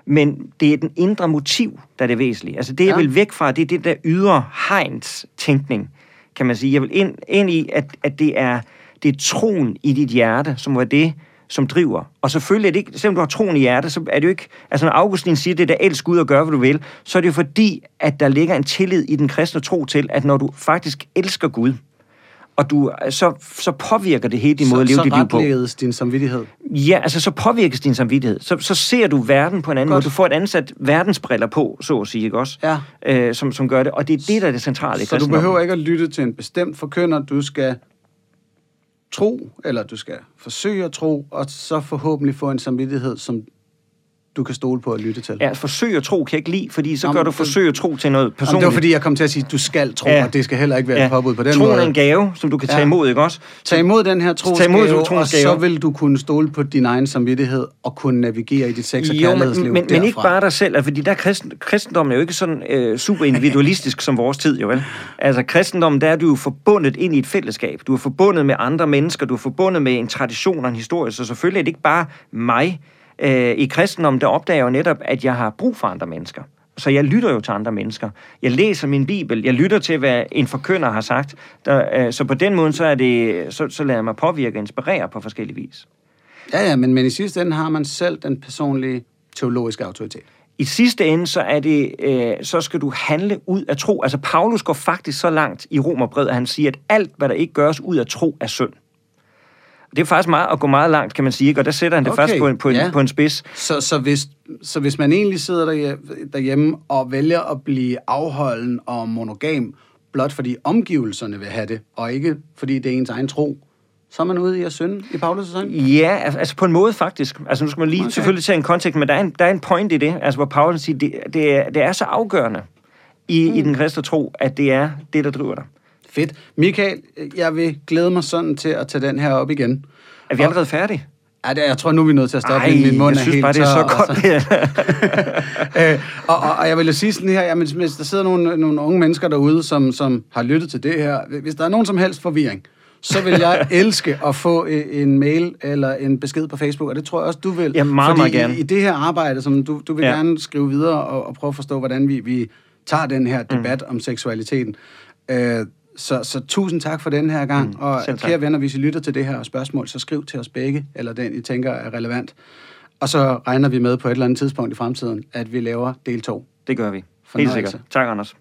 Men det er den indre motiv, der er det væsentlige. Altså det, jeg Ja. vil væk fra, det er det der ydre hegns tænkning, kan man sige. Jeg vil ind, ind i, at, at det, er, det er troen i dit hjerte, som var det, som driver. Og selvfølgelig er det ikke, selvom du har troen i hjertet, så er det jo ikke, altså når Augustin siger det der, elsk Gud og gør, hvad du vil, så er det jo fordi, at der ligger en tillid i den kristne tro til, at når du faktisk elsker Gud, og du, så, så påvirker det hele din måde at leve så, dit liv på. retledes din samvittighed. Ja, altså så påvirkes din samvittighed. Så, så ser du verden på en anden Godt. måde. Du får et ansat verdensbriller på, så at sige, ikke også? Ja. Øh, som, som gør det. Og det er det, der er det centrale i Så du behøver ikke at lytte til en bestemt forkynder. Du skal tro, eller du skal forsøge at tro, og så forhåbentlig få en samvittighed, som du kan stole på at lytte til. Ja, forsøg at tro kan jeg ikke lide, fordi så Nå, gør du forsøg at tro til noget Jamen, personligt. det var fordi, jeg kom til at sige, at du skal tro, Ja. og det skal heller ikke være ja. et påbud på den Troen måde. er en gave, som du kan tage Ja. imod, ikke også? Tag imod den her Tag imod trosgave, troens og så vil du kunne stole på din egen samvittighed og kunne navigere i dit sex- og Jo, kærlighedsliv men, men, men ikke bare dig selv, altså, fordi der er kristen, kristendommen er jo ikke sådan øh, super individualistisk som vores tid, jo vel? Altså kristendommen, der er du jo forbundet ind i et fællesskab. Du er forbundet med andre mennesker, du er forbundet med en tradition og en historie, så selvfølgelig er det ikke bare mig. Øh, I kristendommen, der opdager jeg jo netop, at jeg har brug for andre mennesker. Så jeg lytter jo til andre mennesker. Jeg læser min bibel. Jeg lytter til, hvad en forkynder har sagt. Der, øh, så på den måde, så, er det, så, så lader jeg mig påvirke og inspirere på forskellige vis. Ja, ja, men, men i sidste ende har man selv den personlige teologiske autoritet. I sidste ende, så, er det, øh, så skal du handle ud af tro. Altså, Paulus går faktisk så langt i Romerbrevet, at han siger, at alt, hvad der ikke gøres ud af tro, er synd. Det er faktisk meget at gå meget langt, kan man sige, ikke? og der sætter han det Okay, først på en, på, en, ja. på en spids. Så, så, hvis, så hvis man egentlig sidder derhjemme, og vælger at blive afholden og monogam blot fordi omgivelserne vil have det, og ikke fordi det er ens egen tro, så er man ude i at synde i Paulus' øjne? Ja, al- altså på en måde faktisk. Altså nu skal man lige okay. selvfølgelig tage en kontekst, men der er en, der er en point i det, altså hvor Paulus siger, det, det, er, det er så afgørende i, mm. i den kristne tro, at det er det, der driver dig. Fedt. Michael, jeg vil glæde mig sådan til at tage den her op igen. Er vi allerede færdige? Ja, det, jeg tror nu, vi er nødt til at stoppe, Ej, min mund jeg synes helt bare, det er så tør, og godt. Ja. øh, og, og, og jeg vil jo sige sådan her, jamen, hvis der sidder nogle, nogle unge mennesker derude, som, som har lyttet til det her, hvis der er nogen som helst forvirring, så vil jeg elske at få øh, en mail eller en besked på Facebook, og det tror jeg også, du vil. Ja, meget, Fordi meget gerne. I, i det her arbejde, som du, du vil ja. Ja. gerne skrive videre og, og prøve at forstå, hvordan vi, vi tager den her debat mm. om seksualiteten. Øh, så, så tusind tak for den her gang, mm, og kære venner, hvis I lytter til det her spørgsmål, så skriv til os begge, eller den, I tænker er relevant. Og så regner vi med på et eller andet tidspunkt i fremtiden, at vi laver del 2. Det gør vi. Helt sikkert. Tak, Anders.